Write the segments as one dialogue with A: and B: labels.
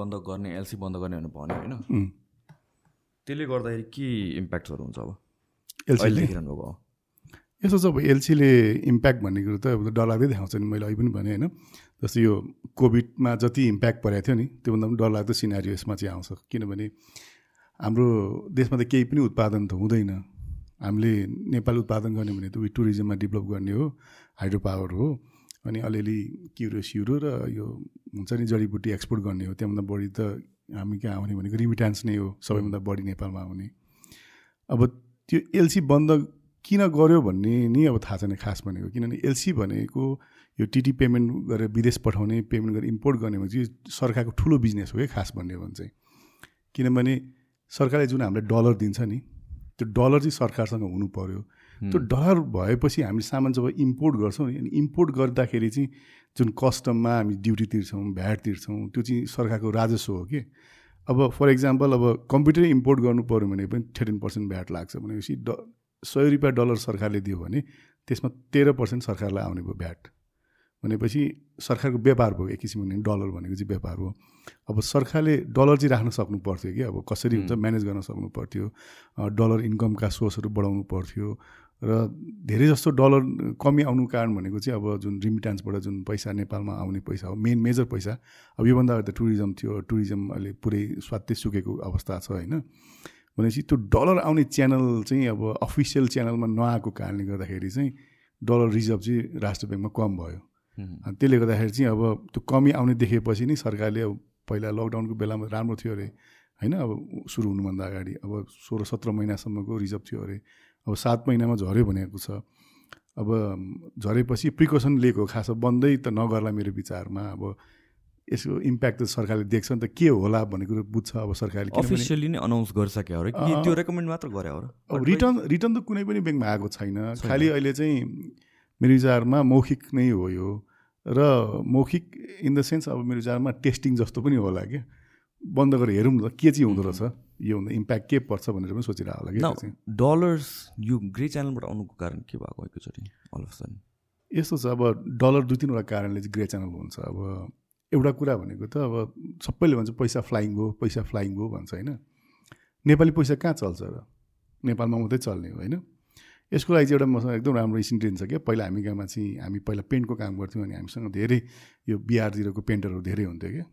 A: बन्द गर्ने एलसी बन्द गर्ने भनेर भन्यो होइन? त्यसले गर्दाखेरि के इम्प्याक्टहरू हुन्छ अब?
B: एलसीले
A: अहिले देखिरहनु भएको
B: यसो छ अब एलसीले इम्प्याक्ट भन्ने कुरो त अब डरलाग्दै देखाउँछ नि मैले अहिले पनि भने होइन। जस्तो यो कोभिडमा जति इम्प्याक्ट परेको थियो नि त्योभन्दा पनि डरलाग्दो सिनारी यसमा चाहिँ आउँछ। किनभने हाम्रो देशमा त केही पनि उत्पादन त हुँदैन। हामीले नेपाल उत्पादन गर्ने भने त उयो टुरिज्ममा डेभलप गर्ने हो हाइड्रो पावर हो। अनि अलिअलि क्युरो सिउरो र यो हुन्छ नि जडीबुटी एक्सपोर्ट गर्ने हो त्योभन्दा बढी त हामी कहाँ आउने भनेको रिमिटान्स नै हो सबैभन्दा बढी नेपालमा आउने। अब त्यो एलसी बन्द किन गर्यो भन्ने नि अब थाहा छैन खास भनेको किनभने एलसी भनेको यो टिटी पेमेन्ट गरेर विदेश पठाउने पेमेन्ट गरेर इम्पोर्ट गर्ने भने चाहिँ सरकारको ठुलो बिजनेस हो क्या खास भन्ने हो भने चाहिँ। किनभने सरकारले जुन हामीलाई डलर दिन्छ नि त्यो डलर चाहिँ सरकारसँग हुनु पऱ्यो त्यो डलर भएपछि हामीले सामान जब इम्पोर्ट गर्छौँ नि अनि इम्पोर्ट गर्दाखेरि चाहिँ जुन कस्टममा हामी ड्युटी तिर्छौँ भ्याट तिर्छौँ त्यो चाहिँ सरकारको राजस्व हो कि। अब फर इक्जाम्पल अब कम्प्युटर इम्पोर्ट गर्नु पऱ्यो भने पनि थर्टिन पर्सेन्ट भ्याट लाग्छ भनेपछि ड सय रुपियाँ डलर सरकारले दियो भने त्यसमा तेह्र पर्सेन्ट सरकारलाई आउने भयो भ्याट। भनेपछि सरकारको व्यापार भयो एक किसिमले डलर भनेको चाहिँ व्यापार हो। अब सरकारले डलर चाहिँ राख्न सक्नु पर्थ्यो कि अब कसरी हुन्छ म्यानेज गर्न सक्नु पर्थ्यो। डलर इन्कमका सोर्सहरू बढाउनु पर्थ्यो। र धेरै जस्तो डलर कमी आउनु कारण भनेको चाहिँ अब जुन रिमिटान्सबाट जुन पैसा नेपालमा आउने पैसा हो मेन मेजर पैसा अब योभन्दा अगाडि त टुरिज्म थियो टुरिज्म अहिले पुरै स्वात्तै सुकेको अवस्था छ होइन। भनेपछि त्यो डलर आउने च्यानल चाहिँ अब अफिसियल च्यानलमा नआएको कारणले गर्दाखेरि चाहिँ डलर रिजर्भ चाहिँ राष्ट्र ब्याङ्कमा कम भयो। अनि त्यसले गर्दाखेरि चाहिँ अब त्यो कमी आउने देखेपछि नि सरकारले अब पहिला लकडाउनको बेलामा राम्रो थियो अरे होइन? अब सुरु हुनुभन्दा अगाडि अब सोह्र सत्र महिनासम्मको रिजर्भ थियो अरे। अब सात महिनामा झऱ्यो भनेको छ। अब झरेपछि प्रिकसन लिएको खास बन्दै त नगर्ला मेरो विचारमा। अब यसको इम्प्याक्ट त सरकारले देख्छ नि त के होला भन्ने कुरो बुझ्छ अब सरकारले
A: अफिसियली नै अनाउन्स गरिसक्यो कि। त्यो रेकमेन्ड मात्र गरे हो र?
B: अब रिटर्न रिटर्न त कुनै पनि ब्याङ्कमा आएको छैन। खालि अहिले चाहिँ मेरो विचारमा मौखिक नै हो यो। र मौखिक इन द सेन्स अब मेरो विचारमा टेस्टिङ जस्तो पनि होला क्या। बन्द गरेर हेरौँ न त के चाहिँ हुँदो रहेछ? यो भन्दा इम्प्याक्ट के पर्छ भनेर पनि सोचिरहेको होला कि
A: डलर्स यो ग्रे च्यानलबाट आउनुको कारण के भएको एकैचोटि
B: यस्तो छ अब डलर दुई तिनवटा कारणले चाहिँ ग्रे च्यानल हुन्छ। अब एउटा कुरा भनेको त अब सबैले भन्छ पैसा फ्लाइङ भयो पैसा फ्लाइङ भयो भन्छ होइन? नेपाली पैसा कहाँ चल्छ र? नेपालमा मात्रै चल्ने हो होइन? यसको लागि चाहिँ एउटा मसँग एकदम राम्रो इन्सिडेन्ट छ क्या। पहिला हामी गाउँमा चाहिँ हामी पहिला पेन्टको काम गर्थ्यौँ अनि हामीसँग धेरै यो बिहारतिरको पेन्टरहरू धेरै हुन्थ्यो क्या।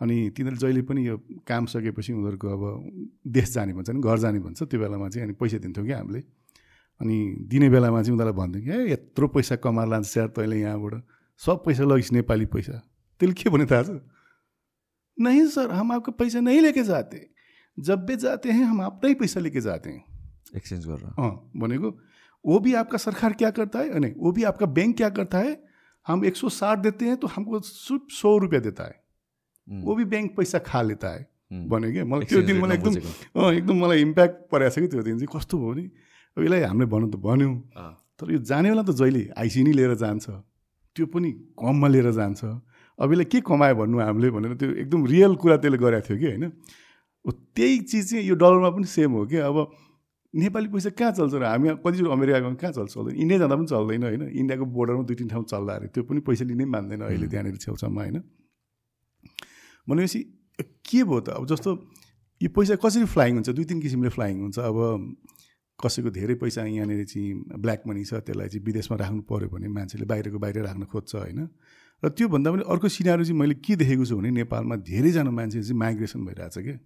B: अनि तिनीहरू जहिले पनि यो काम सकेपछि उनीहरूको अब देश जाने भन्छ नि घर जाने भन्छ त्यो बेलामा चाहिँ अनि पैसा दिन्थ्यौँ क्या हामीले। अनि दिने बेलामा चाहिँ उनीहरूलाई भन्थ्यौँ कि ए यत्रो पैसा कमाएर लान्छ स्याहार तैँले यहाँबाट। सब पैसा लगिस् नेपाली पैसा। त्यसले के भने थाहा छ? नहीं सर हम आपका पैसा नहीं लेके जाते। जब भी जाते हैं हम ही पैसा लेके जाते हैं।
A: एक्सचेन्ज गरेर।
B: हाँ भनेको वो भी आपका सरकार क्या करता है? नहीं वो भी आपका बैंक क्या करता है? हम एक सौ साठ देते हैं तो हमको सिर्फ सौ रुपया देता है। वो भी बैंक पैसा खा लेता है भन्यो क्या मलाई त्यो दिन मलाई एकदम अँ एकदम मलाई इम्प्याक्ट परेको छ कि त्यो दिन चाहिँ। कस्तो भयो नि? अब यसलाई हामीले भन्नु त भन्यौँ। तर यो जानेवाला त जहिले। आइसी नै लिएर जान्छ। त्यो पनि कममा लिएर जान्छ। अब यसलाई के कमायो भन्नु हामीले भनेर त्यो एकदम रियल कुरा त्यसले गरेको थियो कि होइन? त्यही चिज चाहिँ यो डलरमा पनि सेम हो कि? अब नेपाली पैसा कहाँ चल्छ र हामी कतिचोटि अमेरिका गयौँ कहाँ चल्छ? चल्दैन। इन्डिया जाँदा पनि चल्दैन होइन? इन्डियाको बोर्डरमा दुई तिन ठाउँ चल्दा अरे। त्यो पनि पैसा लिनै मान्दैन अहिले त्यहाँनिर छेउछाउमा होइन? भनेपछि के भयो त? अब जस्तो यो पैसा कसरी फ्लाइङ हुन्छ? दुई तिन किसिमले फ्लाइङ हुन्छ। अब कसैको धेरै पैसा यहाँनिर चाहिँ ब्ल्याक मनी छ त्यसलाई चाहिँ विदेशमा राख्नु पऱ्यो भने मान्छेले बाहिरको बाहिर राख्न खोज्छ होइन? र त्योभन्दा पनि अर्को सिनारी चाहिँ मैले के देखेको छु भने नेपालमा धेरैजना मान्छे चाहिँ माइग्रेसन भइरहेछ क्या।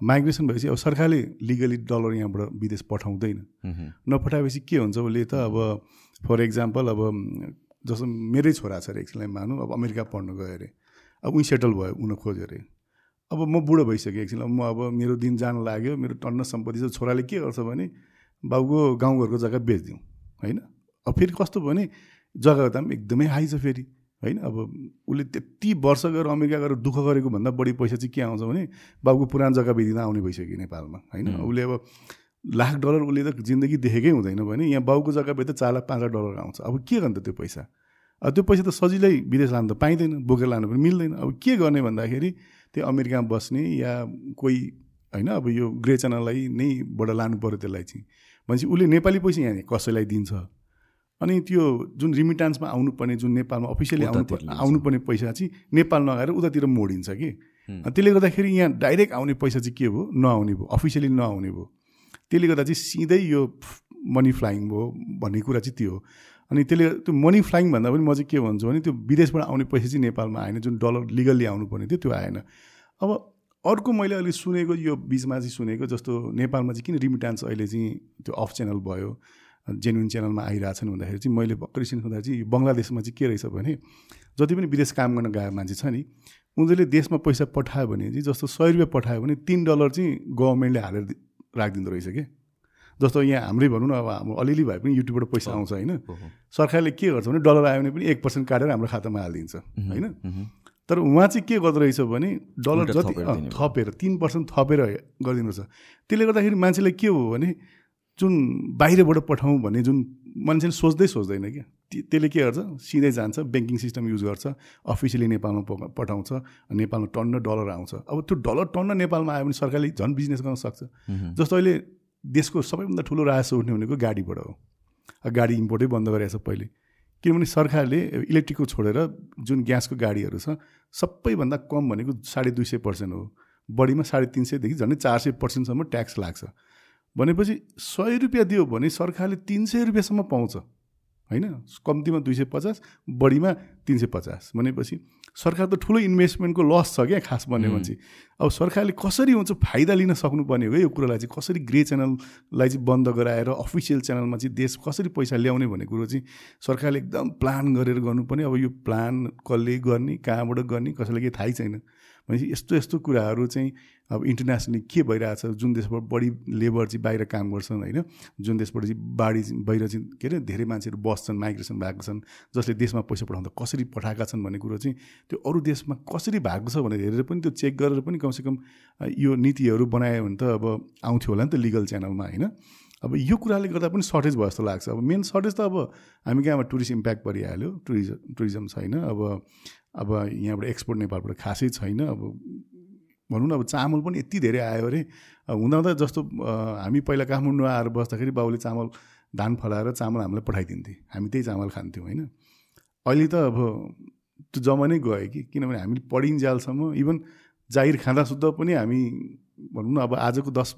B: माइग्रेसन भएपछि अब सरकारले लिगली डलर यहाँबाट विदेश पठाउँदैन। नपठाएपछि के हुन्छ? उसले त अब फर इक्जाम्पल अब जस्तो मेरै छोरा छ अरे एकछिनलाई मानौँ अब अमेरिका पढ्नु गयो अरे। अब उहीँ सेटल भयो हुन खोज्यो अरे। अब म बुढो भइसकेँ एकछिन अब म अब मेरो दिन जान लाग्यो मेरो टन्न सम्पत्ति छ। छोराले के गर्छ भने बाबुको गाउँघरको जग्गा बेचिदिउँ। होइन? अब फेरि कस्तो भयो भने जग्गाको दाम एकदमै हाई छ फेरि। होइन? अब उसले त्यति वर्ष गएर अमेरिका गएर दुःख गरेको भन्दा बढी पैसा चाहिँ के आउँछ भने बाबुको पुरानो जग्गा बेचिँदा आउने भइसक्यो नेपालमा। होइन? उसले अब लाख डलर उसले त जिन्दगी देखेकै हुँदैन भने यहाँ बाउको जग्गा बेच्दा चार लाख पाँच लाख डलर आउँछ। अब के गर्ने त त्यो पैसा? त्यो पैसा त सजिलै विदेश लानु त पाइँदैन बोकेर लानु पनि मिल्दैन। अब के गर्ने भन्दाखेरि त्यो अमेरिकामा बस्ने या कोही होइन अब यो ग्रे च्यानललाई नै बाट लानु पऱ्यो त्यसलाई चाहिँ। भनेपछि उसले नेपाली पैसा यहाँ कसैलाई दिन्छ? अनि त्यो जुन रिमिटान्समा आउनुपर्ने जुन नेपालमा अफिसियली आउनु। आउनुपर्ने पैसा चाहिँ नेपाल नआएर उतातिर मोडिन्छ कि? त्यसले गर्दाखेरि यहाँ डाइरेक्ट आउने पैसा चाहिँ के भयो? नआउने भयो अफिसियली नआउने भयो। त्यसले गर्दा चाहिँ सिधै यो मनी फ्लाइङ भयो भन्ने कुरा चाहिँ त्यो हो। अनि त्यसले त्यो मनी फ्लाइङ भन्दा पनि म चाहिँ के भन्छु भने त्यो विदेशबाट आउने पैसा चाहिँ नेपालमा आएन जुन डलर लिगल्ली आउनुपर्ने थियो त्यो आएन। अब अर्को मैले अहिले सुनेको यो बिचमा चाहिँ सुनेको जस्तो नेपालमा चाहिँ किन रिमिटान्स अहिले चाहिँ त्यो अफ च्यानल भयो जेन्युन च्यानलमा आइरहेछन् भन्दाखेरि चाहिँ मैले भर्खरै सुन्दाखेरि चाहिँ यो बङ्गलादेशमा चाहिँ के रहेछ भने जति पनि विदेश काम गर्न गएको मान्छे छ नि उनीहरूले देशमा पैसा पठायो भने चाहिँ जस्तो सय रुपियाँ पठायो भने तिन डलर चाहिँ गभर्मेन्टले हालेर राखिदिँदो रहेछ कि? जस्तो यहाँ हाम्रै भनौँ न अब हाम्रो अलिअलि भए पनि युट्युबबाट पैसा आउँछ होइन। सरकारले के गर्छ भने डलर आयो भने पनि एक पर्सेन्ट काटेर हाम्रो खातामा हालिदिन्छ होइन। तर उहाँ चाहिँ के गर्दो रहेछ भने डलर जति
A: थपेर
B: तिन पर्सेन्ट थपेर गरिदिनु रहेछ त्यसले गर्दाखेरि मान्छेलाई के हो भने जुन बाहिरबाट पठाउँ भन्ने जुन मान्छेले सोच्दै सोच्दैन क्या। त्यसले के गर्छ? सिधै जान्छ ब्याङ्किङ सिस्टम युज गर्छ अफिसियली नेपालमा पठाउँछ नेपालमा टन्न डलर आउँछ। अब त्यो डलर टन्न नेपालमा आयो भने सरकारले झन् बिजनेस गर्न सक्छ। जस्तो अहिले देशको सबैभन्दा ठुलो राजस्व उठ्ने भनेको गाडीबाट हो। गाडी इम्पोर्टै बन्द गरेको छ पहिले। किनभने सरकारले इलेक्ट्रिकको छोडेर जुन ग्यासको गाडीहरू छ सबैभन्दा कम भनेको साढे दुई सय पर्सेन्ट हो। बढीमा साढे तिन सयदेखि झन्डै चार सय पर्सेन्टसम्म ट्याक्स लाग्छ। भनेपछि सय रुपियाँ दियो भने सरकारले तिन सय रुपियाँसम्म पाउँछ। होइन? कम्तीमा दुई सय पचास बढीमा तिन सय पचास। भनेपछि सरकार त ठुलो इन्भेस्टमेन्टको लस छ क्या खास भन्ने मान्छे अब सरकारले कसरी हुन्छ फाइदा लिन सक्नुपर्ने हो यो कुरालाई चाहिँ? कसरी ग्रे च्यानललाई चाहिँ बन्द गराएर अफिसियल च्यानलमा चाहिँ देश कसरी पैसा ल्याउने भन्ने कुरो चाहिँ सरकारले एकदम प्लान गरेर गर्नुपर्ने। अब यो प्लान कसले गर्ने कहाँबाट गर्ने कसैलाई केही थाहै छैन। भनेपछि यस्तो यस्तो कुराहरू चाहिँ अब इन्टरनेसनली के भइरहेछ जुन देशबाट बढी लेबर चाहिँ बाहिर काम गर्छन् होइन? जुन देशबाट चाहिँ बाढी बाहिर चाहिँ के अरे धेरै मान्छेहरू बस्छन् माइग्रेसन भएको छन् जसले देशमा पैसा पठाउँदा कसरी पठाएका छन् भन्ने कुरो चाहिँ त्यो अरू देशमा कसरी भएको छ भनेर हेरेर पनि त्यो चेक गरेर पनि कमसेकम यो नीतिहरू बनायो भने त अब आउँथ्यो होला नि त लिगल च्यानलमा होइन? अब यो कुराले गर्दा पनि सर्टेज भयो जस्तो लाग्छ। अब मेन सर्टेज त अब हामी कहाँमा टुरिस्ट इम्प्याक्ट परिहाल्यो? टुरिज्म टुरिज्म छैन। अब अब यहाँबाट एक्सपोर्ट नेपालबाट खासै छैन। अब भनौँ न अब चामल पनि यति धेरै आयो अरे। अब हुँदा हुँदा जस्तो हामी पहिला काठमाडौँ आएर बस्दाखेरि बाउले चामल धान फलाएर चामल हामीलाई पठाइदिन्थे। हामी त्यही चामल खान्थ्यौँ होइन? अहिले त अब त्यो जमानै गयो कि किनभने हामीले पढिन्जालसम्म इभन जाहिर खाँदा सुत्दा पनि हामी भनौँ न अब आजको दस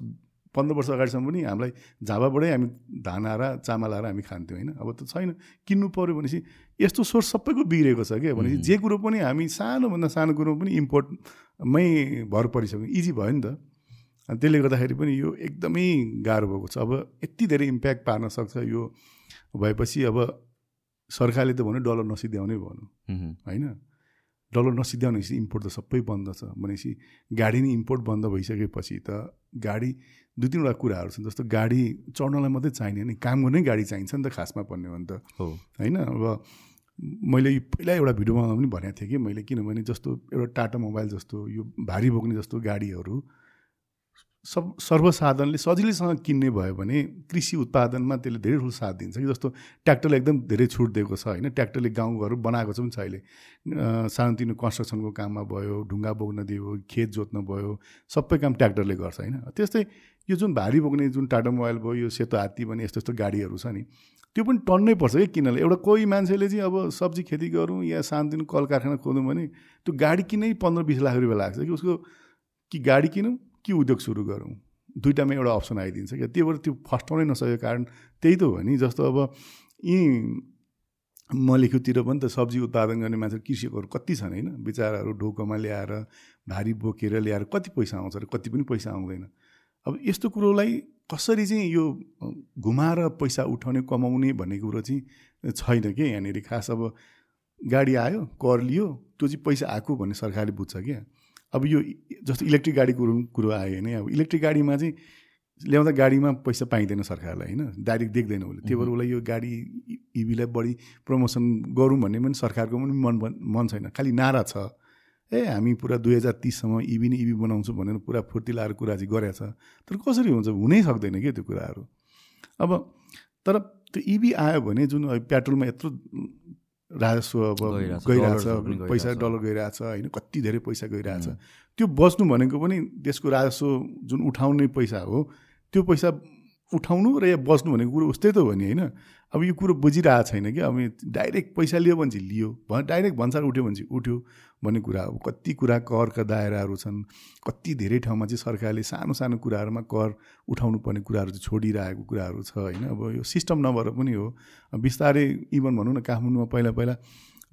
B: पन्ध्र वर्ष अगाडिसम्म पनि हामीलाई झापाबाटै हामी धान आएर चामल आएर हामी खान्थ्यौँ होइन? अब त छैन। किन्नु पऱ्यो भनेपछि यस्तो सोर्स सबैको बिग्रेको छ क्या? भनेपछि जे कुरो पनि हामी सानोभन्दा सानो कुरो पनि इम्पोर्टमै भर परिसक्यो। इजी भयो नि त। अनि त्यसले गर्दाखेरि पनि यो एकदमै गाह्रो भएको छ। अब यति धेरै इम्प्याक्ट पार्न सक्छ यो भएपछि अब सरकारले त भन्यो डलर नसिद्ध्याउने भन्यो।
A: मह्म।
B: होइन? डलर नसिद्ध्याउनेपछि इम्पोर्ट त सबै बन्द छ भनेपछि गाडी नै इम्पोर्ट बन्द भइसकेपछि त गाडी दुई तिनवटा कुराहरू छन् जस्तो गाडी चढ्नलाई मात्रै चाहिने नि काम गर्नै गाडी चाहिन्छ नि त खासमा पर्ने हो भने त।
A: हो।
B: होइन? अब मैले पहिला एउटा भिडियोमा पनि भनेको थिएँ कि मैले किनभने जस्तो एउटा टाटा मोबाइल जस्तो यो भारी बोक्ने जस्तो गाडीहरू सब सर्वसाधारणले सजिलैसँग किन्ने भयो भने कृषि उत्पादनमा त्यसले धेरै ठुलो साथ दिन्छ कि जस्तो ट्र्याक्टरले एकदम धेरै छुट दिएको छ होइन। ट्र्याक्टरले गाउँघर बनाएको छ पनि अहिले। सानोतिनो कन्स्ट्रक्सनको काममा भयो ढुङ्गा बोक्न दियो खेत जोत्न भयो सबै काम ट्र्याक्टरले गर्छ होइन। त्यस्तै यो जुन भारी बोक्ने जुन टाटा मोबाइल भयो यो सेतो हात्ती भन्ने यस्तो यस्तो गाडीहरू छ नि त्यो पनि टन्नै पर्छ कि किन्नलाई एउटा कोही मान्छेले चाहिँ अब सब्जी खेती गरौँ या सानोतिनो कल कारखाना खोलौँ भने त्यो गाडी किन्नै पन्ध्र बिस लाख रुपियाँ लाग्छ कि उसको कि गाडी किनौँ? कि उद्योग सुरु गरौँ? दुइटामा एउटा अप्सन आइदिन्छ क्या। त्यो भएर त्यो फस्टाउनै नसकेको कारण त्यही त हो नि। जस्तो अब यी मलेखुतिर पनि त सब्जी उत्पादन गर्ने मान्छे कृषकहरू कति छन् होइन? बिचराहरू ढोकोमा ल्याएर भारी बोकेर ल्याएर कति पैसा आउँछ र कति पनि पैसा आउँदैन। अब यस्तो कुरोलाई कसरी चाहिँ यो घुमाएर पैसा उठाउने कमाउने भन्ने कुरो चाहिँ छैन कि यहाँनिर। खास अब गाडी आयो कर लियो त्यो चाहिँ पैसा आएको भन्ने सरकारले बुझ्छ क्या। अब यो जस्तो इलेक्ट्रिक गाडीको कुरो कुरो आयो होइन अब इलेक्ट्रिक गाडीमा चाहिँ ल्याउँदा गाडीमा पैसा पाइँदैन सरकारलाई होइन? डाइरेक्ट देख्दैन उसले। त्यही भएर उसलाई यो गाडी इभीलाई बढी प्रमोसन गरौँ भन्ने पनि सरकारको पनि मन मन छैन। खालि नारा छ। ए हामी पुरा दुई हजार तिससम्म इभी नै इभी बनाउँछौँ भनेर पुरा फुर्ती लाएर कुरा चाहिँ गरेको छ। तर कसरी हुन्छ? हुनै सक्दैन क्या त्यो कुराहरू? अब तर त्यो इभी आयो भने जुन पेट्रोलमा यत्रो राजस्व अब
A: गइरहेछ,
B: पैसा। डलर गइरहेछ होइन कति धेरै पैसा गइरहेछ त्यो बच्नु भनेको पनि देशको राजस्व जुन उठाउने पैसा हो त्यो पैसा उठाउनु र या बस्नु भनेको कुरो उस्तै त हो नि होइन? अब यो कुरो बुझिरहेको छैन कि अब डाइरेक्ट पैसा लियो भने चाहिँ लियो भ डाइरेक्ट भन्सार उठ्यो भने चाहिँ उठ्यो भन्ने कुरा अब कति कुरा करका दायराहरू छन् कति धेरै ठाउँमा चाहिँ सरकारले सानो सानो कुराहरूमा कर उठाउनु पर्ने कुराहरू चाहिँ छोडिरहेको कुराहरू छ होइन? अब यो सिस्टम नभएर पनि हो। बिस्तारै इभन भनौँ न काठमाडौँमा पहिला पहिला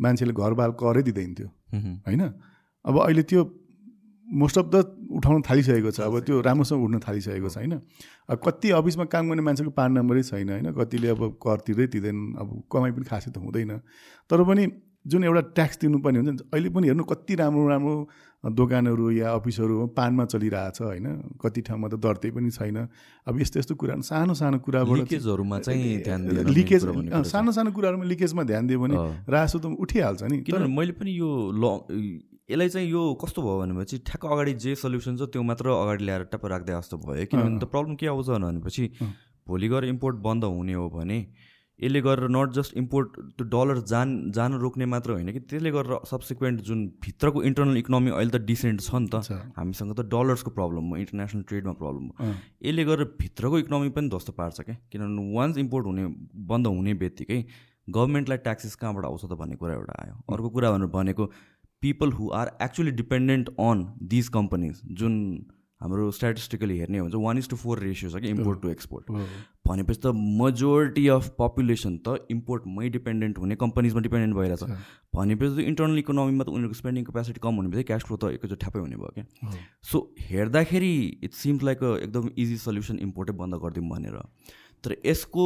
B: मान्छेले घरबाल करै दिँदैन थियो होइन? अब अहिले त्यो मोस्ट अफ द उठाउन थालिसकेको छ। अब त्यो राम्रोसँग उठ्न थालिसकेको छ होइन? अब कति अफिसमा काम गर्ने मान्छेको पान नम्बरै छैन होइन? कतिले अब कर तिर्दै तिर्दैन अब कमाइ पनि खासै त हुँदैन। तर पनि जुन एउटा ट्याक्स तिर्नुपर्ने हुन्छ अहिले पनि हेर्नु कति राम्रो राम्रो दोकानहरू या अफिसहरू पानमा चलिरहेछ होइन? कति ठाउँमा त दर्तै पनि छैन। अब यस्तो यस्तो कुराहरू सानो सानो कुराबाट
A: लिकेजहरूमा चाहिँ ध्यान दिएर
B: लिकेज सानो सानो कुराहरूमा लिकेजमा ध्यान दियो भने रासो त उठिहाल्छ नि।
A: किनभने मैले पनि यो ल यसलाई चाहिँ यो कस्तो भयो भनेपछि ठ्याक्क अगाडि जे सल्युसन छ त्यो मात्र अगाडि ल्याएर टप्प राख्दै जस्तो भयो। किनभने त प्रब्लम के आउँछ भनेपछि भोलि गएर इम्पोर्ट बन्द हुने हो भने यसले गरेर नट जस्ट इम्पोर्ट त्यो डलर जान जान रोक्ने मात्र होइन कि त्यसले गरेर सब्सिक्वेन्ट जुन भित्रको इन्टरनल इकोनोमी अहिले त डिसेन्ट छ नि त। हामीसँग त डलर्सको प्रब्लम हो इन्टरनेसनल ट्रेडमा प्रब्लम हो। यसले गरेर भित्रको इकोनोमी पनि ध्वस्त पार्छ क्या। किनभने वान्स इम्पोर्ट हुने बन्द हुने बित्तिकै गभर्मेन्टलाई ट्याक्सेस कहाँबाट आउँछ त भन्ने कुरा एउटा आयो। अर्को कुरा भनेर भनेको people who are actually dependent on these companies जुन हाम्रो स्ट्याटिस्टिकली हेर्ने हो भने one is to four ratio छ कि इम्पोर्ट टु एक्सपोर्ट भनेपछि त मेजोरिटी अफ पपुलेसन त इम्पोर्टमै डिपेन्डेन्ट हुने कम्पनीजमा डिपेन्डेन्ट भइरहेछ भनेपछि त इन्टरनल इकोनोमीमा त उनीहरूको स्पेन्डिङ क्यापेसिटी कम हुने बित्तिकै क्यास फ्लो त एकैचोटि ठ्यापै हुने भयो क्या सो हेर्दाखेरि इट सिम्स लाइक अ एकदम इजी सल्युसन इम्पोर्टै बन्द गरिदिउँ भनेर तर यसको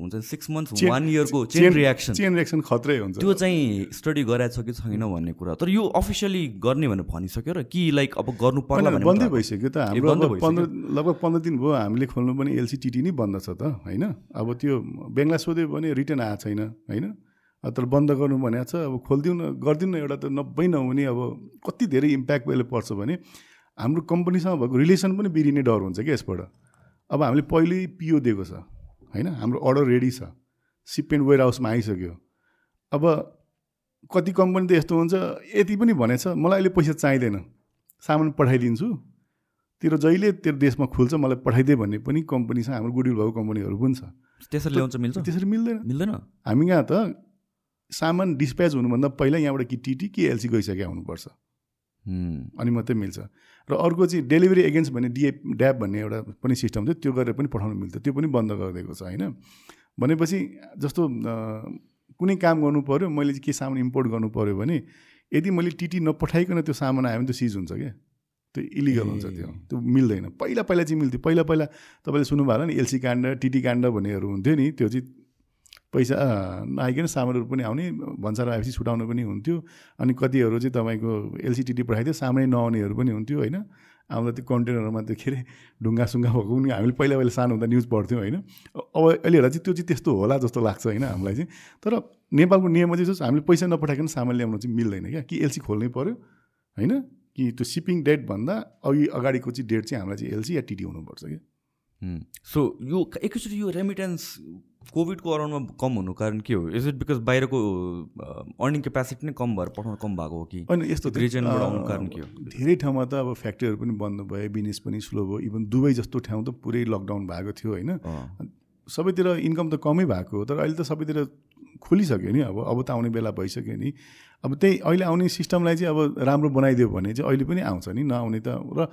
A: हुन्छ सिक्स मन्थ्स वान इयरको चेन रियाक्सन
B: चेन रियाक्सन खत्रै हुन्छ।
A: त्यो चाहिँ स्टडी गराएको छ कि छैन भन्ने कुरा। तर यो अफिसियली गर्ने भनेर भनिसक्यो र कि लाइक अब गर्नु पर्ला
B: बन्दै भइसक्यो त। हाम्रो पन्ध्र लगभग पन्ध्र दिन भयो हामीले खोल्नु पनि एलसिटिटी नै बन्द छ त होइन? अब त्यो बेङ्गला सोध्यो भने रिटर्न आएको छैन होइन? तर बन्द गर्नु भनेको छ अब खोलिदिउँ न गरिदिउँ न एउटा त नब्बे नहुने अब कति धेरै इम्प्याक्ट अहिले पर्छ भने हाम्रो कम्पनीसँग भएको रिलेसन पनि बिग्रिने डर हुन्छ क्या यसबाट। अब हामीले पहिल्यै पिओ दिएको छ होइन? हाम्रो अर्डर रेडी छ। सिपमेन्ट वेयर हाउसमा आइसक्यो। अब कति कम्पनी त यस्तो हुन्छ यति पनि भनेछ मलाई अहिले पैसा चाहिँदैन। सामान पठाइदिन्छु। तेरो जहिले तेरो देशमा खुल्छ मलाई पठाइदिए भन्ने पनि कम्पनीसँग हाम्रो गुडविल भएको कम्पनीहरू पनि छ।
A: त्यसरी ल्याउँछ मिल्छ?
B: त्यसरी मिल्दैन।
A: मिल्दैन?
B: हामी यहाँ त सामान डिस्प्याच हुनुभन्दा पहिला यहाँबाट कि टिटी कि एलसी गइसकेका हुनुपर्छ अनि मात्रै मिल्छ। र अर्को चाहिँ डेलिभरी एगेन्स्ट भन्ने डिए ड्याब भन्ने एउटा पनि सिस्टम थियो त्यो गरेर पनि पठाउनु मिल्थ्यो। त्यो पनि बन्द गरिदिएको छ होइन? भनेपछि जस्तो कुनै काम गर्नु पऱ्यो मैले चाहिँ के सामान इम्पोर्ट गर्नु पऱ्यो भने यदि मैले टिटी नपठाइकन त्यो सामान आयो भने त्यो सिज हुन्छ क्या। त्यो इलिगल हुन्छ त्यो। त्यो मिल्दैन। पहिला पहिला चाहिँ मिल्थ्यो। पहिला पहिला तपाईँले सुन्नुभयो होला नि एलसी काण्ड टिटी काण्ड भन्नेहरू हुन्थ्यो नि त्यो चाहिँ पैसा नआइकन सामानहरू पनि आउने भन्सार आएपछि छुटाउनु पनि हुन्थ्यो। अनि कतिहरू चाहिँ तपाईँको एलसिटिटी पठाइदियो सामानै नआउनेहरू पनि हुन्थ्यो होइन? आउँदा त्यो कन्टेनरमा त्यो के अरे ढुङ्गासुङ्गा भएको पनि हामीले पहिला पहिला सानो हुँदा न्युज पढ्थ्यौँ होइन? अब अहिले हेर्दा चाहिँ त्यो चाहिँ त्यस्तो होला जस्तो लाग्छ होइन हामीलाई चाहिँ? तर नेपालको नियममा चाहिँ जस्तो हामीले पैसा नपठाइकन सामान ल्याउनु चाहिँ मिल्दैन क्या। कि एलसी खोल्नै पऱ्यो होइन? कि त्यो सिपिङ डेटभन्दा अघि अगाडिको चाहिँ डेट चाहिँ हामीलाई चाहिँ एलसी या टिटी हुनुपर्छ क्या।
A: सो यो एकैचोटि यो रेमिटेन्स कोभिडको अराउन्डमा कम हुनु कारण के हो? इज इट बिकज बाहिरको अर्निङ क्यापेसिटी नै कम भएर पठाउन कम भएको हो कि?
B: होइन यस्तो
A: रिजनबाट आउनु कारण के हो?
B: धेरै ठाउँमा त अब फ्याक्ट्रीहरू पनि बन्द भयो बिजनेस पनि स्लो भयो इभन दुबई जस्तो ठाउँ त पुरै लकडाउन भएको थियो होइन? सबैतिर इन्कम त कमै भएको हो तर अहिले त सबैतिर खोलिसक्यो नि अब अब त आउने बेला भइसक्यो नि। अब त्यही अहिले आउने सिस्टमलाई चाहिँ अब राम्रो बनाइदियो भने चाहिँ अहिले पनि आउँछ नि नआउने त र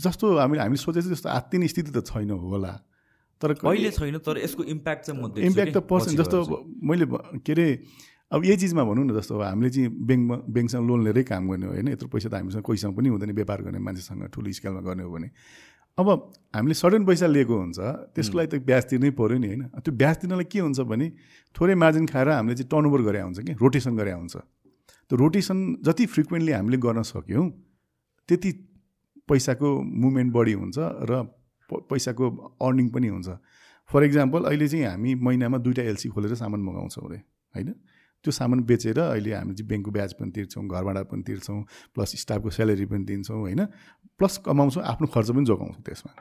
B: जस्तो हामी हामीले सोचेको जस्तो आत्तिने स्थिति त छैन होला।
A: तर कहिले छैन तर यसको इम्प्याक्ट चाहिँ म
B: इम्प्याक्ट त पर्छ जस्तो मैले के अरे अब यही चिजमा भनौँ न जस्तो अब हामीले चाहिँ ब्याङ्कमा ब्याङ्कसँग लोन लिएरै काम गर्ने हो होइन यत्रो पैसा त हामीसँग कोहीसँग पनि हुँदैन व्यापार गर्ने मान्छेसँग ठुलो स्केलमा गर्ने हो भने। अब हामीले सडन पैसा लिएको हुन्छ त्यसको लागि त ब्याज तिर्नै पऱ्यो नि होइन। त्यो ब्याज तिर्नलाई के हुन्छ भने थोरै मार्जिन खाएर हामीले चाहिँ टर्नओभर गरे हुन्छ कि रोटेसन गरे हुन्छ। त्यो रोटेसन जति फ्रिक्वेन्टली हामीले गर्न सक्यौँ त्यति पैसाको मुभमेन्ट बढी हुन्छ र पैसाको अर्निङ पनि हुन्छ। फर इक्जाम्पल अहिले चाहिँ हामी महिनामा दुइटा एलसी खोलेर सामान मगाउँछौँ अरे होइन? त्यो सामान बेचेर अहिले हामी चाहिँ ब्याङ्कको ब्याज पनि तिर्छौँ घरबाट पनि तिर्छौँ प्लस स्टाफको स्यालेरी पनि दिन्छौँ होइन? प्लस कमाउँछौँ आफ्नो खर्च पनि जोगाउँछौँ त्यसमा।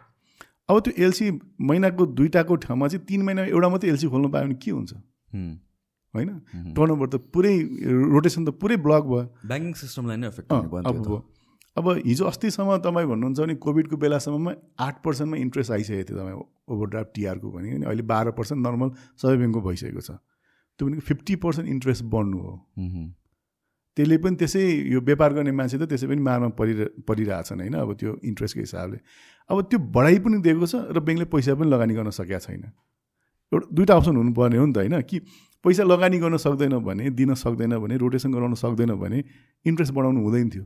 B: अब त्यो एलसी महिनाको दुइटाको ठाउँमा चाहिँ तिन महिना एउटा मात्रै एलसी खोल्नु पायो भने के हुन्छ? होइन? टर्नओभर त पुरै रोटेसन त पुरै ब्लक भयो।
A: ब्याङ्किङ सिस्टमलाई नै एफेक्ट
B: अब अब हिजो अस्तिसम्म तपाईँ भन्नुहुन्छ भने कोभिडको बेलासम्ममा आठ पर्सेन्टमा इन्ट्रेस्ट आइसकेको थियो तपाईँ ओभरड्राफ्ट टिआरको भने अहिले बाह्र पर्सेन्ट नर्मल सबै ब्याङ्कको भइसकेको छ। त्यो भनेको फिफ्टी पर्सेन्ट इन्ट्रेस्ट बढ्नु हो। त्यसले पनि त्यसै यो व्यापार गर्ने मान्छे त त्यसै पनि मारमा परि परिरहेछन् होइन अब त्यो इन्ट्रेस्टको हिसाबले। अब त्यो बढाइ पनि दिएको छ र ब्याङ्कले पैसा पनि लगानी गर्न सकेका छैन। एउटा दुइटा अप्सन हुनुपर्ने हो नि त होइन कि पैसा लगानी गर्न सक्दैन भने दिन सक्दैन भने रोटेसन गराउन सक्दैन भने इन्ट्रेस्ट बढाउनु हुँदैन थियो।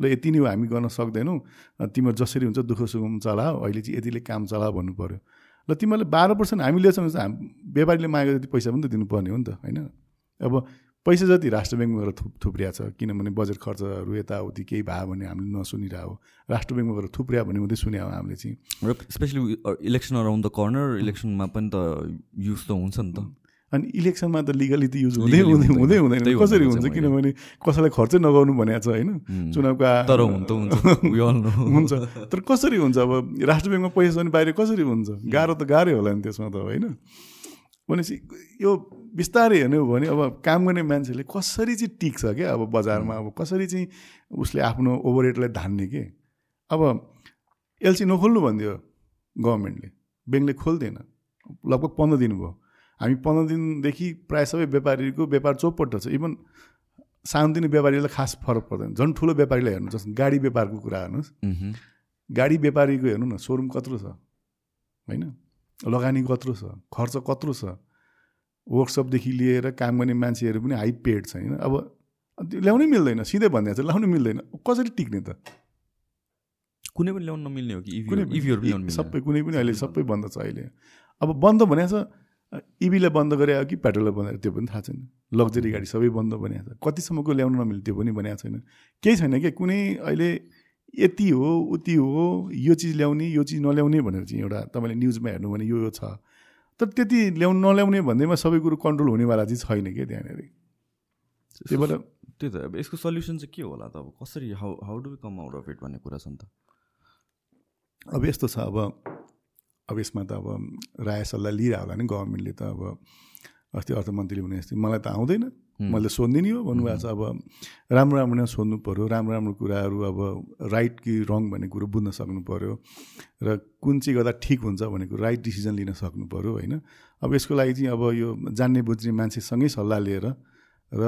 B: ल यति नै हो हामी गर्न सक्दैनौँ। तिमीहरू जसरी हुन्छ दुःख सुखम चलाओ अहिले चाहिँ यतिले काम चलाओ भन्नु पऱ्यो ल तिमीहरूले बाह्र पर्सेन्ट हामीले छ भने व्यापारीले मागेको जति पैसा पनि त दिनुपर्ने हो नि त होइन? अब पैसा जति राष्ट्र ब्याङ्कमा गएर थुप थुप्रिया छ किनभने बजेट खर्चहरू यताउति केही भयो भने हामीले नसुनिरहेको राष्ट्र ब्याङ्कमा गएर थुप्रिया भन्ने मात्रै सुने हो हामीले चाहिँ।
A: र especially election around the corner इलेक्सनमा पनि त युज त हुन्छ नि त।
B: अनि इलेक्सनमा त लिगली त युज हुँदै हुँदै हुँदै हुँदैन। कसरी हुन्छ किनभने कसैलाई खर्चै नगर्नु भनेको छ होइन? चुनावको
A: तर हुन्छ
B: तर कसरी हुन्छ? अब राष्ट्र ब्याङ्कमा पैसा छ भने बाहिर कसरी हुन्छ? गाह्रो त गाह्रै होला नि त्यसमा त होइन? भनेपछि यो बिस्तारै हेर्ने हो भने अब काम गर्ने मान्छेले कसरी चाहिँ टिक्छ क्या अब बजारमा? अब कसरी चाहिँ उसले आफ्नो ओभर रेटलाई धान्ने के? अब एलसी नखोल्नु भनिदियो गभर्मेन्टले। ब्याङ्कले खोल्दैन। लगभग पन्ध्र दिन भयो। हामी पन्ध्र दिनदेखि प्रायः सबै व्यापारीको व्यापार चौपट्ट छ। इभन सानोतिनो व्यापारीलाई खास फरक पर्दैन। झन् ठुलो व्यापारीलाई हेर्नु जस्तो गाडी व्यापारको कुरा हेर्नुहोस्। गाडी व्यापारीको हेर्नु न सोरुम कत्रो छ होइन? लगानी कत्रो छ खर्च कत्रो छ। वर्कसपदेखि लिएर काम गर्ने मान्छेहरू पनि हाई पेड छ होइन? अब ल्याउनै मिल्दैन सिधै भन्दा चाहिँ लाउनु मिल्दैन। कसरी टिक्ने त?
A: कुनै पनि ल्याउनु नमिल्ने हो कि? कुनै
B: सबै कुनै पनि अहिले सबै बन्द छ अहिले। अब बन्द भनेको छ इभीलाई बन्द गरे कि पेट्रोललाई बन्द त्यो पनि थाहा छैन। लग्जरी गाडी सबै बन्द भनेको छ। कतिसम्मको ल्याउनु नमिल्ने त्यो पनि भनेको छैन। केही छैन कि? कुनै अहिले यति हो उति हो यो चिज ल्याउने यो चिज नल्याउने भनेर चाहिँ एउटा तपाईँले न्युजमा हेर्नु भने यो यो छ। तर त्यति ल्याउनु नल्याउने भन्दैमा सबै कुरो कन्ट्रोल हुनेवाला चाहिँ छैन क्या त्यहाँनिर?
A: त्यही भएर त्यही त। अब यसको सल्युसन चाहिँ के होला त? अब कसरी how how do come out of it भन्ने कुरा छ नि त।
B: अब यस्तो छ। अब अब यसमा त अब राय सल्लाह लिइरह होला नि गभर्मेन्टले त अब अस्ति अर्थमन्त्रीले भने जस्तै मलाई त आउँदैन। मैले सोधिदिने हो। भन्नुभएको छ। अब राम्रो राम्रो सोध्नु पऱ्यो राम्रो राम्रो कुराहरू अब राइट कि रङ भन्ने कुरो बुझ्न सक्नु पऱ्यो र कुन चाहिँ गर्दा ठिक हुन्छ भनेको राइट डिसिजन लिन सक्नु पऱ्यो होइन? अब यसको लागि चाहिँ अब यो जान्ने बुझ्ने मान्छेसँगै सल्लाह लिएर र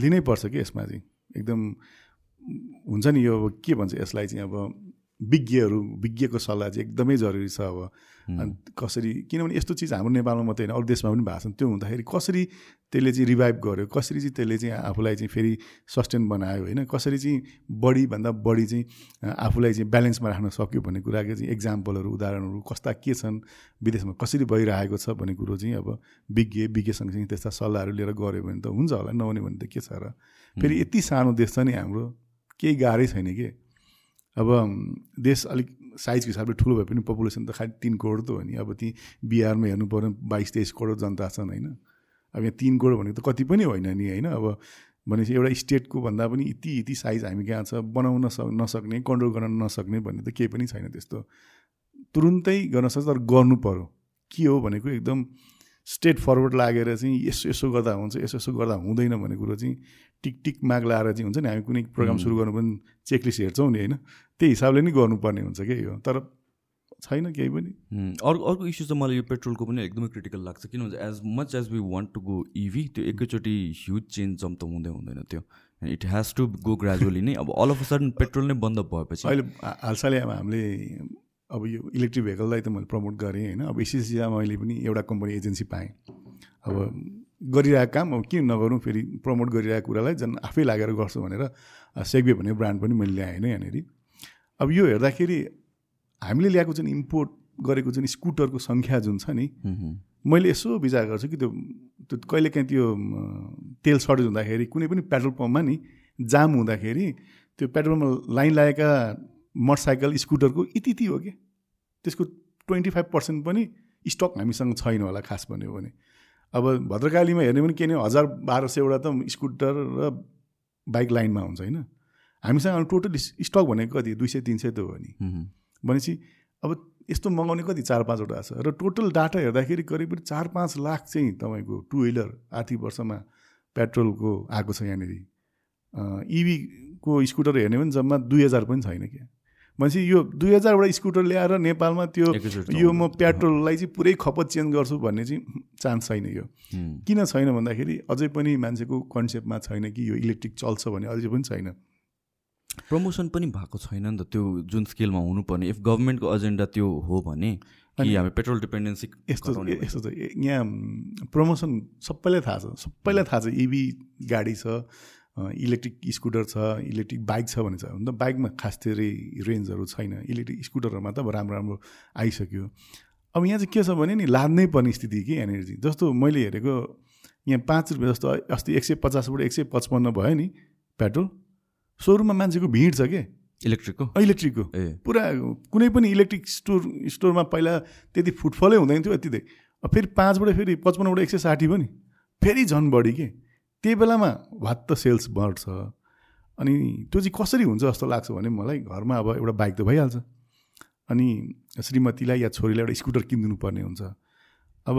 B: लिनै पर्छ कि यसमा चाहिँ? एकदम हुन्छ नि यो के भन्छ यसलाई चाहिँ अब विज्ञहरू विज्ञको सल्लाह चाहिँ एकदमै जरुरी छ अब। अनि कसरी किनभने यस्तो चिज हाम्रो नेपालमा मात्रै होइन अरू देशमा पनि भएको छ। त्यो हुँदाखेरि कसरी त्यसले चाहिँ रिभाइभ गर्यो कसरी चाहिँ त्यसले चाहिँ आफूलाई चाहिँ फेरि सस्टेन बनायो होइन? कसरी चाहिँ बढीभन्दा बढी चाहिँ आफूलाई चाहिँ ब्यालेन्समा राख्न सक्यो भन्ने कुराको चाहिँ एक्जाम्पलहरू उदाहरणहरू कस्ता के छन् विदेशमा कसरी भइरहेको छ भन्ने कुरो चाहिँ अब विज्ञ विज्ञ सँगसँगै त्यस्ता सल्लाहहरू लिएर गऱ्यो भने त हुन्छ होला नहुने भने त के छ र? फेरि यति सानो देश छ नि हाम्रो केही गाह्रै छैन कि? अब देश अलिक साइजको हिसाबले ठुलो भए पनि पपुलेसन त खालि तिन करोड त हो नि। अब ती बिहारमा हेर्नु पऱ्यो बाइस तेइस करोड जनता छन् होइन? अब यहाँ तिन करोड भनेको त कति पनि होइन नि होइन? अब भनेपछि एउटा स्टेटको भन्दा पनि यति यति साइज हामी कहाँ छ? बनाउन सक् नसक्ने कन्ट्रोल गर्न नसक्ने भन्ने त केही पनि छैन त्यस्तो। तुरुन्तै गर्न सक्छ तर गर्नु पऱ्यो के हो भनेको एकदम स्टेट फरवर्ड लागेर चाहिँ यसो यसो गर्दा हुन्छ यसो यसो गर्दा हुँदैन भन्ने कुरो चाहिँ टिक टिक माग लाएर चाहिँ हुन्छ नि हामी कुनै प्रोग्राम सुरु गर्नु पनि चेकलिस्ट हेर्छौँ नि होइन। त्यही हिसाबले नै गर्नुपर्ने हुन्छ क्या यो तर छैन केही पनि।
A: अर्को अर्को इस्यु चाहिँ मलाई यो पेट्रोलको पनि एकदमै क्रिटिकल लाग्छ। किनभने as much as we want to go EV त्यो एकैचोटि ह्युज चेन्ज जम्प त हुँदै हुँदैन त्यो। It has to go gradually नै। अब all of a sudden petrol नै बन्द भएपछि।
B: अहिले हालसालै अब हामीले अब यो इलेक्ट्रिक भेहिकललाई त मैले प्रमोट गरेँ होइन। अब एसिसिमा मैले पनि एउटा कम्पनी एजेन्सी पाएँ। अब गरिरहेको काम अब किन नगरौँ फेरि प्रमोट गरिरहेको कुरालाई झन् आफै लागेर गर्छु भनेर सेग्बे भन्ने ब्रान्ड पनि मैले ल्याएँ होइन यहाँनिर। अब यो हेर्दाखेरि हामीले ल्याएको जुन इम्पोर्ट गरेको जुन स्कुटरको सङ्ख्या जुन छ नि मैले यसो विचार गर्छु कि त्यो त्यो कहिलेकाहीँ त्यो तेल सर्टेज हुँदाखेरि कुनै पनि पेट्रोल पम्पमा नि जाम हुँदाखेरि त्यो पेट्रोल पम्पमा लाइन लागेका मोटरसाइकल स्कुटरको यति यति हो कि त्यसको ट्वेन्टी फाइभ पर्सेन्ट पनि स्टक हामीसँग छैन होला खास भन्यो भने। अब भद्रकालीमा हेर्ने पनि के नै हजार बाह्र सयवटा त स्कुटर र बाइक लाइनमा हुन्छ होइन? हामीसँग टोटल स्टक भनेको कति? दुई सय तिन सय त हो नि भनेपछि अब यस्तो मगाउने कति? चार पाँचवटा छ। र टोटल डाटा हेर्दाखेरि करिब चार पाँच लाख चाहिँ तपाईँको टु विलर आर्थिक वर्षमा पेट्रोलको आएको छ यहाँनिर। इभी को स्कुटर हेर्ने भने जम्मा दुई हजार पनि छैन क्या। भनेपछि यो दुई हजारवटा स्कुटर ल्याएर नेपालमा त्यो यो म पेट्रोललाई चाहिँ पुरै खपत चेन्ज गर्छु भन्ने चाहिँ चान्स छैन यो। किन छैन भन्दाखेरि अझै पनि मान्छेको कन्सेप्टमा छैन कि यो इलेक्ट्रिक चल्छ भने अझै पनि छैन।
A: प्रमोसन पनि भएको छैन नि त त्यो जुन स्केलमा हुनुपर्ने। इफ गभर्मेन्टको एजेन्डा त्यो हो भने कि हामी पेट्रोल डिपेन्डेन्सी
B: यस्तो यस्तो छ यहाँ प्रमोसन सबैलाई थाहा छ। सबैलाई थाहा छ। इभी गाडी छ इलेक्ट्रिक स्कुटर छ इलेक्ट्रिक बाइक छ भने छ हुन त बाइकमा खास धेरै रेन्जहरू छैन। इलेक्ट्रिक स्कुटरहरूमा त अब राम्रो राम्रो आइसक्यो। अब यहाँ चाहिँ के छ भने नि लाद्नै पर्ने स्थिति कि चाहिँ? जस्तो मैले हेरेको यहाँ पाँच रुपियाँ जस्तो अस्ति एक सय पचासबाट एक सय पचपन्न भयो नि पेट्रोल। सोरुममा मान्छेको भिड छ के?
A: इलेक्ट्रिकको?
B: इलेक्ट्रिकको।
A: ए।
B: पुरा कुनै पनि इलेक्ट्रिक स्टोर स्टोरमा पहिला त्यति फुटफलै हुँदैन थियो यति अब फेरि पाँचबाट फेरि पचपन्नबाट एक सय साठी पनि फेरि झन् बढी के? त्यही बेलामा भात त सेल्स बढ्छ। अनि त्यो चाहिँ कसरी हुन्छ जस्तो लाग्छ भने मलाई घरमा अब एउटा बाइक त भइहाल्छ। अनि श्रीमतीलाई या छोरीलाई एउटा स्कुटर किनिदिनु पर्ने हुन्छ। अब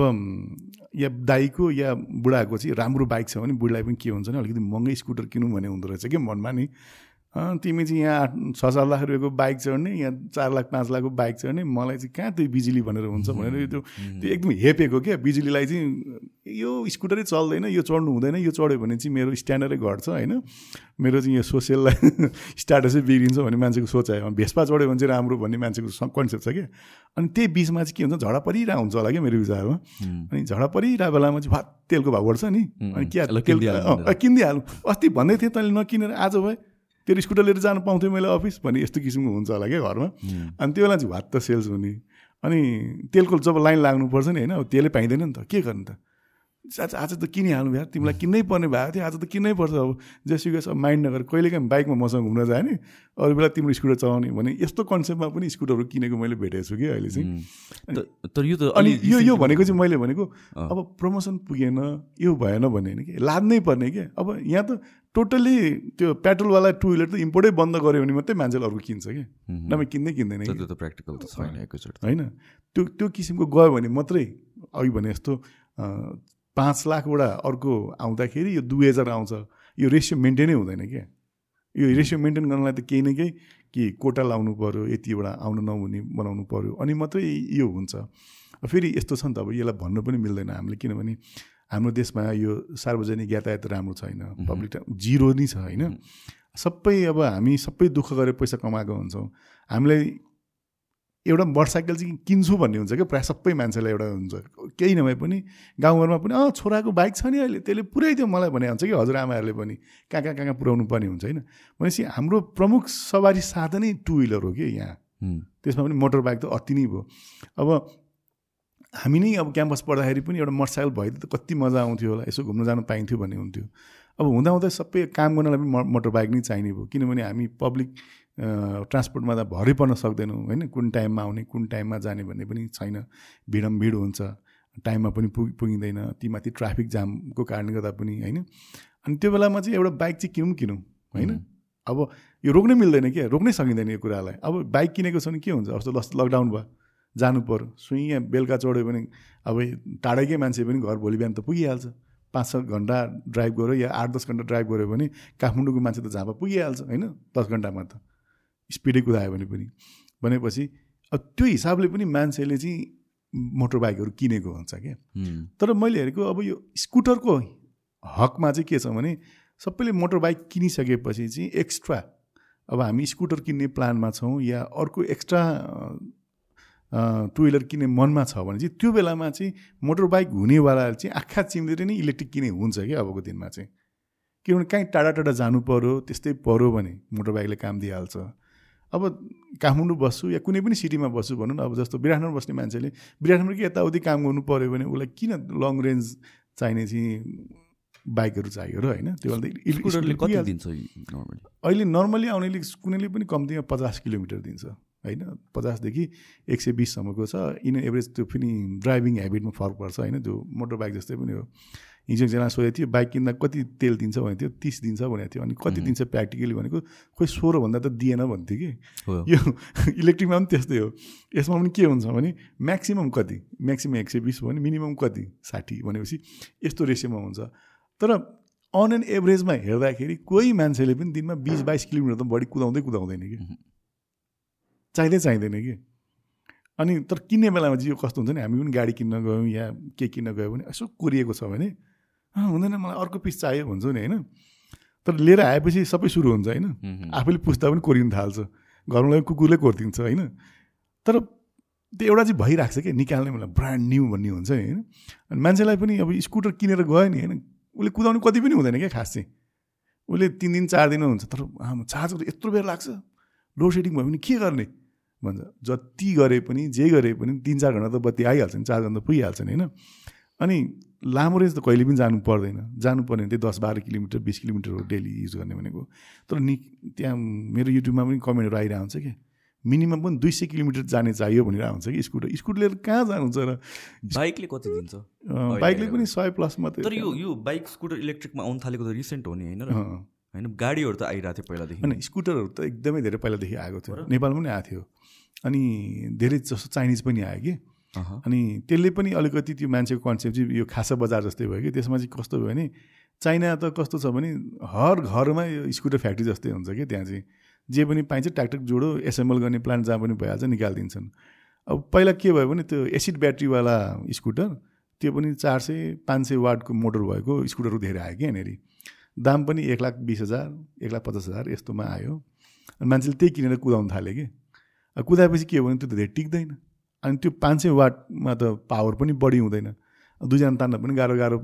B: या दाईको या बुढाको चाहिँ राम्रो बाइक छ भने बुढालाई पनि के हुन्छ भने अलिकति महँगै स्कुटर किनौँ भन्ने हुँदो रहेछ कि मनमा नि। तिमी चाहिँ यहाँ आठ छ सात लाख रुपियाँको बाइक चढ्ने यहाँ चार लाख पाँच लाखको बाइक चढ्ने मलाई चाहिँ कहाँ त्यो बिजुली भनेर हुन्छ भनेर त्यो त्यो एकदम हेपेको क्या। बिजुलीलाई चाहिँ यो स्कुटरै चल्दैन यो चढ्नु हुँदैन यो चढ्यो भने चाहिँ मेरो स्ट्यान्डर्डै घट्छ होइन। मेरो चाहिँ यो सोसियललाई स्ट्याटसै बिग्रिन्छ भन्ने मान्छेको सोचाइ भेस्पा चढ्यो भने चाहिँ राम्रो भन्ने मान्छेको कन्सेप्ट छ क्या। अनि त्यही बिचमा चाहिँ के हुन्छ झडा परिरहेको हुन्छ होला क्या मेरो विचारमा। अनि झडा परिरहेको बेलामा चाहिँ भात तेलको भाउ बढ्छ नि। अनि क्या
A: ल,
B: तेल
A: किनिदिइहालौँ।
B: अस्ति भन्दै थिएँ तैँले नकिनेर आज भए तेरो स्कुटर लिएर जानु पाउँथेँ मैले अफिस भन्ने यस्तो किसिमको हुन्छ होला क्या घरमा। अनि त्यो बेला चाहिँ भात त सेल्स हुने। अनि तेलको जब लाइन लाग्नुपर्छ नि होइन अब तेलै पाइँदैन नि त। के गर्नु त? आज आज त किनिहाल्नु यार तिमीलाई किन्नै पर्ने भएको थियो। आज त किन्नै पर्छ अब। जेसुकै अब माइन्ड नगर कहिले काहीँ बाइकमा मसँग घुम्न जाने अरू बेला तिम्रो स्कुटर चलाउने भने यस्तो कन्सेप्टमा पनि स्कुटरहरू किनेको मैले भेटेको छु कि अहिले चाहिँ।
A: तर यो त
B: अनि यो यो भनेको चाहिँ मैले भनेको। अब प्रमोसन पुगेन यो भएन भने होइन कि? लाद्नै पर्ने क्या अब यहाँ त टोटल्ली त्यो पेट्रोलवाला टु विलर त इम्पोर्टै बन्द गऱ्यो भने मात्रै मान्छेले अर्को किन्छ
A: हुँ।
B: नभए किन्दै किन्दैन कि।
A: त्यो त प्र्याक्टिकल त छैन एकैचोटि
B: होइन। त्यो त्यो किसिमको गयो भने मात्रै अघि भने जस्तो पाँच लाखबाट अर्को आउँदाखेरि यो दुई हजार आउँछ। यो रेसियो मेन्टेनै हुँदैन क्या। यो रेसियो मेन्टेन गर्नलाई त केही न केही कि कोटा लाउनु पऱ्यो यतिबाट आउनु नहुने बनाउनु पऱ्यो अनि मात्रै यो हुन्छ। फेरि यस्तो छ नि त अब यसलाई भन्नु पनि मिल्दैन हामीले किनभने हाम्रो देशमा यो सार्वजनिक यातायात राम्रो छैन पब्लिक जिरो नै छ होइन। सबै अब हामी सबै दुःख गरेर पैसा कमाएको हुन्छौँ। हामीलाई एउटा मोटरसाइकल चाहिँ किन्छु भन्ने हुन्छ क्या प्रायः सबै मान्छेलाई एउटा हुन्छ। केही नभए पनि गाउँघरमा पनि अँ छोराको बाइक छ नि अहिले त्यसले पुऱ्याइदियो मलाई भने हुन्छ कि हजुरआमाहरूले पनि। कहाँ कहाँ कहाँ कहाँ पुऱ्याउनु पर्ने हुन्छ होइन? भनेपछि हाम्रो प्रमुख सवारी साधनै टु विलर हो कि यहाँ। त्यसमा पनि मोटर बाइक त अति नै भयो। अब हामी नै अब क्याम्पस पढ्दाखेरि पनि एउटा मोटरसाइकल भइदियो त कति मजा आउँथ्यो होला यसो घुम्न जानु पाइन्थ्यो भन्ने हुन्थ्यो। अब हुँदा हुँदै सबै काम गर्नलाई पनि मोटर बाइक नै चाहिने भयो किनभने हामी पब्लिक ट्रान्सपोर्टमा त भरै पर्न सक्दैनौँ होइन? कुन टाइममा आउने कुन टाइममा जाने भन्ने पनि छैन। भिडम भिड हुन्छ टाइममा पनि पुग पुगिँदैन ती माथि ट्राफिक जामको कारणले गर्दा पनि होइन? अनि त्यो बेलामा चाहिँ एउटा बाइक चाहिँ किनौँ किनौँ होइन? अब यो रोक्नै मिल्दैन क्या रोक्नै सकिँदैन यो कुरालाई। अब बाइक किनेको छ भने के हुन्छ? जस्तो लकडाउन भयो। जानु पऱ्यो सुई यहाँ बेलुका चढ्यो भने अब टाढैकै मान्छे पनि घर भोलि बिहान त पुगिहाल्छ। पाँच छ घन्टा ड्राइभ गऱ्यो या आठ दस घन्टा ड्राइभ गऱ्यो भने काठमाडौँको मान्छे त झापा पुगिहाल्छ होइन? दस घन्टामा त। स्पिडै कुदायो भने पनि। भनेपछि अब त्यो हिसाबले पनि मान्छेले चाहिँ मोटर बाइकहरू किनेको हुन्छ क्या। तर मैले हेरेको अब यो स्कुटरको हकमा चाहिँ के छ भने सबैले मोटर बाइक किनिसकेपछि चाहिँ एक्स्ट्रा अब हामी स्कुटर किन्ने प्लानमा छौँ या अर्को एक्स्ट्रा टु विलर किन्ने मनमा छ भने चाहिँ त्यो बेलामा चाहिँ मोटर बाइक हुनेवालाले चाहिँ आँखा चिम्लेर नै इलेक्ट्रिक किने हुन्छ क्या अबको दिनमा चाहिँ। किनभने कहीँ टाढा टाढा जानु पऱ्यो त्यस्तै पऱ्यो भने मोटर बाइकले काम दिइहाल्छ। अब काठमाडौँ बस्छु या कुनै पनि सिटीमा बस्छु भनौँ न अब जस्तो विराटनगर बस्ने मान्छेले विराटनगरकै यताउति काम गर्नु पऱ्यो भने उसलाई किन लङ रेन्ज चाहिने चाहिँ बाइकहरू चाहियो र होइन? त्यो अहिले नर्मली आउनेले कुनैले पनि कम्तीमा पचास किलोमिटर दिन्छ। होइन पचासदेखि एक सय बिससम्मको छ। इन एभरेज त्यो पनि ड्राइभिङ हेबिटमा फरक पर्छ होइन? त्यो मोटर बाइक जस्तै पनि हो। हिजो एकजना सोधेको थियो बाइक किन्दा कति तेल दिन्छ भनेको थियो तिस दिन्छ भनेको थियो। अनि कति दिन्छ प्र्याक्टिकली भनेको खोइ सोह्रभन्दा त दिएन भन्थ्यो कि। यो इलेक्ट्रिकमा पनि त्यस्तै हो। यसमा पनि के हुन्छ भने म्याक्सिमम् कति? म्याक्सिमम् एक सय बिस भने मिनिमम कति? साठी भनेपछि यस्तो रेसियोमा हुन्छ। तर अन एन्ड एभरेजमा हेर्दाखेरि कोही मान्छेले पनि दिनमा बिस बाइस किलोमिटर त बढी कुदाउँदै कुदाउँदैन कि। चाहिँदै चाहिँदैन कि? अनि तर किन्ने बेलामा चाहिँ यो कस्तो हुन्छ नि हामी पनि गाडी किन्न गयौँ या के किन्न गयो भने यसो कोरिएको छ भने हुँदैन मलाई अर्को पिस चाहियो भन्छौँ नि होइन? तर लिएर आएपछि सबै सुरु हुन्छ होइन? आफैले पुस्दा पनि कोरिनु थाल्छ। घरमा कुकुरले कोरिदिन्छ होइन? तर त्यो एउटा चाहिँ भइरहेको छ कि निकाल्ने मलाई ब्रान्ड न्यू भन्ने हुन्छ नि होइन? अनि मान्छेलाई पनि अब स्कुटर किनेर गयो नि होइन? उसले कुदाउनु कति पनि हुँदैन क्या खास चाहिँ। उसले तिन दिन चार दिन हुन्छ तर चार्ज यत्रो बेर लाग्छ। लोड सेडिङ भयो भने के गर्ने? भन्छ। जति गरे पनि जे गरे पनि तिन चार घन्टा त बत्ती आइहाल्छ नि चार घन्टा पुगिहाल्छ नि होइन? अनि लामो रेन्ज त कहिले पनि जानु पर्दैन। जानु पर्ने त्यही दस बाह्र किलोमिटर बिस किलोमिटर हो डेली युज गर्ने भनेको। तर नि त्यहाँ मेरो युट्युबमा पनि कमेन्टहरू आइरहेको हुन्छ कि? मिनिमम पनि दुई सय किलोमिटर जाने चाहियो भनेर हुन्छ कि स्कुटर? स्कुटर लिएर कहाँ जानुहुन्छ र?
A: बाइकले कति दिन्छ?
B: बाइकले पनि सय प्लस मात्रै
A: तर यो यो बाइक स्कुटर इलेक्ट्रिकमा आउनु थालेको त रिसेन्ट हो नि होइन होइन? गाडीहरू त आइरहेको थियो पहिलादेखि।
B: होइन स्कुटरहरू त एकदमै धेरै पहिलादेखि आएको थियो। नेपालमा पनि आएको थियो। अनि धेरै जस्तो चाइनिज पनि आयो कि। अनि त्यसले पनि अलिकति त्यो मान्छेको कन्सेप्ट चाहिँ यो खासा बजार जस्तै भयो कि। त्यसमा चाहिँ कस्तो भयो भने चाइना त कस्तो छ भने हर घरमा यो स्कुटर फ्याक्ट्री जस्तै हुन्छ कि त्यहाँ चाहिँ। जे पनि पाइन्छ ट्याक्टर जोडो एसेम्बल गर्ने प्लान्ट जहाँ पनि भइहाल्छ निकालिदिन्छन्। अब पहिला के भयो भने त्यो एसिड ब्याट्रीवाला स्कुटर त्यो पनि चार सय पाँच सय वाटको मोटर भएको स्कुटरहरू धेरै आयो कि यहाँनिर। दाम पनि एक लाख बिस हजार एक लाख पचास हजार यस्तोमा आयो। अनि मान्छेले त्यही किनेर कुदाउनु थाल्यो कि। कुदाएपछि के भयो भने त्यो त धेरै टिक्दैन। अनि त्यो पाँच सय वाटमा त पावर पनि बढी हुँदैन। दुईजना तान्न पनि गाह्रो गाह्रो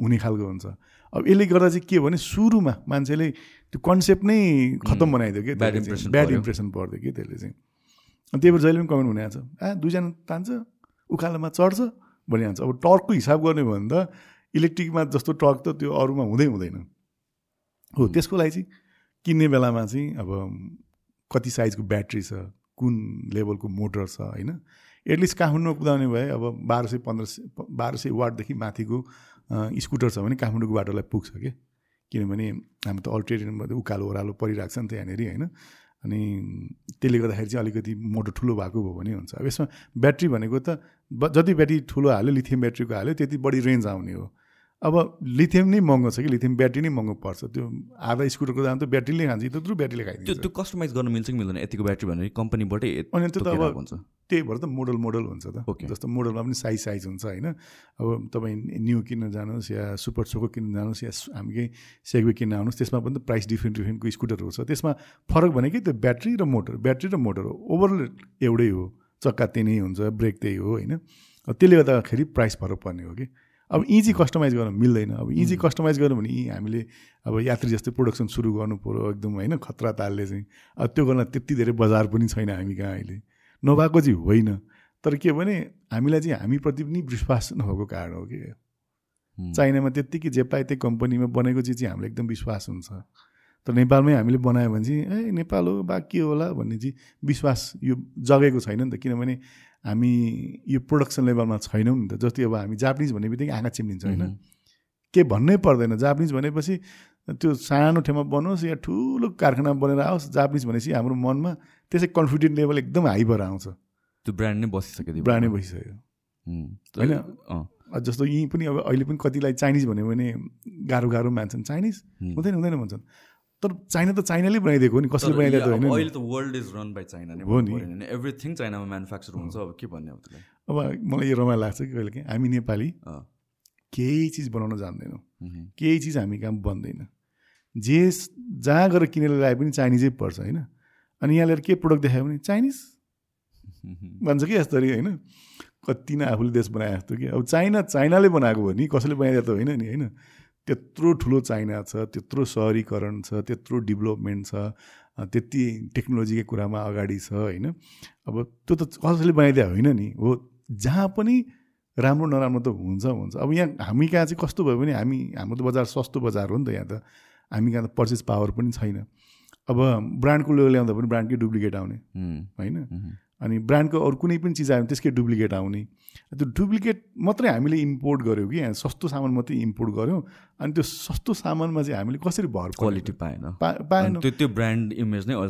B: हुने खालको हुन्छ। अब यसले गर्दा चाहिँ के भने सुरुमा मान्छेले त्यो कन्सेप्ट नै खत्तम बनाइदियो कि
A: ब्याड इम्प्रेसन
B: पर्यो कि त्यसले चाहिँ? अनि त्यही भएर जहिले पनि कमेन्ट हुने छ आ दुईजना तान्छ उकालोमा चढ्छ भनिहाल्छ अब टर्कको हिसाब गर्ने हो भने त इलेक्ट्रिकमा जस्तो टर्क त त्यो अरूमा हुँदै हुँदैन। हो त्यसको लागि चाहिँ किन्ने बेलामा चाहिँ अब कति साइजको ब्याट्री छ कुन लेभलको मोटर छ होइन? एटलिस्ट काठमाडौँमा कुदाउने भए अब बाह्र सय पन्ध्र सय बाह्र सय वाटदेखि माथिको स्कुटर छ भने काठमाडौँको बाटोलाई पुग्छ क्या किनभने हामी त अल्ट्रेटमा उकालो ओह्रालो परिरहेको छ नि त यहाँनिर होइन? अनि त्यसले गर्दाखेरि चाहिँ अलिकति मोटो ठुलो भएको भयो भने हुन्छ। अब यसमा ब्याट्री भनेको त जति ब्याट्री ठुलो हाल्यो लिथियम ब्याट्रीको हाल्यो त्यति बढी रेन्ज आउने हो। अब लिथियम नै महँगो छ कि? लिथियम ब्याट्री नै महँगो पर्छ। त्यो आधा स्कुटरको दाम त ब्याट्रीले खान्छ। त्यत्रो ब्याट्रीले खाइदिन्छ।
A: त्यो कस्टमाइज गर्न मिल्छ कि मिल्दैन? यतिको ब्याट्री भनेर कम्पनीबाटै
B: अनि त्यो त अब हुन्छ। त्यही भएर त मोडल मोडल हुन्छ त। ओके। जस्तो मोडलमा पनि साइज साइज हुन्छ होइन? अब तपाईँ न्यू किन्न जानुहोस् या सुपर सोको किन्न जानुहोस् या हामी केही सेगवे किन्न आउनुहोस् त्यसमा पनि त प्राइस डिफ्रेन्ट डिफ्रेन्टको स्कुटरहरू छ त्यसमा फरक भनेकै त्यो ब्याट्री र मोटर ब्याट्री र मोटर हो। ओभरअल एउटै हो चक्का त्यही नै हुन्छ ब्रेक त्यही हो होइन? त्यसले गर्दाखेरि प्राइस फरक पर्ने हो कि? अब इजी कस्टमाइज गर्न मिल्दैन। अब इजी कस्टमाइज गर्नु भने यी हामीले अब यात्री जस्तै प्रोडक्सन सुरु गर्नु पऱ्यो एकदम होइन खतरा तालले चाहिँ। अब त्यो गर्न त्यति धेरै बजार पनि छैन हामी कहाँ अहिले। नभएको चाहिँ होइन। तर के भने हामीलाई चाहिँ हामीप्रति पनि विश्वास नभएको कारण हो कि। चाइनामा त्यत्तिकै जे पाए त्यही कम्पनीमा बनेको चिज चाहिँ हामीलाई एकदम विश्वास हुन्छ। तर नेपालमै हामीले बनायो भने चाहिँ ए नेपाल हो बा के होला भन्ने चाहिँ विश्वास यो जगेको छैन नि त। किनभने हामी यो प्रोडक्सन लेभलमा छैनौँ नि त। जति अब हामी जापानिज भन्ने बित्तिकै आँखा चिम्लिन्छ होइन। के भन्नै पर्दैन। जापानिज भनेपछि त्यो सानो ठाउँमा बनोस् या ठुलो कारखाना बनेर आओस् जापानिज भनेपछि हाम्रो मनमा त्यसै कन्फिडेन्ट लेभल एकदम हाई भएर आउँछ।
A: त्यो ब्रान्ड नै बसिसक्यो
B: ब्रान्ड नै बसिसक्यो। होइन? जस्तो यहीँ पनि अब अहिले पनि कतिलाई चाइनिज भन्यो भने गाह्रो गाह्रो मान्छन् चाइनिज हुँदैन हुँदैन भन्छन्। तर चाइना त चाइनाले बनाइदिएको हो नि कसले बनाइदिएको होइन
A: अहिले त world is run by China
B: हो नि।
A: एभ्रिथिङ चाइनामा म्यानुफ्याक्चर हुन्छ अब के भन्ने अब त्यसलाई?
B: अब मलाई यो रमाइलो लाग्छ कि कहिले काहीँ? हामी नेपाली केही चिज बनाउन जान्दैनौँ। केही चिज हामी कहाँ बन्दैन। जे जहाँ गएर किनेर ल्याए पनि चाइनिजै पर्छ होइन? अनि यहाँ लिएर के प्रोडक्ट देखायो भने चाइनिज। भन्छ कि यस्तरी होइन? कति नै आफूले देश बनाए जस्तो कि। अब चाइना चाइनाले बनाएको हो नि कसैले बनाइदिएको त होइन नि होइन? त्यत्रो ठुलो चाइना छ त्यत्रो सहरीकरण छ त्यत्रो डेभलपमेन्ट छ त्यति टेक्नोलोजीकै कुरामा अगाडि छ होइन? अब त्यो त कसैले बनाइदिया होइन नि। हो जहाँ पनि राम्रो नराम्रो त हुन्छ हुन्छ। अब यहाँ हामी कहाँ चाहिँ कस्तो भयो भने हामी हाम्रो त बजार सस्तो बजार हो नि त यहाँ त। हामी कहाँ त पर्चेस पावर पनि छैन। अब ब्रान्डको ल्याउँदा पनि ब्रान्डकै डुप्लिकेट आउने। होइन? अनि ब्रान्डको अरू कुनै पनि चिज आयो भने त्यसकै डुप्लिकेट आउने। त्यो डुप्लिकेट मात्रै हामीले इम्पोर्ट गऱ्यौँ कि सस्तो सामान मात्रै इम्पोर्ट गऱ्यौँ। अनि त्यो सस्तो सामानमा चाहिँ हामीले कसरी भर
A: क्वालिटी पाएन।
B: पाएन।
A: त्यो ब्रान्ड इमेज नै
B: हो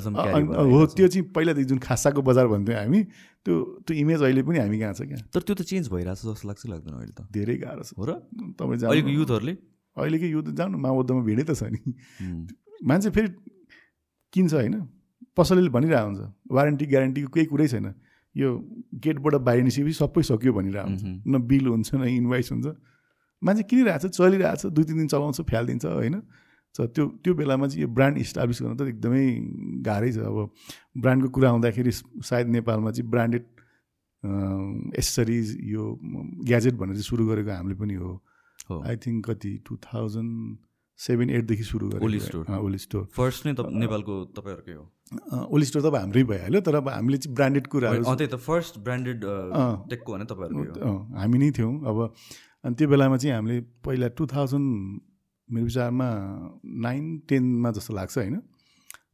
B: त्यो चाहिँ पहिलादेखि जुन खासाको बजार भन्थ्यौँ हामी त्यो त्यो इमेज अहिले पनि हामी कहाँ छ क्या?
A: तर त्यो त चेन्ज भइरहेको छ जस्तो लाग्छ लाग्दैन अहिले त?
B: धेरै गाह्रो छ।
A: हो र?
B: तपाईँ
A: युथहरूले
B: अहिलेकै यो त जाउँ न माओवादमा भिडै त छ नि। मान्छे फेरि किन्छ होइन। पसलले भनिरहेको हुन्छ। वारेन्टी ग्यारेन्टीको केही कुरै छैन। यो गेटबाट बाहिर निस्केपछि सबै सक्यो भनिरहेको हुन्छ। न बिल हुन्छ न इन्भाइस हुन्छ। मान्छे किनिरहेको छ चलिरहेको छ दुई तिन दिन चलाउँछ फ्यालिदिन्छ होइन? त त्यो त्यो बेलामा चाहिँ यो ब्रान्ड इस्टाब्लिस गर्न त एकदमै गाह्रै छ। अब ब्रान्डको कुरा आउँदाखेरि सायद नेपालमा चाहिँ ब्रान्डेड एसेसरिज यो ग्याजेट भनेर चाहिँ सुरु गरेको हामीले पनि हो। आई थिङ्क कति टु थाउजन्ड सेभेन एटदेखि सुरु गरेको
A: Oli store.
B: Oli store.
A: First नै त नेपालको तपाईँहरूकै हो।
B: ओली स्टोर त अब हाम्रै भइहाल्यो तर अब हामीले चाहिँ ब्रान्डेड कुराहरू
A: त्यही त फर्स्ट ब्रान्डेड। टेकको भने तपाईँहरूकै
B: हामी नै थियौँ। अब अनि त्यो बेलामा चाहिँ हामीले पहिला टु थाउजन्ड मेरो विचारमा नाइन टेनमा जस्तो लाग्छ होइन।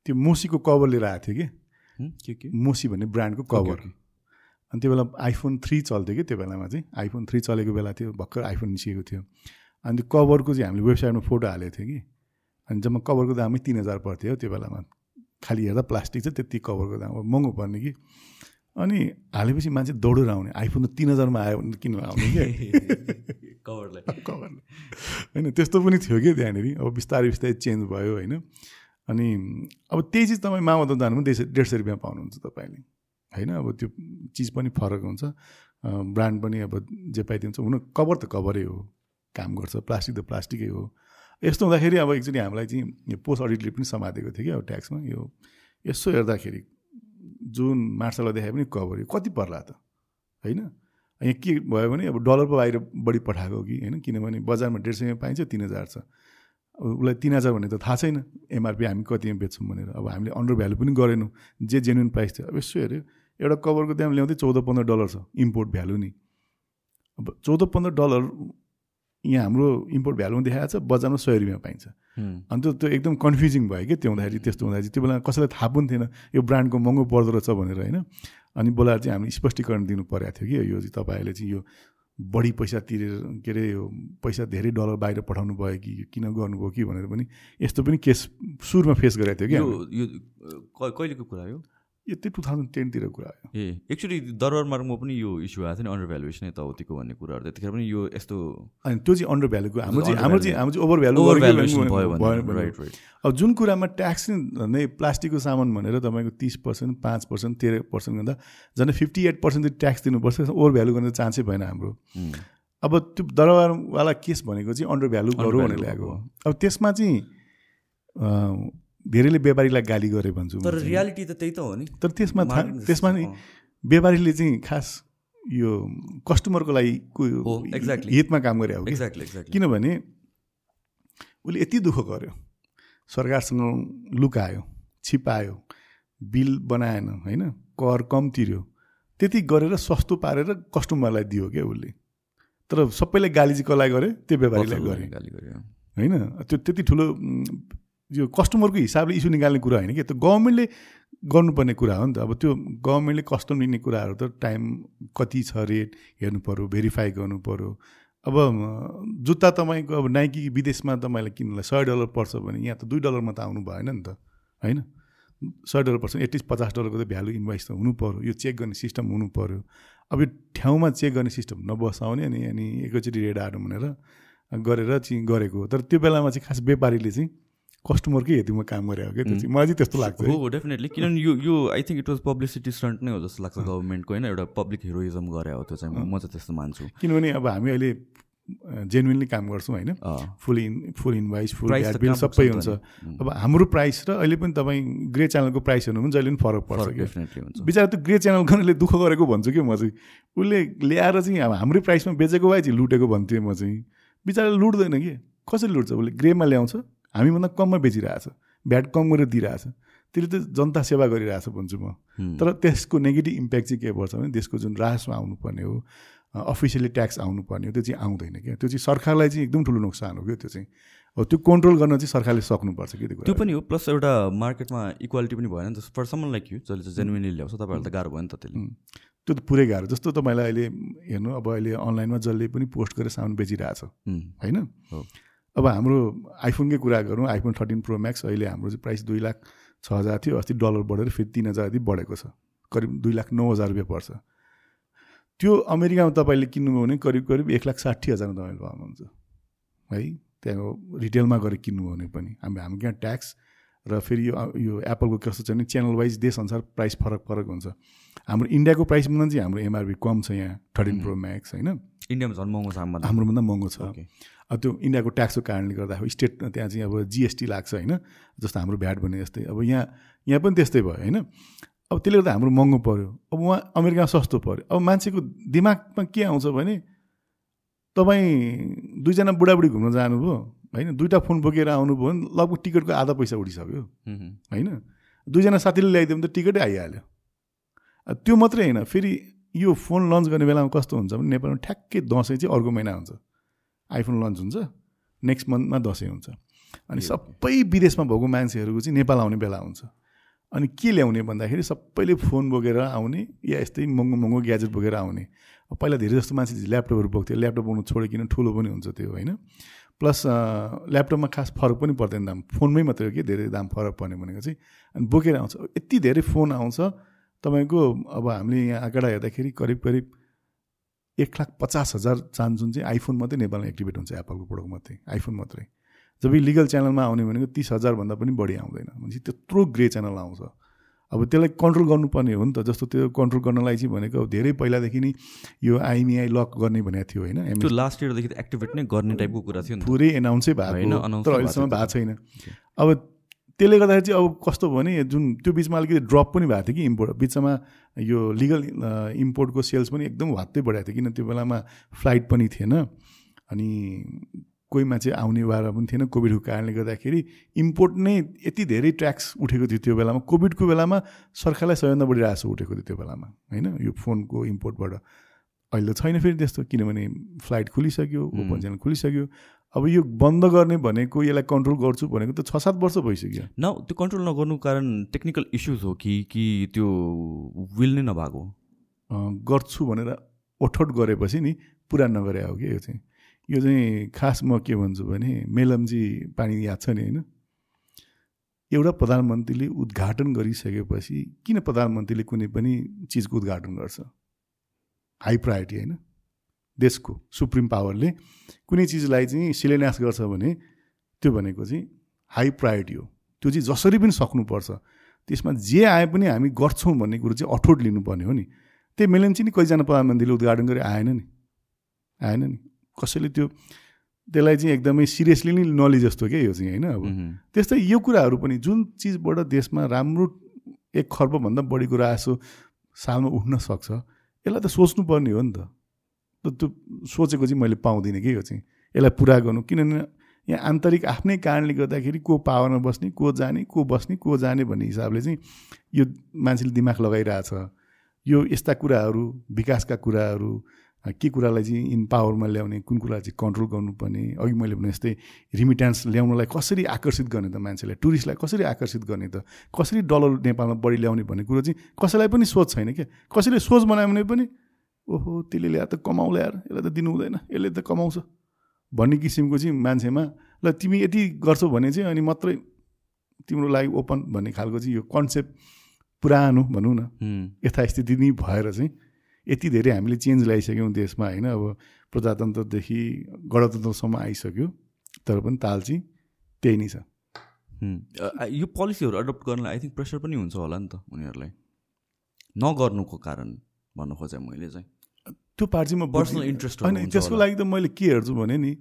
B: त्यो मोसीको कभर लिएर आएको थियो कि?
A: के के?
B: मोसी भन्ने ब्रान्डको कभर। अनि त्यो बेला आइफोन थ्री चल्थ्यो कि त्यो बेलामा चाहिँ? आइफोन थ्री चलेको बेला थियो भर्खर आइफोन निस्केको थियो। अनि त्यो कभरको चाहिँ हामीले वेबसाइटमा फोटो हालेको थियो कि। अनि जम्मा कभरको दामै तिन हजार पर्थ्यो हो त्यो बेलामा। खालि हेर्दा प्लास्टिक चाहिँ त्यति कभरको दाम अब महँगो पर्ने कि। अनि हालेपछि मान्छे दौडेर आउने। आइफोन त तिन हजारमा आयो भने किन आउने कि?
A: कभरलाई।
B: कभर होइन त्यस्तो पनि थियो कि त्यहाँनिर। अब बिस्तारै बिस्तारै चेन्ज भयो होइन। अनि अब त्यही चिज तपाईँ मामा जानु पनि डेढ सय रुपियाँ पाउनुहुन्छ तपाईँले। होइन अब त्यो चिज पनि फरक हुन्छ। ब्रान्ड पनि अब जे पाइदिन्छ। हुन कभर त कभरै हो। काम गर्छ प्लास्टिक त प्लास्टिकै हो। यस्तो हुँदाखेरि अब एकचोटि हामीलाई चाहिँ यो पोस्ट अडिटले पनि समातेको थियो कि अब ट्याक्समा। यो यसो हेर्दाखेरि जुन मार्सललाई देखाए पनि कभर यो कति पर्ला त? होइन? यहाँ के भयो भने अब डलर पो बाहिर बढी पठाएको कि? होइन? किनभने बजारमा डेढ सयमा पाइन्छ तिन हजार छ। अब उसलाई तिन हजार भन्ने त थाहा छैन एमआरपी हामी कतिमा बेच्छौँ भनेर। अब हामीले अन्डर भ्यालु पनि गरेनौँ जे जेन्युन प्राइस थियो। अब यसो हेऱ्यो एउटा कभरको दाम ल्याउँदै चौध पन्ध्र डलर छ इम्पोर्ट भ्यालु नि। अब चौध पन्ध्र डलर यहाँ हाम्रो इम्पोर्ट भ्यालुमा देखाएको छ बजारमा सय रुपियाँ पाइन्छ।
A: हुँ,
B: अनि त्यो एकदम कन्फ्युजिङ भयो कि त्यो हुँदाखेरि त्यस्तो हुँदाखेरि। त्यो बेला कसैलाई थाहा पनि थिएन यो ब्रान्डको महँगो पर्दो रहेछ भनेर होइन? अनि बोलाएर चाहिँ हामीले स्पष्टीकरण दिनु परेको थियो कि यो चाहिँ तपाईँहरूले चाहिँ यो बढी पैसा तिरेर के अरे यो पैसा धेरै डलर बाहिर पठाउनु भयो कि किन गर्नुभयो कि भनेर पनि यस्तो पनि केस सुरुमा फेस गरेको थियो कि
A: यो कहिलेको कुरा हो
B: यो? त्यही टु थाउजन्ड टेनतिर कुरा हो
A: ए एक्चुली दरबार मार्गमा पनि यो इस्यु आएको थियो नि अन्डर भ्यालुएसन यताउतिको भन्ने कुराहरू त्यतिखेर पनि यो यस्तो
B: अनि त्यो चाहिँ अन्डर भ्यालुको हाम्रो चाहिँ हाम्रो चाहिँ हाम्रो चाहिँ ओभर भ्यालु
A: राइट राइट
B: अब जुन कुरामा ट्याक्स नै प्लास्टिकको सामान भनेर तपाईँको तिस पर्सेन्ट पाँच पर्सेन्ट तेह्र पर्सेन्ट गर्दा झन् फिफ्टी एट पर्सेन्ट चाहिँ ट्याक्स दिनुपर्छ ओभर भ्यालु गर्ने चान्सै भएन हाम्रो। अब त्यो दरबारवाला केस भनेको चाहिँ अन्डर भ्यालु गरौँ भनेर ल्याएको अब त्यसमा चाहिँ धेरैले व्यापारीलाई गाली गरे भन्छु
A: तर। रियालिटी त त्यही त हो नि।
B: तर त्यसमा त्यसमा नि। व्यापारीले चाहिँ खास यो कस्टमरको लागि
A: exactly.
B: हितमा काम गरे हो
A: एक्ज्याक्टली एक्ज्याक्टली
B: किनभने उसले यति दुःख गर्यो। सरकारसँग लुकायो छिपायो बिल बनाएन होइन? कर कम तिर्यो। त्यति गरेर सस्तो पारेर कस्टमरलाई दियो क्या उसले। तर सबैलाई गाली चाहिँ कसलाई गऱ्यो त्यो व्यापारीलाई गरे। होइन? त्यो त्यति ठुलो यो कस्टमरको हिसाबले इस्यु निकाल्ने कुरा होइन कि? त्यो गभर्मेन्टले गर्नुपर्ने कुरा हो नि त। अब त्यो गभर्मेन्टले कस्टम लिने कुराहरू त टाइम कति छ रेट हेर्नु पऱ्यो भेरिफाई गर्नु पऱ्यो अब जुत्ता तपाईँको अब नाइकी विदेशमा तपाईँलाई किन्नलाई सय डलर पर्छ भने यहाँ त दुई डलरमा त आउनु भएन नि त होइन? सय डलर पर्छ एटलिस्ट पचास डलरको त भ्यालु इन्भाइस त हुनु पऱ्यो यो चेक गर्ने सिस्टम हुनु पऱ्यो अब यो ठाउँमा चेक गर्ने सिस्टम नबसाउने अनि अनि एकैचोटि रेड आएर भनेर गरेर चाहिँ गरेको तर त्यो बेलामा चाहिँ खास व्यापारीले चाहिँ कस्टमरकै हेतुमा काम गरेको हो क्या त्यो चाहिँ? मलाई चाहिँ त्यस्तो लाग्छ है।
A: डेफिनेटली किनभने यो यो I think it was publicity stunt नै हो जस्तो लाग्छ गभर्मेन्टको होइन? एउटा पब्लिक हिरोइजम गरे हो त्यो चाहिँ म चाहिँ त्यस्तो मान्छु।
B: किनभने अब हामी अहिले जेन्युनली काम गर्छौँ होइन? फुल इन फुल इन्भाइस फुल
A: त
B: बिल सबै हुन्छ।
A: त?
B: अब हाम्रो प्राइस र अहिले पनि तपाईँ ग्रे च्यानलको प्राइस हेर्नु पनि जहिले पनि फरक पर्छ
A: डेफिनेटली हुन्छ।
B: बिचरा त्यो ग्रे च्यानल गर्नेले दुःख गरेको भन्छु कि म चाहिँ? उसले ल्याएर चाहिँ अब हाम्रै प्राइसमा बेचेको भए चाहिँ लुटेको भन्थेँ म चाहिँ। बिचरा लुट्दैन कि? कसरी लुट्छ उसले? ग्रेमा ल्याउँछ? हामीभन्दा कममा बेचिरहेछ भ्याट कम गरेर दिइरहेछ। त्यसले त जनता सेवा गरिरहेछ भन्छु म। तर त्यसको नेगेटिभ इम्प्याक्ट चाहिँ के पर्छ भने देशको जुन राजस्व आउनुपर्ने हो अफिसियली ट्याक्स आउनुपर्ने हो त्यो चाहिँ आउँदैन क्या। त्यो चाहिँ सरकारलाई चाहिँ एकदम ठुलो नोक्सान हो क्या त्यो चाहिँ। अब त्यो कन्ट्रोल गर्न चाहिँ सरकारले सक्नुपर्छ कि त्यो
A: पनि हो प्लस एउटा मार्केटमा इक्वालिटी पनि भएन फर समन लाइक यु जसले चाहिँ जेन्युनली ल्याउँछ तपाईँहरूलाई त गाह्रो भयो नि त त्यसले।
B: त्यो त पुरै गाह्रो जस्तो तपाईँलाई अहिले हेर्नु अब अहिले अनलाइनमा जसले पनि पोस्ट गरेर सामान बेचिरहेछ। होइन?
A: हो।
B: अब हाम्रो आइफोनकै कुरा गरौँ आइफोन थर्टिन प्रो म्याक्स अहिले हाम्रो चाहिँ प्राइस दुई लाख छ हजार थियो अस्ति डलर बढेर फेरि तिन हजार जति बढेको छ। करिब दुई लाख नौ हजार रुपियाँ पर्छ। त्यो अमेरिकामा तपाईँले किन्नुभयो भने करिब करिब एक लाख साठी हजारमा तपाईँले पाउनुहुन्छ। है त्यहाँको रिटेलमा गएर किन्नु भने पनि। हामी हाम्रो यहाँ ट्याक्स र फेरि यो यो एप्पलको कस्तो छ भने च्यानल वाइज देशअनुसार प्राइस फरक फरक हुन्छ। हाम्रो इन्डियाको प्राइसभन्दा चाहिँ हाम्रो एमआरपी कम छ यहाँ थर्टिन प्रो म्याक्स होइन?
A: इन्डियामा झन् महँगो छ हाम्रो
B: हाम्रोभन्दा महँगो छ। अब त्यो इन्डियाको ट्याक्सको कारणले गर्दा अब स्टेट त्यहाँ चाहिँ अब जिएसटी लाग्छ होइन जस्तो हाम्रो भ्याट भने जस्तै। अब यहाँ यहाँ पनि त्यस्तै भयो होइन। अब त्यसले गर्दा हाम्रो महँगो पऱ्यो अब उहाँ अमेरिकामा सस्तो पऱ्यो अब मान्छेको दिमागमा के आउँछ भने तपाईँ दुईजना बुढाबुढी घुम्न जानुभयो होइन दुइटा फोन बोकेर आउनुभयो भने लगभग टिकटको आधा पैसा उठिसक्यो होइन दुईजना साथीले ल्याइदियो भने त टिकटै आइहाल्यो। त्यो मात्रै होइन फेरि यो फोन लन्च गर्ने बेलामा कस्तो हुन्छ भने नेपालमा ठ्याक्कै दसैँ चाहिँ अर्को महिना हुन्छ। आइफोन लन्च हुन्छ नेक्स्ट मन्थमा दसैँ हुन्छ। अनि सबै विदेशमा भएको मान्छेहरूको चाहिँ नेपाल आउने बेला हुन्छ। अनि के ल्याउने भन्दाखेरि सबैले फोन बोकेर आउने या यस्तै महँगो महँगो ग्याजेट बोकेर आउने। पहिला धेरै जस्तो मान्छे ल्यापटपहरू बोक्थ्यो। ल्यापटप बोक्नु छोडिकन ठुलो पनि हुन्छ त्यो होइन? प्लस ल्यापटपमा खास फरक पनि पर्दैन दाम। फोनमै मात्रै हो कि धेरै दाम फरक पर्ने भनेको चाहिँ। अनि बोकेर आउँछ। यति धेरै फोन आउँछ तपाईँको अब हामीले यहाँ आँकडा हेर्दाखेरि करिब करिब एक लाख पचास हजार चान्स जुन चाहिँ आइफोन मात्रै नेपालमा एक्टिभेट हुन्छ एप्पलको प्रडक्ट मात्रै आइफोन मात्रै। जब लिगल च्यानलमा आउने भनेको तिस हजारभन्दा पनि बढी आउँदैन। भनेपछि त्यत्रो ग्रे च्यानल आउँछ। अब त्यसलाई कन्ट्रोल गर्नुपर्ने हो नि त जस्तो त्यो कन्ट्रोल गर्नलाई चाहिँ भनेको धेरै पहिलादेखि नै यो आइएमआई लक गर्ने भनेको थियो होइन
A: त्यो लास्ट इयरदेखि एक्टिभेट नै गर्ने टाइपको कुरा थियो
B: पुरै एनाउन्सै भएको तर अहिलेसम्म भएको छैन। अब त्यसले गर्दाखेरि चाहिँ अब कस्तो भयो भने जुन त्यो बिचमा अलिकति ड्रप पनि भएको थियो कि इम्पोर्ट बिचमा यो लिगल इम्पोर्टको सेल्स पनि एकदम हात्तै बढाएको थियो किन त्यो बेलामा फ्लाइट पनि थिएन। अनि कोही मान्छे आउने वारा पनि थिएन कोभिडको कारणले गर्दाखेरि इम्पोर्ट नै यति धेरै ट्याक्स उठेको थियो त्यो बेलामा। कोभिडको बेलामा सरकारलाई सबैभन्दा बढी रासो उठेको थियो त्यो बेलामा होइन? यो फोनको इम्पोर्टबाट अहिले त छैन फेरि त्यस्तो किनभने फ्लाइट खुलिसक्यो ओपन च्यानल खुलिसक्यो। अब यो बन्द गर्ने भनेको यसलाई कन्ट्रोल गर्छु भनेको त छ सात वर्ष भइसक्यो।
A: न त्यो कन्ट्रोल नगर्नु कारण टेक्निकल इस्युज हो कि कि त्यो विल नै नभएको
B: गर्छु भनेर ओठोट गरेपछि नि पुरा नगरे हो कि यो चाहिँ। यो चाहिँ खास म के भन्छु भने मेलमजी पानी याद छ नि होइन? एउटा प्रधानमन्त्रीले उद्घाटन गरिसकेपछि किन प्रधानमन्त्रीले कुनै पनि चिजको उद्घाटन गर्छ? हाई प्रायोरिटी होइन? देशको सुप्रिम पावरले कुनै चिजलाई चाहिँ शिलान्यास गर्छ भने त्यो भनेको चाहिँ हाई प्रायोरिटी हो। त्यो चाहिँ जसरी पनि सक्नुपर्छ। त्यसमा जे आए पनि हामी गर्छौँ भन्ने कुरो चाहिँ अठोट लिनुपर्ने हो नि। त्यही मेलेन्ची नि कतिजना प्रधानमन्त्रीले उद्घाटन गरे? आएन नि। आएन नि। कसैले त्यो त्यसलाई चाहिँ एकदमै सिरियसली नै नलि जस्तो क्या यो चाहिँ होइन अब। त्यस्तै यो कुराहरू पनि जुन चिजबाट देशमा राम्रो एक खर्बभन्दा बढी कुरा आसो सालमा उठ्न सक्छ यसलाई त सोच्नुपर्ने हो नि त। त्यो सोचेको चाहिँ मैले पाउँदिनँ कि यो चाहिँ यसलाई पुरा गर्नु। किनभने यहाँ आन्तरिक आफ्नै कारणले गर्दाखेरि को पावरमा बस्ने को जाने को बस्ने को जाने भन्ने हिसाबले चाहिँ यो मान्छेले दिमाग लगाइरहेछ। यो यस्ता कुराहरू विकासका कुराहरू के कुरालाई चाहिँ इन पावरमा ल्याउने कुन कुरा चाहिँ कन्ट्रोल गर्नुपर्ने अघि मैले भने जस्तै रिमिट्यान्स ल्याउनलाई कसरी आकर्षित गर्ने त मान्छेलाई टुरिस्टलाई कसरी आकर्षित गर्ने त कसरी डलर नेपालमा बढी ल्याउने भन्ने कुरो चाहिँ कसैलाई पनि सोच छैन क्या? कसैले सोच बनायो भने पनि ओहो त्यसले ल्याएर त कमाउला यार। यसलाई त दिनु हुँदैन। यसले त कमाउँछ। भन्ने किसिमको चाहिँ मान्छेमा ल तिमी यति गर्छौ भने चाहिँ अनि मात्रै तिम्रो लागि ओपन भन्ने खालको चाहिँ यो कन्सेप्ट पुरानो भनौँ न। यथास्थिति नै भएर चाहिँ यति धेरै हामीले चेन्ज ल्याइसक्यौँ देशमा होइन? अब प्रजातन्त्रदेखि गणतन्त्रसम्म आइसक्यो तर पनि ताल चाहिँ त्यही नै छ।
A: यो पोलिसीहरू एडप्ट गर्नलाई आई थिङ्क प्रेसर पनि हुन्छ होला नि त उनीहरूलाई। नगर्नुको कारण। भन्नु खोजेँ मैले चाहिँ।
B: त्यो पार्ट चाहिँ म
A: पर्सनल इन्ट्रेस्ट
B: होइन त्यसको लागि त मैले के हेर्छु भने नि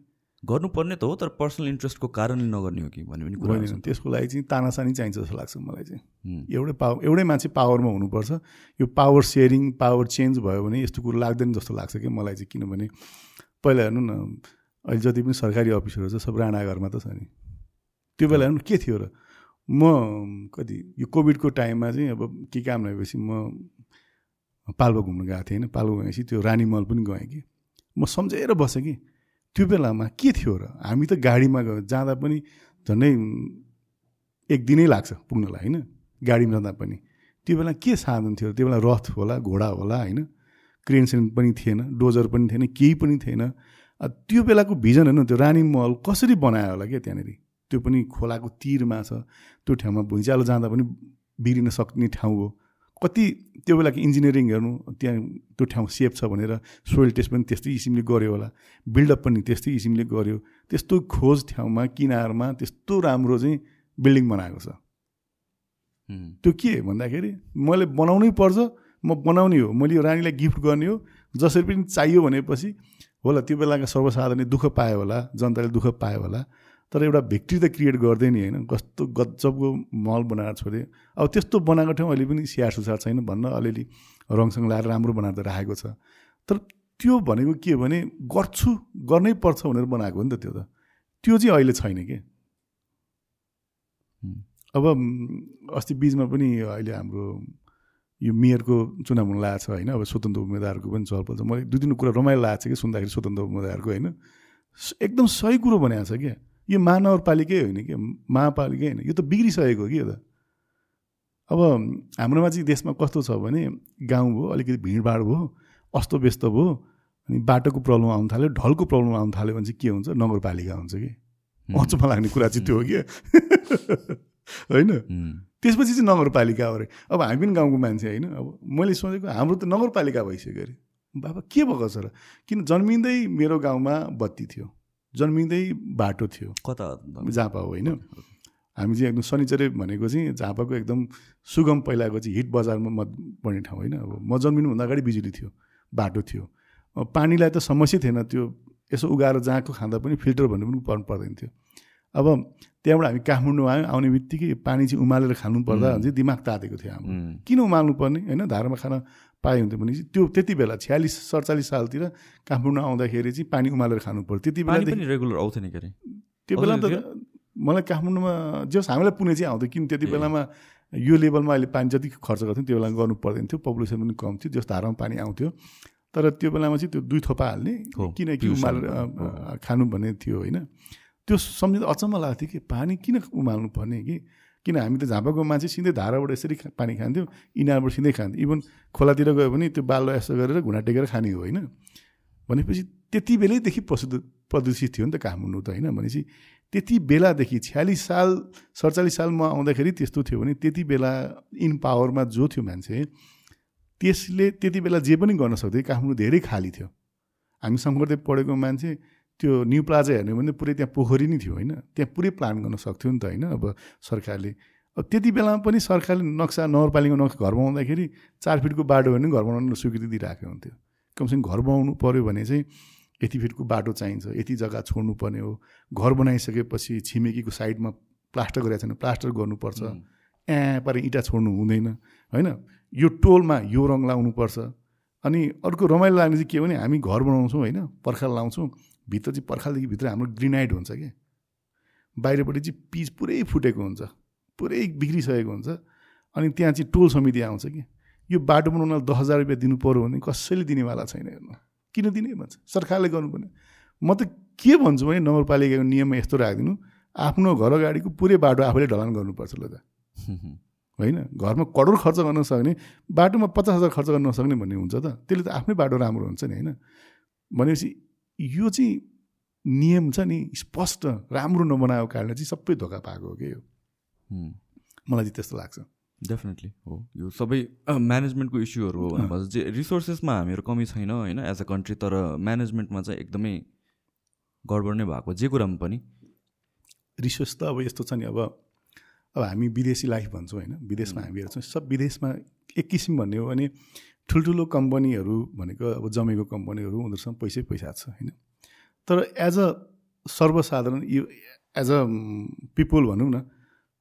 A: गर्नुपर्ने त हो तर पर्सनल इन्ट्रेस्टको कारणले नगर्ने हो कि भन्ने पनि कुरा
B: त्यसको लागि चाहिँ तानासानी चाहिन्छ जस्तो लाग्छ मलाई चाहिँ। एउटै पावर एउटै मान्छे पावरमा हुनुपर्छ। यो पावर सेयरिङ पावर चेन्ज भयो भने यस्तो कुरो लाग्दैन जस्तो लाग्छ कि मलाई चाहिँ किनभने पहिला हेर्नु न अहिले जति पनि सरकारी अफिसहरू छ सब राणाघरमा त छ नि। त्यो बेला हेर्नु के थियो र? म कति यो कोभिडको टाइममा चाहिँ अब के काम भएपछि म पाल्पा घुम्नु गएको थिएँ होइन पाल्पा गएपछि त्यो रानी मल पनि गएँ कि। म सम्झेर बसेँ कि। त्यो बेलामा के थियो र? हामी त गाडीमा गयो जाँदा पनि झन्डै एक दिनै लाग्छ पुग्नलाई होइन? गाडीमा जाँदा पनि। त्यो बेला के साधन थियो? त्यो बेला रथ होला घोडा होला होइन? क्रेन सेन पनि थिएन डोजर पनि थिएन केही पनि थिएन। त्यो बेलाको भिजन होइन त्यो रानी महल कसरी बनायो होला क्या त्यहाँनिर? त्यो पनि खोलाको तिरमा छ। त्यो ठाउँमा भुइँचालो जाँदा पनि बिग्रिन सक्ने ठाउँ हो। कति त्यो बेलाको इन्जिनियरिङ हेर्नु त्यहाँ त्यो ठाउँ सेफ छ भनेर सोइल टेस्ट पनि त्यस्तै किसिमले गऱ्यो होला। बिल्डअप पनि त्यस्तै किसिमले गऱ्यो। त्यस्तो खोज ठाउँमा किनारमा त्यस्तो राम्रो चाहिँ बिल्डिङ बनाएको छ। त्यो के भन्दाखेरि मैले बनाउनै पर्छ म बनाउने हो। मैले यो रानीलाई गिफ्ट गर्ने हो। जसरी पनि चाहियो भनेपछि होला त्यो बेलाका सर्वसाधारणले दुःख पायो होला जनताले दुःख पायो होला। तर एउटा भिक्ट्री त क्रिएट गर्दै नि होइन। कस्तो गजबको मल बनाएर छोडे। अब त्यस्तो बनाएको ठाउँ अहिले पनि स्याहार सुसार छैन भन्न अलिअलि रङसँग लाएर राम्रो बनाएर त राखेको छ। तर त्यो भनेको के भने गर्छु गर्नै पर्छ भनेर बनाएको हो नि त त्यो त। त्यो चाहिँ अहिले छैन कि? अब अस्ति बिचमा पनि अहिले हाम्रो यो मेयरको चुनाव हुन लागेको छ होइन। अब स्वतन्त्र उम्मेदवारको पनि छलफल छ। मैले दुई तिन कुरा रमाइलो लागेको छ कि सुन्दाखेरि स्वतन्त्र उम्मेदवारको होइन। एकदम सही कुरो भनेको छ क्या यो महानगरपालिकै होइन कि? महापालिकै होइन। यो त बिग्रिसकेको कि यो त? अब हाम्रोमा चाहिँ देशमा कस्तो छ भने गाउँ भयो अलिकति भिडभाड भयो अस्तो व्यस्त भयो अनि बाटोको प्रब्लम आउनु थाल्यो ढलको प्रब्लम आउनु थाल्यो भने चाहिँ के हुन्छ? नगरपालिका हुन्छ कि? अचम्म लाग्ने कुरा चाहिँ त्यो हो कि? होइन? त्यसपछि चाहिँ नगरपालिका हो अरे। अब हामी पनि गाउँको मान्छे होइन। अब मैले सोचेको हाम्रो त नगरपालिका भइसक्यो अरे। बाबा के भएको छ र? किन जन्मिँदै मेरो गाउँमा बत्ती थियो? जन्मिँदै बाटो थियो।
A: कता
B: झापा हो होइन? हामी चाहिँ एकदम शनिचरे भनेको चाहिँ झापाको एकदम सुगम पहिलाको चाहिँ हिट बजारमा म पर्ने ठाउँ होइन? अब म जन्मिनुभन्दा अगाडि बिजुली थियो बाटो थियो। पानीलाई त समस्या थिएन त्यो यसो उगाएर जहाँको खाँदा पनि फिल्टर भन्नु पनि पर्नु पर्दैन थियो। अब त्यहाँबाट हामी काठमाडौँ आयौँ आउने बित्तिकै पानी चाहिँ उमालेर खानु पर्दा चाहिँ दिमाग तातेको थियो हाम्रो। किन उमाल्नु पर्ने होइन धारमा खान पाए हुन्थ्यो भने त्यो त्यति बेला छ्यालिस सडचालिस सालतिर काठमाडौँ आउँदाखेरि चाहिँ पानी उमालेर खानु पर्थ्यो त्यति बेला
A: रेगुलर आउँथ्यो नि के अरे?
B: त्यो बेला त मलाई काठमाडौँमा जस हामीलाई पुणे चाहिँ आउँथ्यो किन त्यति बेलामा यो लेभलमा अहिले पानी जति खर्च गर्थ्यौँ त्यो बेला गर्नु पर्दैन थियो पपुलेसन पनि कम थियो जस धारामा पानी आउँथ्यो। तर त्यो बेलामा चाहिँ त्यो दुई थोपा हाल्ने किनकि उमालेर खानु भन्ने थियो होइन। त्यो सम्झिँदा अचम्म लाग्थ्यो कि पानी किन उमाल्नु पर्ने कि? किन हामी त झापाको मान्छे सिधै धाराबाट यसरी पानी खान्थ्यौँ इनारबाट सिधै खान्थ्यौँ। इभन खोलातिर गयो भने त्यो बालो यसो गरेर घुँडा टेकेर खाने हो होइन। भनेपछि त्यति बेलैदेखि पशु प्रदूषित थियो नि त काठमाडौँ त होइन। भनेपछि त्यति बेलादेखि छ्यालिस साल सडचालिस साल म आउँदाखेरि त्यस्तो थियो भने त्यति बेला इन पावरमा जो थियो मान्छे त्यसले त्यति बेला जे पनि गर्न सक्थ्यो काठमाडौँ धेरै खाली थियो। हामी शङ्करदेव पढेको मान्छे त्यो न्यु प्लाजा हेर्ने भने पुरै त्यहाँ पोखरी नै थियो होइन? त्यहाँ पुरै प्लान गर्न सक्थ्यो नि त होइन? अब सरकारले। अब त्यति बेलामा पनि सरकारले नक्सा नगरपालिका नक्सा घर बनाउँदाखेरि चार फिटको बाटो भने घर बनाउनु स्वीकृति दिइरहेको हुन्थ्यो। कमसेकम घर बनाउनु पऱ्यो भने चाहिँ यति फिटको बाटो चाहिन्छ यति जग्गा छोड्नु पर्ने हो। घर बनाइसकेपछि छिमेकीको साइडमा प्लास्टर गरेको छैन प्लास्टर गर्नुपर्छ। ए पारे इँटा छोड्नु हुँदैन होइन? यो टोलमा यो रङ लाउनुपर्छ। अनि अर्को रमाइलो लाग्ने चाहिँ के भने हामी घर बनाउँछौँ होइन? पर्खाल लाउँछौँ। भित्र चाहिँ पर्खालदेखि भित्र हाम्रो ग्रिनाइट हुन्छ क्या बाहिरपट्टि चाहिँ पिच पुरै फुटेको हुन्छ पुरै बिग्रिसकेको हुन्छ। अनि त्यहाँ चाहिँ टोल समिति आउँछ कि? यो बाटो बनाउन दस हजार रुपियाँ दिनु पऱ्यो भने कसैले दिनेवाला छैन हेर्नु। किन दिने भन्छ? सरकारले गर्नुपर्ने। म त के भन्छु भने नगरपालिकाको नियममा यस्तो राखिदिनु। आफ्नो घर अगाडिको पुरै बाटो आफूले ढलान गर्नुपर्छ ल त। होइन? घरमा करोड खर्च गर्न सक्ने बाटोमा पचास हजार खर्च गर्न नसक्ने भन्ने हुन्छ त। त्यसले त आफ्नै बाटो राम्रो हुन्छ नि होइन? भनेपछि यो चाहिँ नियम छ नि स्पष्ट राम्रो नबनाएको कारणले चाहिँ सबै धोका पाएको हो कि यो? मलाई चाहिँ त्यस्तो लाग्छ।
A: डेफिनेटली हो। यो सबै म्यानेजमेन्टको इस्युहरू हो भनेपछि चाहिँ रिसोर्सेसमा हामीहरू कमी छैन होइन? एज अ कन्ट्री तर म्यानेजमेन्टमा चाहिँ एकदमै गडबड नै भएको। जे कुरामा पनि।
B: रिसोर्स त अब यस्तो छ नि अब अब हामी विदेशी लाइफ भन्छौँ होइन? विदेशमा हामी हेर्छौँ सब विदेशमा एक किसिम भन्ने हो भने ठुल्ठुलो कम्पनीहरू भनेको अब जमेको कम्पनीहरू उनीहरूसँग पैसै पैसा छ होइन? तर एज अ सर्वसाधारण यो एज अ पिपुल भनौँ न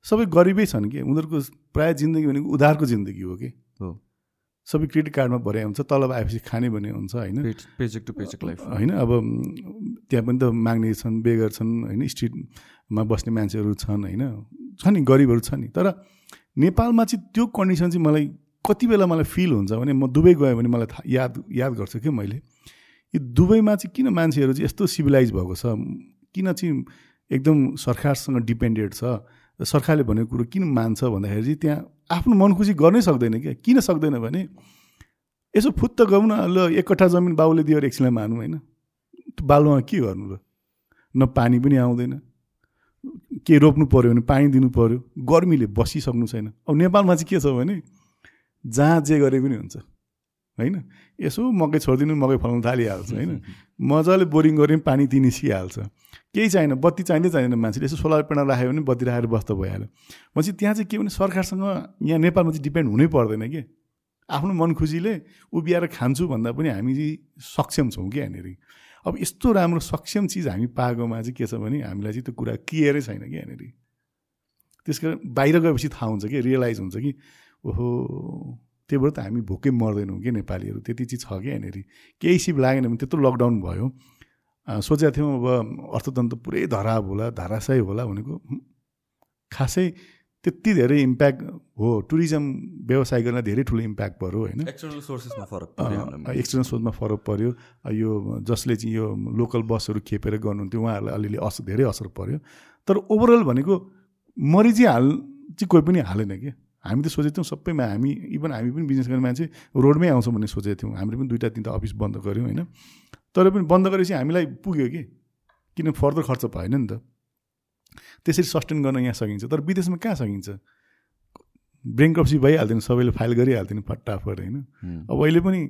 B: सबै गरिबै छन् कि? उनीहरूको प्रायः जिन्दगी भनेको उधारको जिन्दगी हो कि? हो। सबै क्रेडिट कार्डमा भरे हुन्छ तलब आएपछि खाने भन्ने हुन्छ होइन?
A: पेचेक टु पेचेक लाइफ
B: होइन अब त्यहाँ पनि त माग्ने छन् बेगर छन् होइन? स्ट्रिटमा बस्ने मान्छेहरू छन् होइन? छ नि गरिबहरू छ नि। तर नेपालमा चाहिँ त्यो कन्डिसन चाहिँ मलाई कति बेला मलाई फिल हुन्छ भने म दुबई गएँ भने मलाई थाहा याद याद गर्छु कि मैले। यो दुबईमा चाहिँ किन मान्छेहरू चाहिँ यस्तो सिभिलाइज भएको छ? किन चाहिँ एकदम सरकारसँग डिपेन्डेड छ? सरकारले भनेको कुरो किन मान्छ भन्दाखेरि चाहिँ त्यहाँ आफ्नो मन खुसी गर्नै सक्दैन क्या। किन सक्दैन भने यसो फुत्त गौँ न ल एक कट्ठा जमिन बाउले दियो एकछिनलाई मानु होइन। बालुवा के गर्नु र? न पानी पनि आउँदैन। के रोप्नु पऱ्यो भने पानी दिनु पऱ्यो गर्मीले बसिसक्नु छैन। अब नेपालमा चाहिँ के छ भने जहाँ जे गरे पनि हुन्छ। होइन? यसो मकै छोडिदिनु मकै फलाउनु थालिहाल्छ होइन? मजाले बोरिङ गऱ्यो भने पानी ती निस्किहाल्छ केही चाहिएन बत्ती चाहिँदै चाहिँदैन मान्छेले। यसो सोलर प्यानल राख्यो भने बत्ती राखेर बस्दा भइहाल्यो। भनेपछि त्यहाँ चाहिँ के भने सरकारसँग यहाँ नेपालमा चाहिँ डिपेन्ड हुनै पर्दैन कि? आफ्नो मन खुसीले उभिएर खान्छु भन्दा पनि हामी चाहिँ सक्षम छौँ कि यहाँनिर? अब यस्तो राम्रो सक्षम चिज हामी पाएकोमा चाहिँ के छ भने हामीलाई चाहिँ त्यो कुरा क्लियरै छैन कि यहाँनिर? त्यस कारण बाहिर गएपछि थाहा हुन्छ कि? रियलाइज हुन्छ कि ओहो। त्यही भएर त हामी भोकै मर्दैनौँ कि नेपालीहरू। त्यति चाहिँ छ कि यहाँनिर? केही सिप लागेन भने त्यत्रो लकडाउन भयो। सोचेको थियौँ अब अर्थतन्त्र पुरै धराब होला धाराशाही होला भनेको। खासै त्यति धेरै इम्प्याक्ट हो। टुरिज्म व्यवसाय गर्न धेरै ठुलो इम्प्याक्ट पऱ्यो होइन?
A: एक्सटर्नल सोर्सेसमा फरक
B: एक्सटर्नल सोर्समा फरक पऱ्यो यो जसले चाहिँ यो लोकल बसहरू खेपेर गर्नुहुन्थ्यो उहाँहरूलाई अलिअलि असर धेरै असर पऱ्यो तर ओभरअल भनेको मरि चाहिँ हाल चाहिँ कोही पनि हालेन कि? हामी त सोचेको थियौँ सबैमा हामी इभन हामी पनि बिजनेस गर्ने मान्छे रोडमै आउँछौँ भन्ने सोचेको थियौँ। हामीले पनि दुइटा तिनवटा अफिस बन्द गऱ्यौँ होइन। तर पनि बन्द गरेपछि हामीलाई पुग्यो कि? किन फर्दर खर्च भएन नि त। त्यसरी सस्टेन गर्न यहाँ सकिन्छ। तर विदेशमा कहाँ सकिन्छ? ब्रेङ्क क्रप्सी भइहाल्दैन सबैले फाइल गरिहाल्थ्यो फटाफट होइन। अब अहिले पनि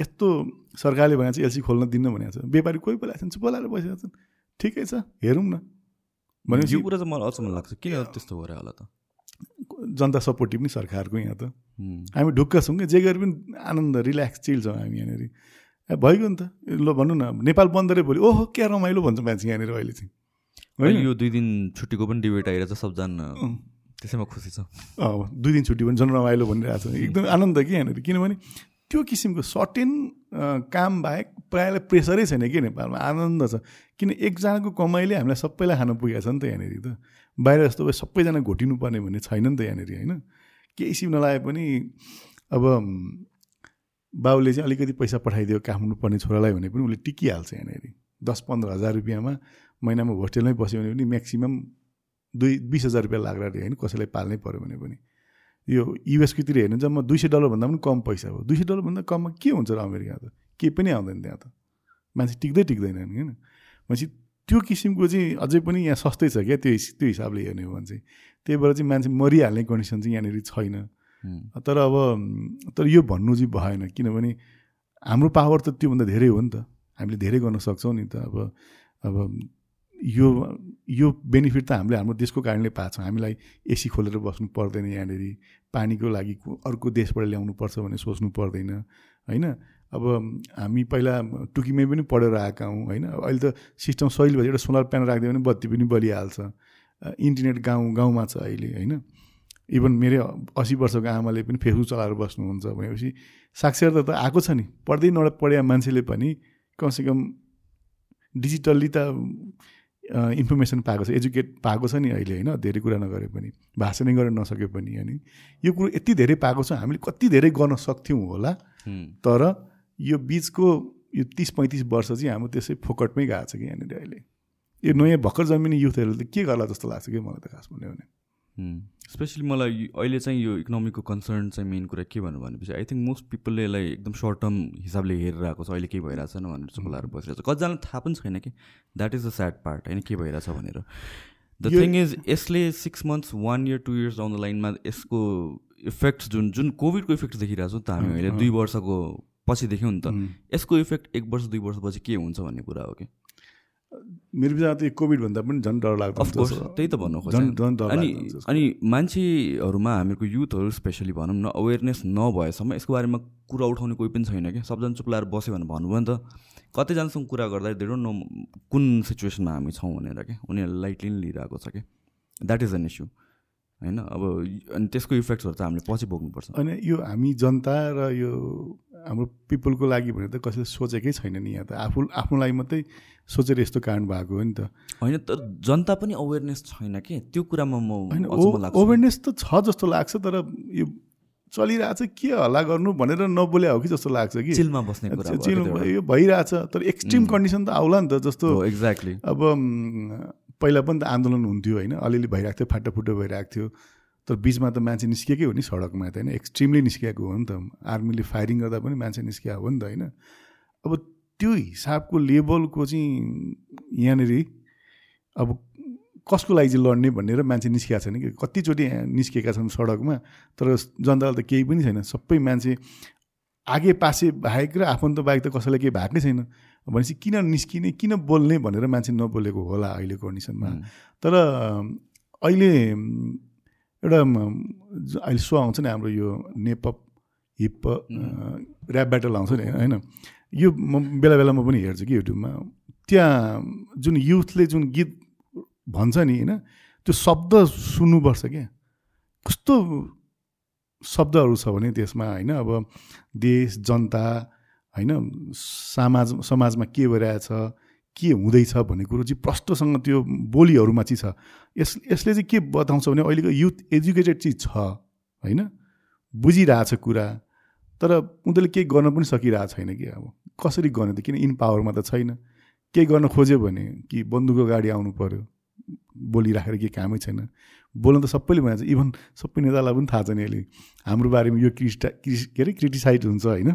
B: यस्तो सरकारले भनेको छ एलसी खोल्न दिन्न भनेको छ। व्यापारी कोही बेला छन् चुप लाएर बसेका छन्। ठिकै छ हेरौँ न।
A: भनेपछि यो कुरा चाहिँ मलाई अचम्म लाग्छ। किन त्यस्तो भएर होला त?
B: जनता सपोर्टिभ पनि सरकारको यहाँ त। हामी ढुक्क छौँ कि जे गरे पनि आनन्द रिल्याक्स चिल छौँ हामी यहाँनिर। भइगयो नि त। ल भन्नु न नेपाल बन्द भोलि ओहो क्या रमाइलो भन्छ मान्छे यहाँनिर अहिले चाहिँ।
A: होइन? यो दुई दिन छुट्टीको पनि डिबेट आइरहेछ सबजना। त्यसैमा खुसी छ।
B: दुई दिन छुट्टी पनि झन् रमाइलो भनिरहेको छ एकदम आनन्द कि यहाँनिर? किनभने त्यो किसिमको सर्टेन काम बाहेक प्रायःलाई प्रेसरै छैन कि नेपालमा। आनन्द छ। किन एकजनाको कमाइले हामीलाई सबैलाई खानु पुगेको छ नि त यहाँनिर त। बाहिर जस्तो भए सबैजना घोटिनु पर्ने भन्ने छैन नि त यहाँनिर होइन। केही सिप नलागे पनि अब बाबुले चाहिँ अलिकति पैसा पठाइदियो काठमाडौँ पर्ने छोरालाई भने पनि उसले टिकिहाल्छ यहाँनिर। दस पन्ध्र हजार रुपियाँमा महिनामा होस्टेलमै बस्यो भने पनि म्याक्सिमम् दुई बिस हजार रुपियाँ लाग्ला होइन कसैलाई पाल्नै पऱ्यो भने पनि। यो युएसकोतिर हेर्नु जम्मा दुई सय डलरभन्दा पनि कम पैसा हो। दुई सय डलरभन्दा कममा के हुन्छ र अमेरिका त? केही पनि आउँदैन त्यहाँ त। मान्छे टिक्दै टिक्दैनन् होइन। भनेपछि त्यो किसिमको चाहिँ अझै पनि यहाँ सस्तै छ क्या त्यो त्यो हिसाबले हेर्ने हो भने चाहिँ। त्यही भएर चाहिँ मान्छे मरिहाल्ने कन्डिसन चाहिँ यहाँनिर छैन। तर अब तर यो भन्नु चाहिँ भएन किनभने हाम्रो पावर त त्योभन्दा धेरै हो नि त। हामीले धेरै गर्न सक्छौँ नि त। अब अब यो यो बेनिफिट त हामीले हाम्रो देशको कारणले पाएको छौँ। हामीलाई एसी खोलेर बस्नु पर्दैन यहाँनिर। पानीको लागि अर्को देशबाट ल्याउनु पर्छ भन्ने सोच्नु पर्दैन। होइन? अब हामी पहिला टुकीमै पनि पढेर आएका हौँ होइन? अहिले त सिस्टम सहिलो भएर एउटा सोलर प्यानल राखिदियो भने बत्ती पनि बलिहाल्छ। इन्टरनेट गाउँ गाउँमा छ अहिले होइन? इभन मेरो असी वर्षको आमाले पनि फेसबुक चलाएर बस्नुहुन्छ भनेपछि साक्षरता त आएको छ नि। पढ्दै नपढेका मान्छेले पनि कमसेकम डिजिटल्ली त इन्फर्मेसन पाएको छ एजुकेट पाएको छ नि अहिले होइन? धेरै कुरा नगरे पनि भाषा नै गर्न नसके पनि होइन यो कुरो यति धेरै पाएको छ हामीले कति धेरै गर्न सक्थ्यौँ होला। तर यो बिचको यो तिस पैँतिस वर्ष चाहिँ हाम्रो त्यसै फोकटमै गएको छ कि यहाँनिर अहिले। यो नयाँ भर्खर जन्मिने युथहरूले त के गर्ला जस्तो लाग्छ कि मलाई त खास भन्यो भने?
A: स्पेसली मलाई अहिले चाहिँ यो इकोनोमीको कन्सर्न चाहिँ मेन कुरा के भन्नु भनेपछि आई थिङ्क मोस्ट पिपलले यसलाई एकदम सर्ट टर्म हिसाबले हेरेर आएको छ अहिले के भइरहेको छैन भनेर चाहिँ बसिरहेको छ। कतिजनालाई थाहा पनि छैन कि that is the sad part होइन के भइरहेछ भनेर। द थिङ इज यसले six months one year two years down the लाइनमा यसको इफेक्ट्स जुन जुन कोभिडको इफेक्ट देखिरहेको छौँ त हामी अहिले दुई वर्षको पछि देख्यौँ नि त। यसको इफेक्ट एक वर्ष दुई वर्षपछि के हुन्छ भन्ने कुरा हो कि?
B: मेरो विचार त कोभिडभन्दा पनि झन् डर लाग्छ
A: अफकोर्स त्यही त भन्नु खोज्छ अनि अनि मान्छेहरूमा हामीहरूको युथहरू स्पेसली भनौँ न अवेरनेस नभएसम्म यसको बारेमा कुरा उठाउने कोही पनि छैन क्या सबजना चुप लाएर बस्यो भने भन्नुभयो नि त कतिजनासँग कुरा गर्दा धेरै नो कुन सिचुएसनमा हामी छौँ भनेर क्या उनीहरूले लाइटली नै लिइरहेको छ क्या द्याट इज एन इस्यु होइन? अब अनि त्यसको इफेक्ट्सहरू त हामीले पछि भोग्नुपर्छ।
B: अनि यो हामी जनता र यो हाम्रो पिपलको लागि भने त कसैले सोचेकै छैन नि यहाँ त। आफू आफ्नो लागि मात्रै सोचेर यस्तो कारण भएको हो नि त।
A: होइन तर जनता पनि अवेरनेस छैन कि? त्यो कुरामा म होइन
B: अवेरनेस त छ जस्तो लाग्छ तर यो चलिरहेछ के हल्ला गर्नु भनेर नबोले हो कि जस्तो लाग्छ कि?
A: चिलमा बस्ने
B: चिल यो भइरहेछ तर एक्सट्रिम कन्डिसन त आउला नि त जस्तो
A: एक्ज्याक्टली
B: अब पहिला पनि त आन्दोलन हुन्थ्यो होइन? अलिअलि भइरहेको थियो फाटोफुटो भइरहेको थियो। तर बिचमा त मान्छे निस्किएकै हो नि सडकमा त होइन? एक्सट्रिमली निस्किएको हो नि त। आर्मीले फायरिङ गर्दा पनि मान्छे निस्किएको हो नि त होइन? अब त्यो हिसाबको लेभलको चाहिँ यहाँनिर अब कसको लागि चाहिँ लड्ने भनेर मान्छे निस्किएको छैन कि? कतिचोटि निस्केका छन् सडकमा तर जनतालाई त केही पनि छैन। सबै मान्छे आगे पासे बाहेक र आफन्त बाहेक त कसैलाई केही भएकै छैन। भनेपछि किन निस्किने किन बोल्ने भनेर मान्छे नबोलेको होला अहिलेको कन्डिसनमा। तर अहिले एउटा अहिले सो आउँछ नि हाम्रो यो नेपप हिप ऱ्याप ब्याटल आउँछ नि होइन? यो म बेला बेला म पनि हेर्छु कि युट्युबमा। त्यहाँ जुन युथले जुन गीत भन्छ नि होइन? त्यो शब्द सुन्नुपर्छ क्या। कस्तो शब्दहरू छ भने त्यसमा होइन? अब देश जनता होइन? समाज समाजमा के भइरहेछ? के हुँदैछ भन्ने कुरो चाहिँ प्रष्टसँग त्यो बोलीहरूमा चाहिँ छ। यस यसले चाहिँ के बताउँछ भने अहिलेको युथ एजुकेटेड चाहिँ छ होइन? बुझिरहेछ कुरा तर उनीहरूले केही गर्न पनि सकिरहेको छैन कि अब। कसरी गर्ने त? किन इन पावरमा त छैन। केही गर्न खोज्यो भने? कि बन्दुकको गाडी आउनु पऱ्यो बोलिराखेर केही कामै छैन। बोल्न त सबैले भनिन्छ इभन सबै नेतालाई पनि थाहा छ नि अहिले। हाम्रो बारेमा यो क्रिटिटा के अरे क्रिटिसाइड हुन्छ होइन?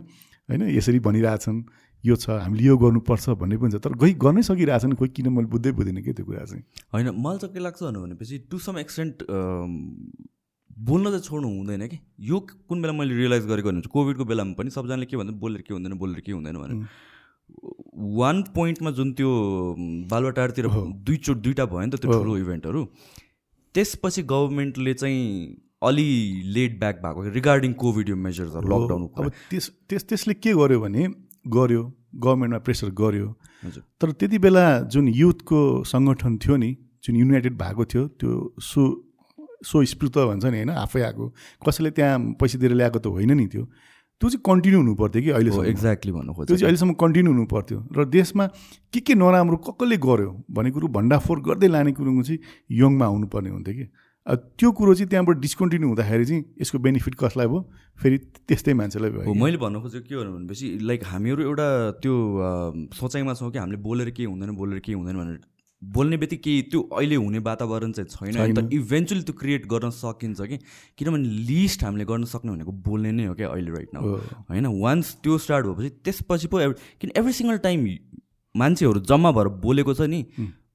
B: होइन? यसरी भनिरहेछन्। यो छ हामीले यो गर्नुपर्छ भन्ने पनि छ। तर कोही गर्नै सकिरहेछन् कोही किन मैले बुझ्दै बुझ्दिनँ क्या त्यो कुरा चाहिँ?
A: होइन मलाई चाहिँ के लाग्छ भनेपछि टु सम एक्सटेन्ट बोल्न चाहिँ छोड्नु हुँदैन कि। यो कुन बेला मैले रियलाइज गरेको भने कोभिडको बेलामा पनि सबजनाले के भन्छ बोलेर के हुँदैन बोलेर के हुँदैन भने वान पोइन्टमा जुन त्यो बालुवाटारतिर दुईचोटि दुइटा भयो नि त त्यो ठुलो इभेन्टहरू त्यसपछि गभर्मेन्टले चाहिँ अलि लेट ब्याक भएको रिगार्डिङ कोभिड यो मेजर्सहरू लकडाउनको
B: अब त्यस त्यस त्यसले के गर्यो भने गर्यो गभर्मेन्टमा प्रेसर गर्यो। तर त्यति बेला जुन युथको सङ्गठन थियो नि जुन युनाइटेड भएको थियो त्यो सो सो स्पृत भन्छ नि होइन आफै आएको कसैले त्यहाँ पैसा दिएर ल्याएको त होइन नि त्यो। त्यो चाहिँ कन्टिन्यू हुनु पर्थ्यो कि अहिलेसम्म?
A: एक्ज्याक्टली भन्नु
B: त्यो चाहिँ अहिलेसम्म कन्टिन्यू हुनु पर्थ्यो। र देशमा के के नराम्रो कसले गर्यो भन्ने कुरो भण्डाफोर गर्दै लाने कुरो चाहिँ यङमा आउनुपर्ने हुन्थ्यो कि। त्यो कुरो चाहिँ त्यहाँबाट डिस्कन्टिन्यू हुँदाखेरि चाहिँ यसको बेनिफिट कसलाई भयो? फेरि त्यस्तै मान्छेलाई भयो
A: मैले भन्नु खोजेको के हो भनेपछि लाइक हामीहरू एउटा त्यो सोचाइमा छौँ कि हामीले बोलेर के हुँदैन बोलेर के हुँदैन भनेर। बोल्ने बित्तिकै त्यो अहिले हुने वातावरण चाहिँ छैन अन्त इभेन्चुली त्यो क्रिएट गर्न सकिन्छ कि। किनभने लिस्ट हामीले गर्न सक्ने भनेको बोल्ने नै हो क्या अहिले राइट नाउ होइन? वान्स त्यो स्टार्ट भएपछि त्यसपछि पो किन एभ्री सिङ्गल टाइम मान्छेहरू जम्मा भएर बोलेको छ नि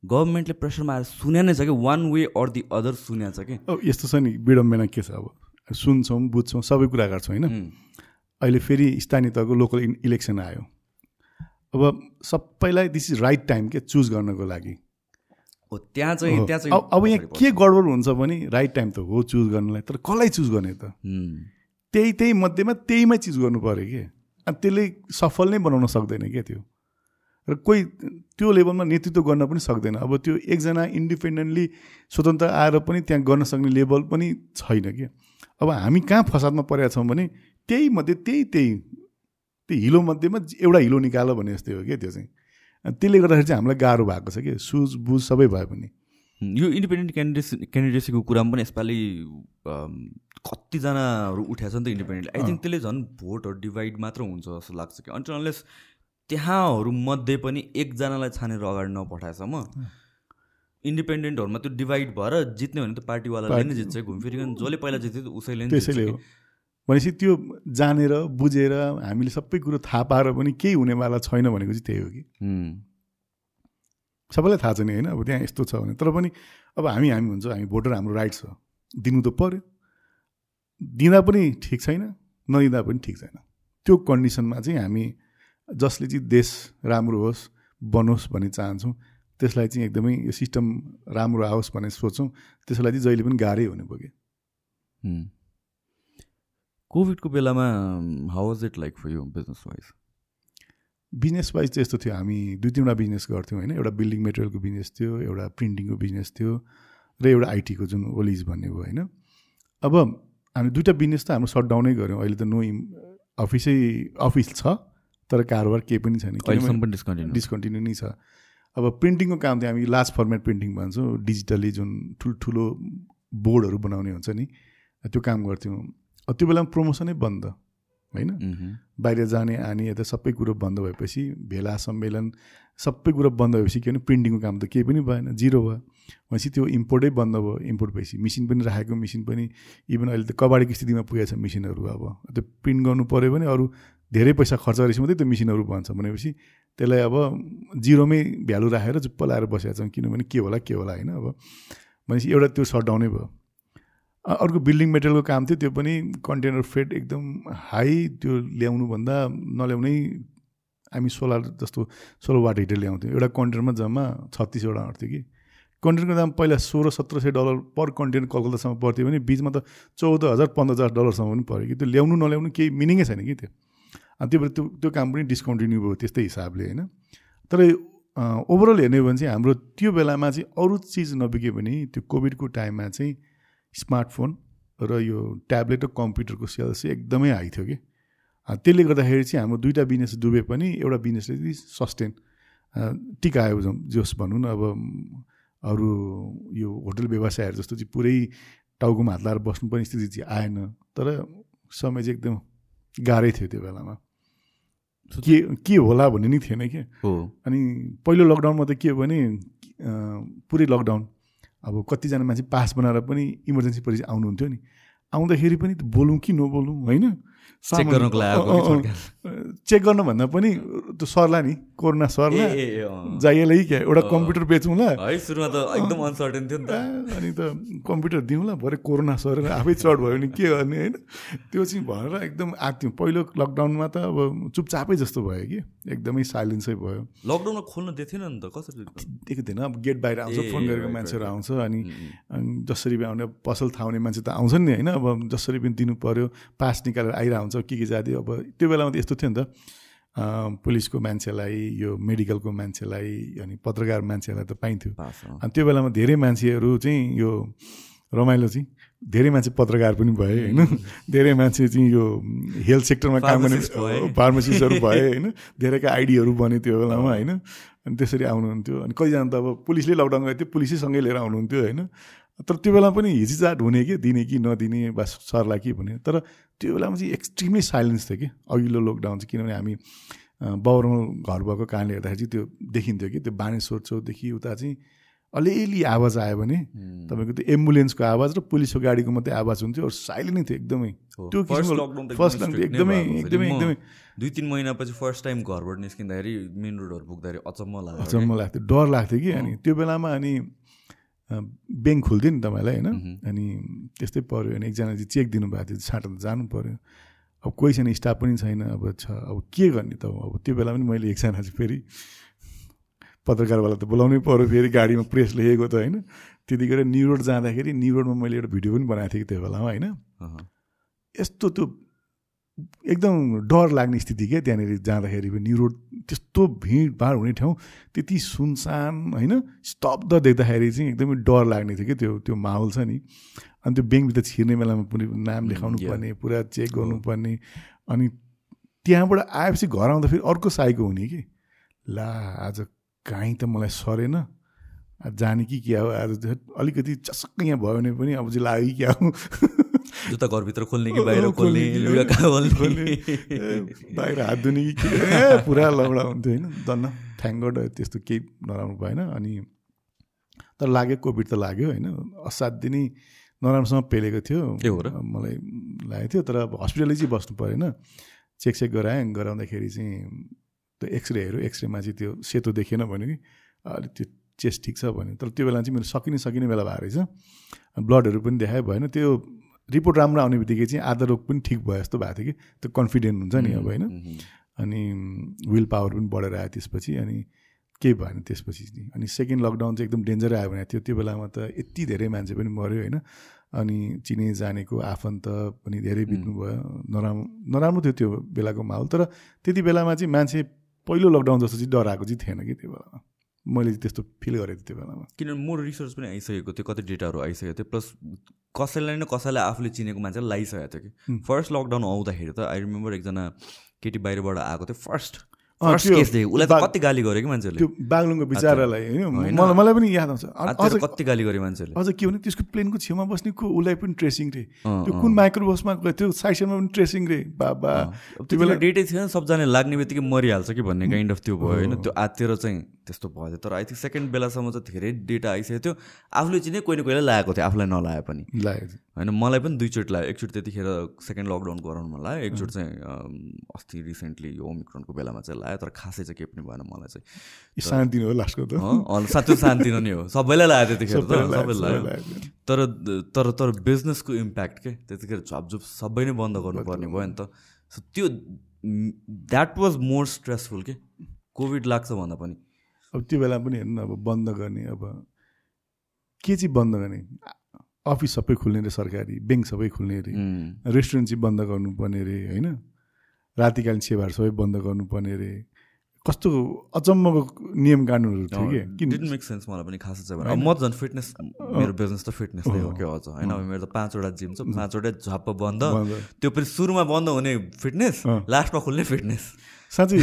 A: गभर्मेन्टले प्रेसरमा आएर सुन्या नै छ कि? One way or the other सुन्या छ कि?
B: यस्तो छ नि विडम्बना के छ अब? सुन्छौँ बुझ्छौँ सबै कुरा गर्छौँ होइन? अहिले फेरि स्थानीय तहको लोकल इलेक्सन आयो। अब सबैलाई दिस इज राइट टाइम के चुज गर्नको लागि।
A: त्यहाँ चाहिँ त्यहाँ चाहिँ
B: अब यहाँ के गडबड हुन्छ भने राइट टाइम त हो चुज गर्नलाई तर कसलाई चुज गर्ने त? त्यही त्यही मध्येमा त्यहीमै चिज गर्नु पऱ्यो कि? अनि त्यसले सफल नै बनाउन सक्दैन क्या त्यो? र कोही त्यो लेभलमा नेतृत्व गर्न पनि सक्दैन। अब त्यो एकजना इन्डिपेन्डेन्टली स्वतन्त्र आएर पनि त्यहाँ गर्न सक्ने लेभल पनि छैन क्या। अब हामी कहाँ फसादमा परेका छौँ भने त्यही मध्ये त्यही त्यही त्यो हिलो मध्येमा एउटा हिलो निकाल भने जस्तै हो क्या त्यो चाहिँ। त्यसले गर्दाखेरि चाहिँ हामीलाई गाह्रो भएको छ कि सुझ बुझ सबै भए पनि।
A: यो इन्डिपेन्डेन्ट क्यान्डिडेसी क्यान्डिडेसीको कुरामा पनि यसपालि कतिजनाहरू उठाएको छ नि त इन्डिपेन्डेन्ट आई थिङ्क त्यसले झन् भोटहरू डिभाइड मात्र हुन्छ जस्तो लाग्छ कि अन्त अनलेस त्यहाँहरूमध्ये पनि एकजनालाई छानेर अगाडि नपठाएसम्म इन्डिपेन्डेन्टहरूमा त्यो डिभाइड भएर जित्ने भने त पार्टीवालाले नै जित्छ। घुमफिरिकन जसले पहिला जित्थ्यो उसैले
B: त्यसैले हो। भनेपछि त्यो जानेर बुझेर हामीले सबै कुरो थाहा पाएर पनि केही हुनेवाला छैन भनेको चाहिँ त्यही हो कि। सबैलाई थाहा छ नि होइन अब त्यहाँ यस्तो छ भने। तर पनि अब हामी हामी हुन्छ हामी भोटर हाम्रो राइट छ दिनु त पऱ्यो दिँदा पनि ठिक छैन नदिँदा पनि ठिक छैन। त्यो कन्डिसनमा चाहिँ हामी जसले चाहिँ देश राम्रो होस् बनोस् भन्ने चाहन्छौँ। त्यसलाई चाहिँ एकदमै यो सिस्टम राम्रो आओस् भन्ने सोच्छौँ त्यसलाई चाहिँ जहिले पनि गाह्रै हुने कि
A: कोभिडको बेलामा how was it like for you business wise
B: business wise चाहिँ यस्तो थियो। हामी दुई तिनवटा बिजनेस गर्थ्यौँ होइन। एउटा बिल्डिङ मेटेरियलको बिजनेस थियो एउटा प्रिन्टिङको बिजनेस थियो र एउटा आइटीको जुन ओलिज भन्ने भयो होइन। अब हामी दुइटा बिजनेस त हाम्रो सटडाउनै गऱ्यौँ। अहिले त नो अफिसै अफिस छ। तर कारोबार केही पनि छैन। डिस्कन्टिन्यू नै छ। अब प्रिन्टिङको काम चाहिँ हामी लार्ज फर्मेट प्रिन्टिङ भन्छौँ। डिजिटली जुन ठुल्ठुलो बोर्डहरू बनाउने हुन्छ नि त्यो काम गर्थ्यौँ। त्यो बेलामा प्रमोसनै बन्द होइन। बाहिर जाने आने यता सबै कुरो बन्द भएपछि भेला सम्मेलन सबै कुरो बन्द भएपछि के भने प्रिन्टिङको काम त केही पनि भएन जिरो भयो। भनेपछि त्यो इम्पोर्टै बन्द भयो इम्पोर्ट भएपछि। मेसिन पनि राखेको मेसिन पनि इभन अहिले त कबाडीको स्थितिमा पुगेको छ मेसिनहरू अब। त्यो प्रिन्ट गर्नु पऱ्यो भने अरू धेरै पैसा खर्च गरेपछि मात्रै त्यो मेसिनहरू बन्छ। भनेपछि त्यसलाई अब जिरोमै भ्यालु राखेर चुप्प लाएर बसेका छौँ किनभने के होला के होला होइन? अब भनेपछि एउटा त्यो सटडाउनै भयो। अर्को बिल्डिङ मेटेरियलको काम थियो त्यो पनि कन्टेनर फ्रेट एकदम हाई त्यो ल्याउनुभन्दा नल्याउनै हामी सोलर जस्तो सोलर वाट हिटर ल्याउँथ्यौँ। एउटा कन्टेनरमा जम्मा छत्तिसवटा अँट्थ्यो कि। कन्टेनरको दाम पहिला सोह्र सत्र सय डलर पर कन्टेनर कलकत्तासम्म पर्थ्यो भने बिचमा त चौध हजार पन्ध्र हजार डलरसम्म पनि पऱ्यो कि। त्यो ल्याउनु नल्याउनु केही मिनिङै छैन कि त्यो। अनि त्यो भएर त्यो त्यो काम पनि डिस्कन्टिन्यू भयो त्यस्तै हिसाबले होइन? तर ओभरअल हेर्ने हो भने चाहिँ हाम्रो त्यो बेलामा चाहिँ अरू चिज नबिग्यो भने त्यो कोभिडको टाइममा चाहिँ स्मार्टफोन र यो ट्याब्लेट र कम्प्युटरको सेल्स चाहिँ एकदमै हाई थियो कि। त्यसले गर्दाखेरि चाहिँ हाम्रो दुइटा बिजनेस डुबे पनि एउटा बिजनेसले चाहिँ सस्टेन टिकायो जोस् भनौँ न अब अरू यो होटल व्यवसायहरू जस्तो चाहिँ पुरै टाउकोमा हात लाएर बस्नुपर्ने स्थिति चाहिँ आएन। तर समय चाहिँ एकदम गाह्रै थियो त्यो बेलामा। के के होला भन्ने नि थिएन क्या
A: हो।
B: अनि पहिलो लकडाउनमा त के हो भने पुरै लकडाउन अब कतिजना मान्छे पास बनाएर पनि इमर्जेन्सी परिचय आउनुहुन्थ्यो नि। आउँदाखेरि पनि त बोलौँ कि नबोलौँ होइन?
A: चेक गर्नको लागि
B: चेक गर्नुभन्दा पनि त्यो सर्ला नि कोरोना सर्ला। जाइएलै क्या एउटा। कम्प्युटर बेचौँला।
A: है सुरुमा त एकदम अनसर्टेन थियो नि त।
B: अनि त कम्प्युटर दिउँला भरे कोरोना सरेर आफै चढ भयो भने के गर्ने होइन? त्यो चाहिँ भएर एकदम आएको थियौँ। पहिलो लकडाउनमा त अब चुपचापै जस्तो भयो कि एकदमै साइलेन्सै भयो।
A: लकडाउनमा खोल्न दिएको थिएन नि त कसरी?
B: दिएको थिएन। अब गेट बाहिर आउँछ फोन गरेको मान्छेहरू आउँछ अनि जसरी पनि आउने पसल थाउने मान्छे त आउँछन् नि होइन? अब जसरी पनि दिनु पऱ्यो पास निकालेर आइरह हुन्छ के के जाति अब त्यो बेलामा त यस्तो थियो नि त। पुलिसको मान्छेलाई यो मेडिकलको मान्छेलाई अनि पत्रकार मान्छेलाई त पाइन्थ्यो। अनि त्यो बेलामा धेरै मान्छेहरू चाहिँ यो रमाइलो चाहिँ धेरै मान्छे पत्रकार पनि भए होइन? धेरै मान्छे चाहिँ यो हेल्थ सेक्टरमा काम गर्ने। फार्मासिस्टहरू भए होइन? धेरैका आइडीहरू बने त्यो बेलामा होइन? अनि त्यसरी आउनुहुन्थ्यो। अनि कतिजना त अब पुलिसले लकडाउन गरेको थियो पुलिसै सँगै लिएर आउनुहुन्थ्यो होइन? तर त्यो बेला पनि हिचिचाट हुने कि दिने कि नदिने बस सरला कि भने तर त्यो बेलामा चाहिँ एक्सट्रिमली साइलेन्स थियो कि। अघिल्लो लकडाउन चाहिँ किनभने हामी बाबुरामा घर भएको कारणले हेर्दाखेरि चाहिँ त्यो देखिन्थ्यो कि। त्यो बानेश्वर चौकदेखि उता चाहिँ अलिअलि आवाज आयो भने तपाईँको त्यो एम्बुलेन्सको आवाज र पुलिसको गाडीको मात्रै आवाज हुन्थ्यो अरू साइलेन्ट नै थियो एकदमै। त्यो फर्स्ट
A: एकदमै strict नै
B: एकदमै। एकदमै एकदमै।
A: दुई तिन महिनापछि फर्स्ट टाइम घरबाट निस्किँदाखेरि मेन रोडहरू पुग्दाखेरि अचम्म लाग्यो
B: अचम्म लाग्थ्यो डर लाग्थ्यो कि। अनि त्यो बेलामा अनि ब्याङ्क खुल्थ्यो नि तपाईँलाई होइन। अनि त्यस्तै पऱ्यो अनि एकजना चाहिँ चेक दिनुभएको थियो साँटो त जानु पऱ्यो अब कोही छैन स्टाफ पनि छैन अब छ अब के गर्ने त? अब त्यो बेला पनि मैले एकजना चाहिँ फेरि पत्रकारवाला त बोलाउनै पऱ्यो फेरि गाडीमा प्रेस लेखेको त होइन? त्यतिखेर न्यु रोड जाँदाखेरि न्यु रोडमा मैले एउटा भिडियो पनि बनाएको थिएँ त्यो बेलामा होइन। यस्तो त्यो एकदम डर लाग्ने स्थिति क्या त्यहाँनिर जाँदाखेरि पनि न्यु रोड त्यस्तो भिडभाड हुने ठाउँ त्यति सुनसान होइन स्तब्ध देख्दाखेरि चाहिँ एकदमै डर लाग्ने थियो कि त्यो त्यो माहौल छ नि। अनि त्यो ब्याङ्कभित्र छिर्ने बेलामा पनि नाम लेखाउनु. पर्ने पुरा चेक गर्नुपर्ने अनि त्यहाँबाट आएपछि घर आउँदा फेरि अर्को साइको हुने कि। ला आज काहीँ त मलाई सरेन। जाने कि क्या हो? आज अलिकति चसक्क यहाँ भयो भने पनि अब चाहिँ लाग्यो कि क्या हो?
A: जुत्ता घरभित्र खोल्ने कि बाहिर
B: खोल्ने
A: लुगा कहाँ
B: खोल्ने, बाहिर हात धुने कि पुरा लौडा हुन्थ्यो होइन? दन्न थ्याङ्क गड त्यस्तो केही नराम्रो भएन अनि तर लाग्यो कोभिड त लाग्यो होइन? असाध्यै नै नराम्रोसँग पेलेको थियो।
A: ए हो र?
B: मलाई लागेको थियो तर अब हस्पिटलै चाहिँ बस्नु परेन। चेक चेक गराएँ गराउँदाखेरि चाहिँ त्यो एक्सरे हेऱ्यो। एक्सरेमा चाहिँ त्यो सेतो देखेन भन्यो कि। अलिक त्यो चेस्ट ठिक छ भन्यो। तर त्यो बेला चाहिँ मेरो सकिने सकिने बेला भएको रहेछ। ब्लडहरू पनि देखायो भएन। त्यो रिपोर्ट राम्रो आउने बित्तिकै चाहिँ आधा रोग पनि ठिक भयो जस्तो भएको थियो कि। त्यो कन्फिडेन्ट हुन्छ नि अब होइन। अनि विल पावर पनि बढेर आयो त्यसपछि अनि केही भएन त्यसपछि चाहिँ अनि सेकेन्ड लकडाउन चाहिँ एकदम डेन्जरै आयो भने थियो त्यो बेलामा त यति धेरै मान्छे पनि मऱ्यो होइन? अनि चिने जानेको आफन्त पनि धेरै बित्नुभयो। नराम्रो नराम्रो थियो त्यो बेलाको माहौल। तर त्यति बेलामा चाहिँ मान्छे पहिलो लकडाउन जस्तो चाहिँ डराएको चाहिँ थिएन कि त्यो बेलामा। मैले त्यस्तो फिल गरेको थिएँ त्यो बेलामा।
A: किनभने मोर रिसर्च पनि आइसकेको थियो कति डेटाहरू आइसकेको थियो प्लस कसैलाई न कसैलाई आफूले चिनेको मान्छेलाई लगाइसकेको थियो कि। फर्स्ट लकडाउन आउँदाखेरि त आई रिमेम्बर एकजना केटी बाहिरबाट आएको थियो फर्स्ट फर्स्ट
B: त्यो
A: केस देखेको। उसलाई त कति गाली गर्यो कि मान्छेले
B: त्यो बागलुङको विचारालाई होइन। मलाई मलाई पनि याद आउँछ।
A: अझ कति गाली गर्यो मान्छेले
B: अझ के भने त्यसको प्लेनको छेउमा बस्ने को उसलाई पनि ट्रेसिङ रे। त्यो। कुन माइक्रोबसमा गयो त्यो साइसनमा पनि ट्रेसिङ रे। बाबा।
A: त्यो बेला डेटै थिएन सबजना लाग्ने बित्तिकै मरिहाल्छ कि भन्ने काइन्ड अफ त्यो भयो होइन? त्यो आत्तिर चाहिँ त्यस्तो भयो। तर आई थिङ्क सेकेन्ड बेलासम्म चाहिँ धेरै डेटा आइसकेको थियो। आफूले चाहिँ नै कोही न कोहीलाई लागेको थियो आफूलाई नलाए पनि।
B: लाग्यो
A: होइन मलाई पनि दुईचोटि लाग्यो। एकचोटि त्यतिखेर सेकेन्ड लकडाउन गराउनु मन लाग्यो एकचोटि चाहिँ अस्ति रिसेन्टली यो ओमिक्रोनको बेलामा चाहिँ लाग्यो तर खासै चाहिँ केही पनि भएन मलाई चाहिँ।
B: शान्ति हो लास्टको त।
A: साँच्चै शान्ति नै हो। सबैलाई लाग्यो त्यतिखेर त
B: सबैलाई लाग्यो।
A: तर तर तर बिजनेसको इम्प्याक्ट के? त्यतिखेर झपझुप सबै नै बन्द गर्नुपर्ने भयो नि त। सो त्यो द्याट वाज मोर स्ट्रेसफुल के? कोभिड लाग्छ भन्दा पनि।
B: अब त्यो बेला पनि हेर्नु अब बन्द गर्ने अब के चाहिँ बन्द गर्ने? अफिस सबै खुल्ने रे सरकारी ब्याङ्क सबै खुल्ने रे
A: उम्,
B: रेस्टुरेन्ट चाहिँ बन्द गर्नुपर्ने रे होइन? रातिकालीन सेवाहरू सबै बन्द गर्नुपर्ने रे कस्तो अचम्मको नियम कानुनहरू थियो कि? किन?
A: डिडन्ट मेक सेन्स मलाई पनि खासै चाहिँ अब म झन् फिटनेस मेरो बिजनेस त फिटनेस नै हो क्या अझ होइन? मेरो त पाँचवटा जिम छ पाँचवटा झप्प बन्द। त्यो पनि सुरुमा बन्द हुने फिटनेस। लास्टमा खुल्ने फिटनेस
B: साँच्चै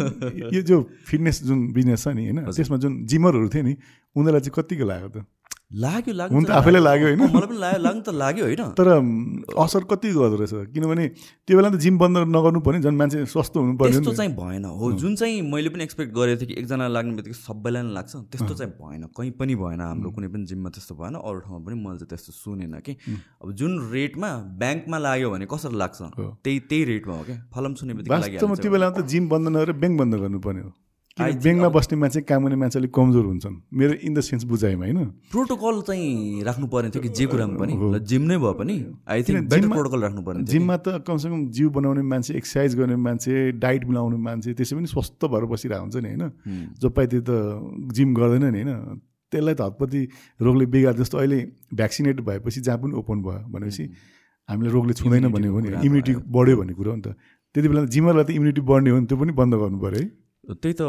B: यो जो फिटनेस जुन बिजनेस छ नि होइन? त्यसमा जुन जिमरहरू थियो नि उनीहरूलाई चाहिँ कतिको लाग्यो त?
A: लाग्यो लाग्यो
B: हुन त आफैलाई लाग्यो। होइन?
A: मलाई पनि लाग्यो लाग्नु त लाग्यो होइन।
B: तर असर कति गर्दो रहेछ? किनभने त्यो बेला त जिम बन्द नगर्नु पर्ने झन् मान्छे स्वस्थ हुनु पर्ने
A: त्यस्तो चाहिँ भएन हो। जुन चाहिँ मैले पनि एक्सपेक्ट गरेको थिएँ कि एकजना लाग्ने बित्तिकै सबैलाई नै लाग्छ त्यस्तो चाहिँ भएन। कहीँ पनि भएन हाम्रो कुनै पनि जिममा त्यस्तो भएन। अरू ठाउँमा पनि मैले चाहिँ त्यस्तो सुनेन कि। अब जुन रेटमा ब्याङ्कमा लाग्यो भने कसरी लाग्छ? त्यही त्यही रेटमा हो क्या। फलम सुने बित्तिकै
B: त्यो बेलामा त जिम बन्द नगरेर ब्याङ्क बन्द गर्नुपर्ने हो। ब्याङ्कमा बस्ने मान्छे काम गर्ने मान्छे अलिक कमजोर हुन्छन्। मेरो इन द सेन्स बुझाइमा होइन?
A: प्रोटोकल चाहिँ राख्नु पर्ने थियो कि जे कुरामा पनि जिम नै भए पनि आई थिङ्क प्रोटोकल राख्नु पर्ने
B: जिममा त कमसेकम जिउ बनाउने मान्छे एक्सर्साइज गर्ने मान्छे डाइट मिलाउने मान्छे त्यसै पनि स्वस्थ भएर बसिरहेको हुन्छ नि होइन? जो पाइ त्यो त जिम गर्दैन नि होइन? त्यसलाई त हतपति रोगले बिगार जस्तो अहिले भ्याक्सिनेट भएपछि जहाँ पनि ओपन भयो भनेपछि हामीलाई रोगले छुँदैन भन्ने हो नि इम्युनिटी बढ्यो भन्ने कुरो हो नि त। त्यति बेला जिमरलाई त इम्युनिटी बढ्ने हो नि त्यो पनि बन्द गर्नु पऱ्यो है।
A: त्यही त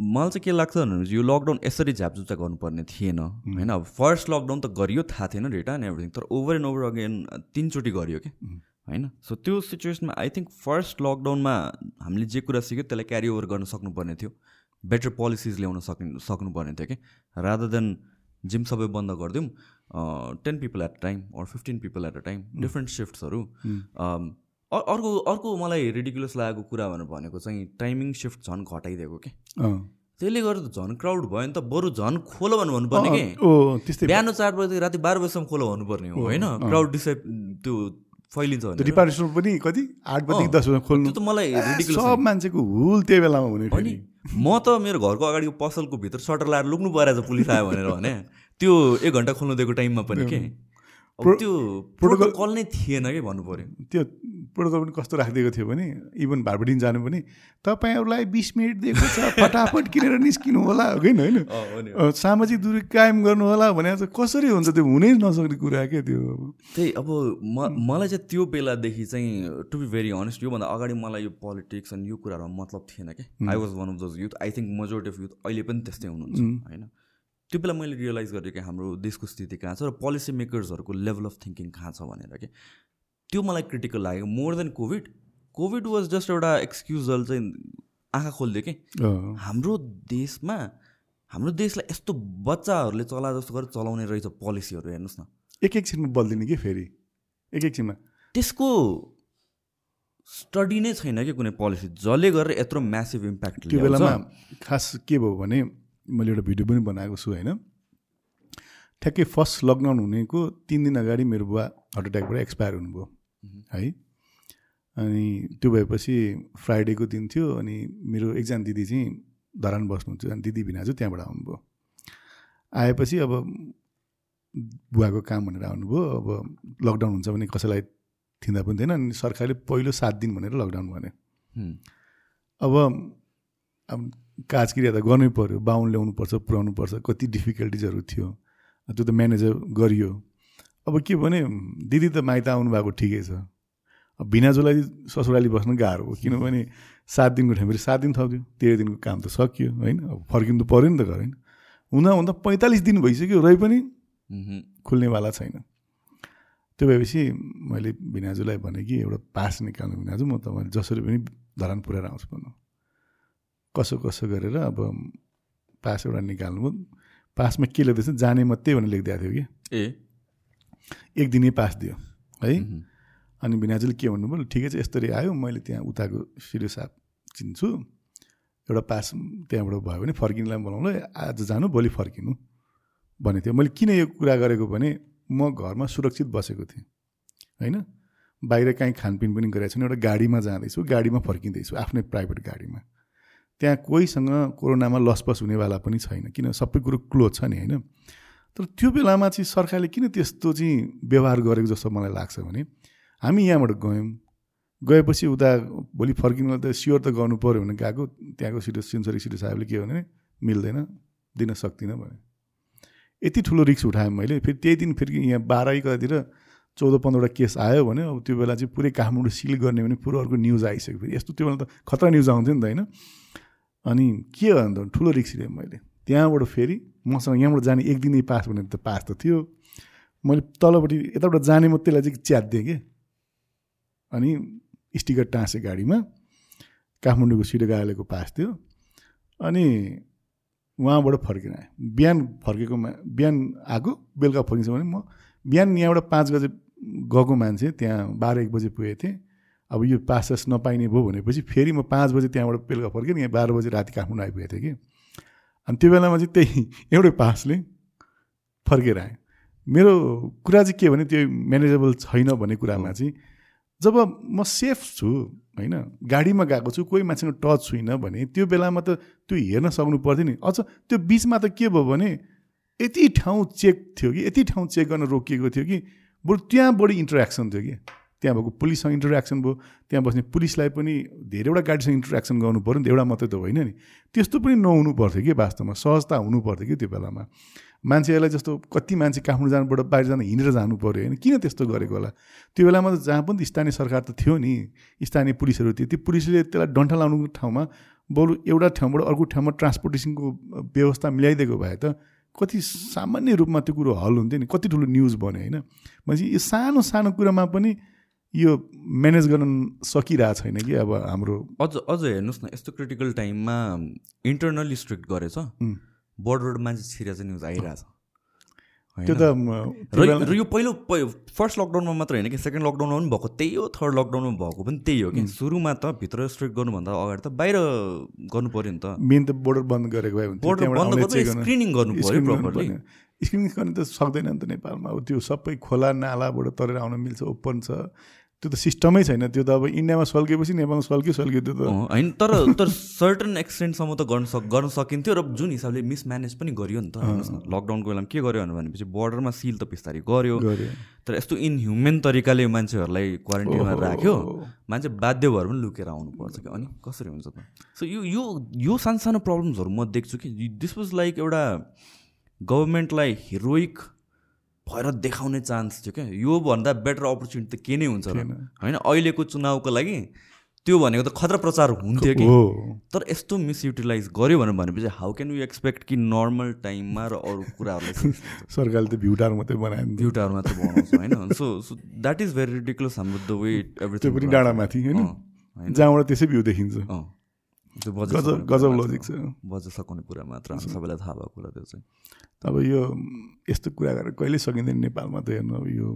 A: मलाई चाहिँ के लाग्छ भनेपछि यो लकडाउन यसरी झ्यापझुप चाहिँ गर्नुपर्ने थिएन होइन? अब फर्स्ट लकडाउन त गरियो थाहा थिएन डेटा एन्ड एभ्रिथिङ तर ओभर एन्ड ओभर अगेन तिनचोटि गरियो कि? होइन? सो त्यो सिचुएसनमा आई थिङ्क फर्स्ट लकडाउनमा हामीले जे कुरा सिक्यो त्यसलाई क्यारी ओभर गर्न सक्नुपर्ने थियो। बेटर पोलिसिज ल्याउन सक्नु सक्नुपर्ने थियो कि? रादर देन जिम सबै बन्द गरिदिउँ ten people at a time or fifteen people at a time different सिफ्ट्सहरू अर्को अर्को मलाई रिडिकुलस लागेको कुरा भनेर भनेको चाहिँ टाइमिङ सिफ्ट झन् घटाइदिएको कि। त्यसले गर्दा झन् क्राउड भयो नि त बरु झन् खोलो भन्नु भन्नुपर्ने कि? बिहान चार बजी राति बाह्र बजीसम्म खोलो भन्नुपर्ने हो होइन? क्राउड डिसाइड त्यो फैलिन्छ
B: डिपार्टमेन्ट पनि कति? आठ बजीदेखि दस बजी खोल्नु।
A: त मलाई रिडिकुलस
B: सब मान्छेको हुल त्यही बेलामा हुने फेरि।
A: म त मेरो घरको अगाडिको पसलको भित्र सटर लाएर लुक्नु परेछ पुलिस आयो भनेर भने। त्यो एक घन्टा खोल्नु दिएको टाइममा पनि के? त्यो प्रोटोकल नै थिएन कि भन्नु पर्यो
B: त्यो प्रोटोकल पनि कस्तो राखिदिएको थियो भने इभन भाडबडिन जानु पनि तपाईँहरूलाई बिस मिनट दिएको छ फटाफट किनेर निस्किनु होला होइन। होइन सामाजिक दूरी कायम गर्नु होला भने चाहिँ कसरी हुन्छ त्यो हुनै नसक्ने कुरा के त्यो?
A: त्यही अब म मलाई चाहिँ त्यो बेलादेखि चाहिँ टु बी भेरी अनेस्ट योभन्दा अगाडि मलाई यो पोलिटिक्स अनि यो कुराहरूमा मतलब थिएन कि। I was one of those youth I think majority of youth अहिले पनि त्यस्तै हुनुहुन्छ होइन। त्यो बेला मैले रियलाइज गरेँ कि हाम्रो देशको स्थिति कहाँ छ र पोलिसी मेकर्सहरूको लेभल अफ थिङ्किङ कहाँ छ भनेर कि त्यो मलाई क्रिटिकल लाग्यो। More than covid covid was just एउटा एक्सक्युजल चाहिँ आँखा खोलिदियो कि हाम्रो देशमा हाम्रो देशलाई यस्तो बच्चाहरूले चला जस्तो गरेर चलाउने रहेछ पोलिसीहरू हेर्नुहोस् न।
B: एक एकछिनमा बदलिने कि फेरि? एक एकछिनमा
A: त्यसको स्टडी नै छैन कि कुनै पोलिसी जसले गरेर यत्रो म्यासिभ इम्प्याक्ट
B: त्यो बेलामा खास के भयो भने मैले एउटा भिडियो पनि बनाएको छु होइन? ठ्याक्कै फर्स्ट लकडाउन हुनेको तिन दिन अगाडि मेरो बुवा हार्ट एट्याकबाट एक्सपायर हुनुभयो है? अनि त्यो भएपछि फ्राइडेको दिन थियो अनि मेरो एकजना दिदी चाहिँ धरान बस्नुहुन्थ्यो अनि दिदी भिना चाहिँ त्यहाँबाट आउनुभयो। आएपछि अब बुवाको काम भनेर आउनुभयो अब लकडाउन हुन्छ भने कसैलाई थिँदा पनि थिएन अनि सरकारले पहिलो सात दिन भनेर लकडाउन भने अब अब काजक्रिया त गर्नै पऱ्यो बाहुन ल्याउनुपर्छ पुऱ्याउनु पर्छ कति डिफिकल्टिजहरू थियो त्यो त म्यानेजर गरियो। अब के भने दिदी त माइत आउनु भएको ठिकै छ। अब भिनाजुलाई ससुराली बस्न गाह्रो हो किनभने सात दिनको ठाउँ फेरि सात दिन थप्थ्यो तेह्र दिनको काम त सकियो होइन? अब फर्किनु त पऱ्यो नि त घर होइन हुँदा हुँदा पैँतालिस दिन भइसक्यो रै पनि खुल्नेवाला छैन। त्यो भएपछि मैले भिनाजुलाई भने कि एउटा पास निकाल्नु भिनाजु म तपाईँले जसरी पनि धरान पुऱ्याएर आउँछु भन्नु। कसो कसो गरेर अब पास एउटा निकाल्नु। पासमा के लेख्दैछ? जाने मात्रै भनेर लेखिदिएको थियो कि?
A: ए।
B: एक दिनै पास दियो है। अनि भिनाजुले के भन्नुभयो? ठिकै छ यस्तरी आयो मैले त्यहाँ उताको सिडियो साहब चिन्छु। एउटा पास त्यहाँबाट भयो भने फर्किनुलाई बोलाउँला आज जानु भोलि फर्किनु भनेको थियो। मैले किन यो कुरा गरेको भने म घरमा सुरक्षित बसेको थिएँ होइन? बाहिर काहीँ खानपिन पनि गरेको छैन एउटा गाडीमा जाँदैछु गाडीमा फर्किँदैछु आफ्नै प्राइभेट गाडीमा। त्यहाँ कोहीसँग कोरोनामा लसपस हुनेवाला पनि छैन किन सबै कुरो क्लोज छ नि होइन? तर त्यो बेलामा चाहिँ सरकारले किन त्यस्तो चाहिँ व्यवहार गरेको जस्तो मलाई लाग्छ भने हामी यहाँबाट गयौँ गएपछि उता भोलि फर्किनु त स्योर त गर्नु पऱ्यो भने गएको त्यहाँको सिटो सिन्सरी सिटो साहेबले के भने मिल्दैन दिन सक्दिनँ भने। यति ठुलो रिक्स उठाएँ मैले फेरि त्यही दिन फेरि यहाँ बाह्र कतातिर चौध पन्ध्रवटा केस आयो भने अब त्यो बेला चाहिँ पुरै काठमाडौँ सिल गर्ने भने पुरो अर्को न्युज आइसक्यो फेरि। यस्तो त्यो बेला त खतरा न्युज आउँथ्यो नि त होइन? अनि के अन्त ठुलो रिक्स लिएँ मैले। त्यहाँबाट फेरि मसँग यहाँबाट जाने एक दिनै पास भनेर त पास त थियो। मैले तलपट्टि यताबाट जाने मात्रैलाई चाहिँ च्यातिदिएँ कि। अनि स्टिकर टाँसेँ गाडीमा। काठमाडौँको सिटो गालेको पास थियो। अनि उहाँबाट फर्किन आएँ। बिहान फर्केकोमा बिहान आएको बेलुका फर्किन्छ भने म बिहान यहाँबाट पाँच बजे गएको मान्छे त्यहाँ बाह्र एक बजे पुगेको थिएँ। अब यो पास सास नपाइने भयो भनेपछि फेरि म पाँच बजे त्यहाँबाट बेलुका फर्केँ यहाँ बाह्र बजे राति काठमाडौँ आइपुगेको थिएँ कि। अनि त्यो बेलामा चाहिँ त्यही एउटै पासले फर्केर आएँ। मेरो कुरा चाहिँ के भने त्यो म्यानेजेबल छैन भन्ने कुरामा चाहिँ जब म सेफ छु होइन गाडीमा गएको छु कोही मान्छेको टच छुइनँ भने त्यो बेलामा त त्यो हेर्न सक्नु पर्थ्यो नि। अझ त्यो बिचमा त के भयो भने यति ठाउँ चेक थियो कि यति ठाउँ चेक गर्न रोकिएको थियो कि बरु त्यहाँ बढी इन्टरेक्सन थियो कि। त्यहाँ भएको पुलिससँग इन्टरेक्सन भयो त्यहाँ बस्ने पुलिसलाई पनि धेरैवटा गाडीसँग इन्टरेक्सन गर्नु पऱ्यो नि त एउटा मात्रै त होइन नि। त्यस्तो पनि नहुनु पर्थ्यो कि वास्तवमा सहजता हुनु पर्थ्यो कि त्यो बेलामा। मान्छेहरूलाई जस्तो कति मान्छे काठमाडौँ जानुबाट बाहिर जानु हिँडेर जानु पऱ्यो होइन? किन त्यस्तो गरेको होला? त्यो बेलामा त जहाँ पनि स्थानीय सरकार त थियो नि स्थानीय पुलिसहरू थियो त्यो पुलिसले त्यसलाई डन्ठा लाउनुको ठाउँमा बरु एउटा ठाउँबाट अर्को ठाउँमा ट्रान्सपोर्टेसनको व्यवस्था मिलाइदिएको भए त कति सामान्य रूपमा त्यो कुरो हल हुन्थ्यो नि कति ठुलो न्युज बन्यो होइन? भनेपछि यो सानो सानो कुरामा पनि यो म्यानेज गर्न सकिरहेको छैन कि अब हाम्रो
A: अझ अझ हेर्नुहोस् न यस्तो क्रिटिकल टाइममा इन्टरनली स्ट्रिक्ट गरेछ। बोर्डरबाट मान्छे छिरेर चाहिँ न्युज आइरहेछ?
B: त्यो त
A: र यो पहिलो फर्स्ट लकडाउनमा मात्र होइन कि सेकेन्ड लकडाउनमा पनि भएको त्यही हो थर्ड लकडाउनमा भएको पनि त्यही हो कि। सुरुमा त भित्र स्ट्रिक्ट गर्नुभन्दा अगाडि त बाहिर गर्नु पऱ्यो नि त।
B: मेन त बोर्डर बन्द गरेको भए
A: बोर्डर बन्द स्क्रिनिङ गर्नु पऱ्यो प्रपरली।
B: स्क्रिनिङ गर्ने त सक्दैन नि त नेपालमा। अब त्यो सबै खोला नालाबाट तरेर आउन मिल्छ ओपन छ। त्यो त सिस्टमै छैन त्यो त अब इन्डियामा सल्केपछि नेपालमा सल्क्यो सल्क्यो त्यो त।
A: होइन तर तर सर्टन एक्सटेन्टसम्म त गर्न सक गर्न सकिन्थ्यो र जुन हिसाबले मिसम्यानेज पनि गरियो नि त हेर्नुहोस् न लकडाउनको बेलामा के गर्यो भनेपछि बोर्डरमा सिल त बिस्तारै गर्यो।
B: गऱ्यो
A: तर यस्तो इनह्युमेन तरिकाले मान्छेहरूलाई क्वारेन्टाइनमा राख्यो मान्छे बाध्य भएर पनि लुकेर आउनुपर्छ कि अनि कसरी हुन्छ त? सो यो यो यो सानसानो प्रब्लम्सहरू म देख्छु कि दिस वाज लाइक एउटा गभर्मेन्टलाई हिरोइक भएर देखाउने चान्स थियो क्या। योभन्दा बेटर अपर्च्युनिटी त के नै हुन्छ र होइन अहिलेको चुनावको लागि त्यो भनेको त खतरा प्रचार हुन्थ्यो कि।
B: हो।
A: तर यस्तो मिसयुटिलाइज गर्यो भनेर भनेपछि हाउ क्यान यु एक्सपेक्ट कि नर्मल टाइममा र अरू कुराहरूलाई
B: सरकारले त भ्युटार मात्रै बनायो।
A: भ्युटार मात्र बनाउँछ होइन? So so that is very ridiculous हाम्रो द वे एभ्रिथिङ
B: पनि डाँडामाथि होइन? जहाँबाट त्यसै भ्यू देखिन्छ।
A: त्यो बजेट
B: गजब लजिक छ।
A: बजेट सघाउने कुरा मात्र सबैलाई थाहा भएको कुरा त्यो चाहिँ।
B: अब यो यस्तो कुरा गरेर कहिले सकिँदैन नेपालमा त हेर्नु अब यो।